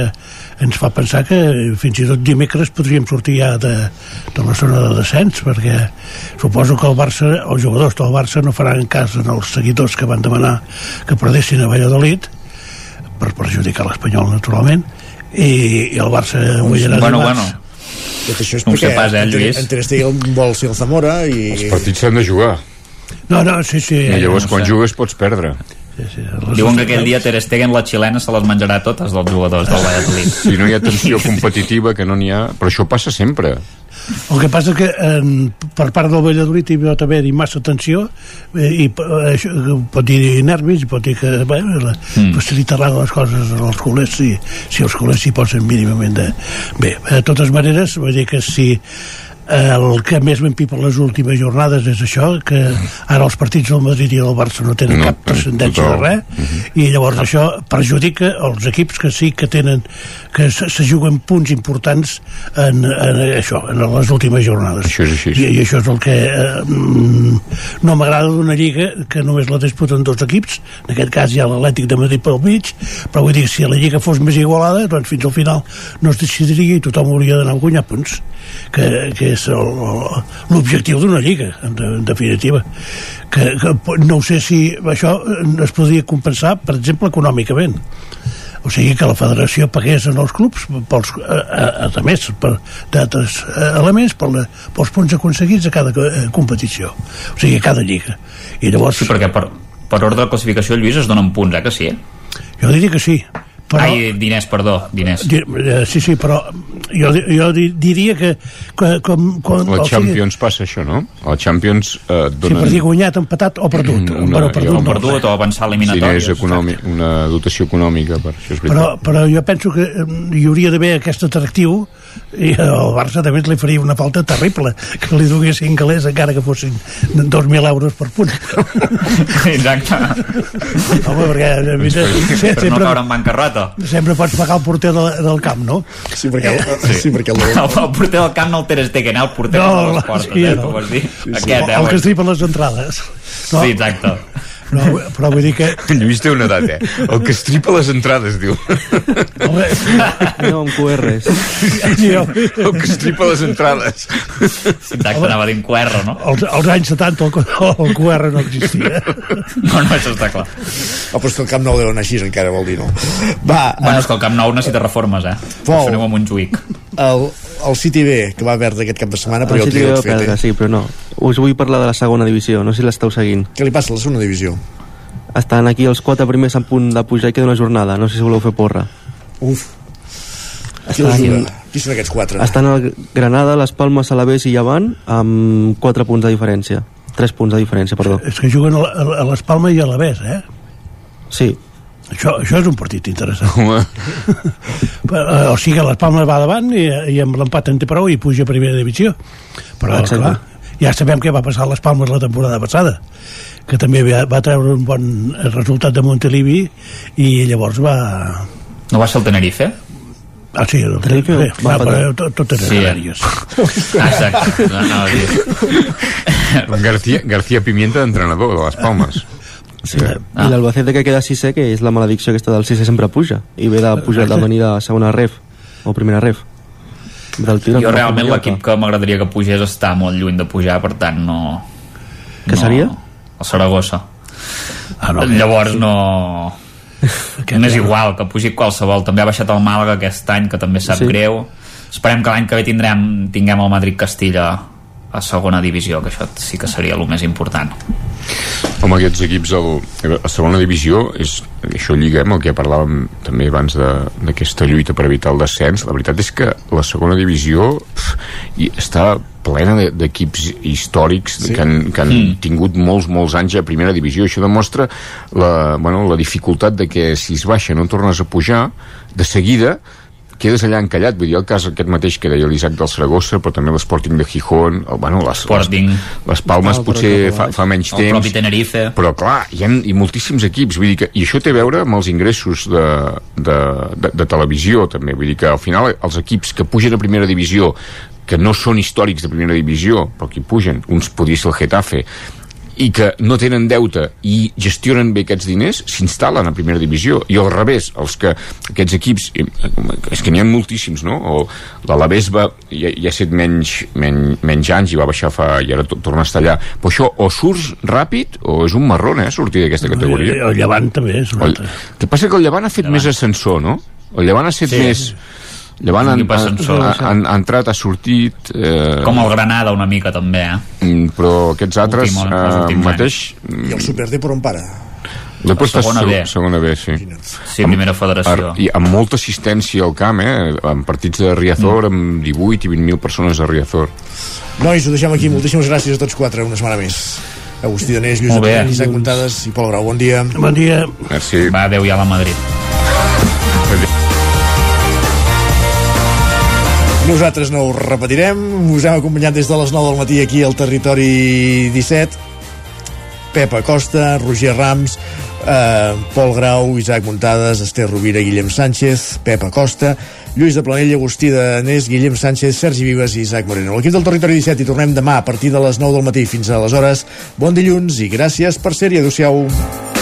ens fa pensar que fins i tot dimecres podríem sortir ja de, de la zona de descens, perquè suposo que el Barça, els jugadors del Barça no faran cas en els seguidors que van demanar que perdessin a Valladolid, per perjudicar l'Espanyol, naturalment, i, i el Barça guanyarà Bueno, dimarts. bueno. Tot això és No perquè pas, eh, Lluís? en Ter Stegen vol ser el Zamora i... Els partits s'han de jugar. No, no, sí, sí. I llavors, no quan sé. jugues, pots perdre. Sí, sí Diuen que aquell dia Ter Stegen, la xilena, se les menjarà totes dels jugadors del Valladolid. Si no hi ha tensió competitiva, que no n'hi ha... Però això passa sempre. El que passa que en, per part del Valladolid hi pot haver-hi massa tensió eh, i eh, això, pot dir nervis pot dir que bueno, la, mm. facilitarà les coses als culers si, si els culers s'hi posen mínimament de... Bé, de totes maneres, vull dir que si el que més m'empipa les últimes jornades és això, que ara els partits del Madrid i del Barça no tenen No, cap transcendència de total. res, i llavors això perjudica els equips que sí que tenen que se, se juguen punts importants en, en això, en les últimes jornades. Això és així. I, i això és el que eh, mm, no m'agrada d'una lliga que només la disputen dos equips, en aquest cas hi ha l'Atlètic de Madrid pel mig, però vull dir, si la lliga fos més igualada, doncs fins al final no es decidiria i tothom hauria d'anar a guanyar punts, que, que és l'objectiu d'una lliga, en, de- en definitiva. Que, que no sé si això es podria compensar, per exemple, econòmicament. O sigui que la federació pagués en els clubs pels, a, a, a més per d'altres eh, elements per la, pels punts aconseguits a cada eh, competició o sigui, a cada lliga i llavors Sí, perquè per, per ordre de classificació, Lluís, es donen punts, eh, que sí? jo diria que sí però, Ai, diners, perdó, diners. di, eh, sí, sí, però jo, jo di- diria que, que com, com, La o sigui, Champions passa això, no? La Champions eh, et si donen... per dir guanyat, empatat o perdut Una- però perdut, o no, Perdut o avançar eliminatòries. diners econòmic, una dotació econòmica per això és veritat. però, però jo penso que eh, hi hauria d'haver aquest atractiu i al Barça també li faria una falta terrible que li donessin calés encara que fossin 2.000 euros per punt Exacte. home perquè eh, mira, se- per no sempre, caure en bancarrota. Sempre pots pagar el porter de, del camp no? Sí, perquè, Sí. sí, perquè el, El, el porter del camp no el Ter Stegen, eh? el porter No, de les portes, sí, eh? no. Tu vols dir? Sí, sí. Aquest, eh? el que es diu per les entrades no, Sí, exacte. No, però vull dir que En Lluís té una edat, eh? El que estripa les entrades, diu. home, No, amb QRs. jo, El que estripa les entrades. Sí, exacte, anava dient QR, no? als, als anys 70 el, el QR no existia No, no, això està clar. oh, però és que el Camp Nou deu anar així encara, vol dir, no? Va, Bueno, és que el Camp Nou necessita reformes, eh? Pol. Això aneu a Montjuïc. el, el City B, que va perdre aquest cap de setmana, però El ja el City tenia fet, perdre, eh? sí, però no. Us vull parlar de la segona divisió, no sé si l'esteu seguint. Què li passa a la segona divisió? Estan aquí els quatre primers a punt de pujar i queda una jornada, no sé si voleu fer porra. Uf. Qui la Estan, juga? Qui són aquests quatre? estan el Granada, les Palmes, Alavés i Llevant amb 4 punts de diferència. 3 punts de diferència, perdó. és que juguen a, la- les Palmes i a l'Avès eh? Sí, això, això és un partit interessant Home, Eh, o sigui que les Palmes va davant i, i amb l'empat en té prou i puja a primera divisió però Exacte. clar, ja sabem què va passar a les Palmes la temporada passada que també va, va treure un bon resultat de Montelivi i llavors va No va ser el Tenerife? ah sí, el, Tenerife bé, va va, però tot, tot eren Sí, eh? Canàries Ah, exacte. No, no. García, García Pimienta d'entrenador de les Palmes. Sí. ah. i l'Albacete que queda sisè, que és la maledicció aquesta del sisè sempre puja, i ve de pujar de venir de segona ref, o primera ref. Del tir, Jo realment l'equip que m'agradaria que pugés està molt lluny de pujar, per tant no... Què no, seria? El Saragossa. ah, no, Llavors no... M'és igual que pugi qualsevol. També ha baixat el Màlaga aquest any, que també sap sí. greu. Esperem que l'any que ve tindrem, tinguem el Madrid-Castilla a segona divisió, que això sí que seria el més important. Home, aquests equips el, a segona divisió és, això lliga amb el que parlàvem també abans d'aquesta lluita per evitar el descens la veritat és que la segona divisió pf, i està plena de- d'equips històrics sí. que han, que han mm. tingut molts, molts anys a primera divisió això demostra la, bueno, la dificultat de que si es baixa no tornes a pujar de seguida quedes allà encallat, vull dir, el cas aquest mateix que deia l'Isaac del Saragossa, però també l'Sporting de Gijón, el, bueno, les, Sporting. les, les Palmes Ah, potser fa, fa menys El temps. propi Tenerife. però clar, hi ha i moltíssims equips. Vull dir que, i això té a veure amb els ingressos de, de, de, de televisió també, vull dir que al final els equips que pugen a primera divisió que no són històrics de primera divisió però que hi pugen, uns podria ser el Getafe i que no tenen deute i gestionen bé aquests diners s'instal·len a primera divisió i al revés, els que aquests equips és que n'hi ha moltíssims no? o l'Alavés va ja, ja ha set menys, menys, menys anys i va baixar fa i ara to- torna a estar allà però això o surts ràpid o és un marrón eh, sortir d'aquesta categoria el Llevant també és un el, altre. el que passa que el Llevant ha fet més ascensor no? el Llevant ha set Sí. més Llevant És un ha, equip ha, ascensor. ha, ha, ha entrat, ha sortit eh, Com el Granada una mica també, eh? mm, però aquests altres Últim, eh, mateix I el Super D per on para? Després està segona seg- B. segona B, sí. Sí, primera federació. I amb molta assistència al camp, eh? En partits de Riazor, amb 18 i 20.000 persones a Riazor. Nois, ho deixem aquí. Moltíssimes gràcies a tots quatre una setmana més. Agustí Danés, Lluís. Apel, Isaac Montades i Pol Grau. Bon dia. bon dia Merci. Va, adeu ja a la Madrid. Nosaltres no ho repetirem, us hem acompanyat des de les 9 del matí aquí al Territori 17. Pepa Costa, Roger Rams, eh, Pol Grau, Isaac Muntades, Esther Rovira, Guillem Sánchez, Pepa Costa, Lluís de Planell, Agustí de Nes, Guillem Sánchez, Sergi Vives i Isaac Moreno. L'equip del Territori 17 i tornem demà a partir de les 9 del matí fins a les hores. Bon dilluns i gràcies per ser-hi. Adéu-siau.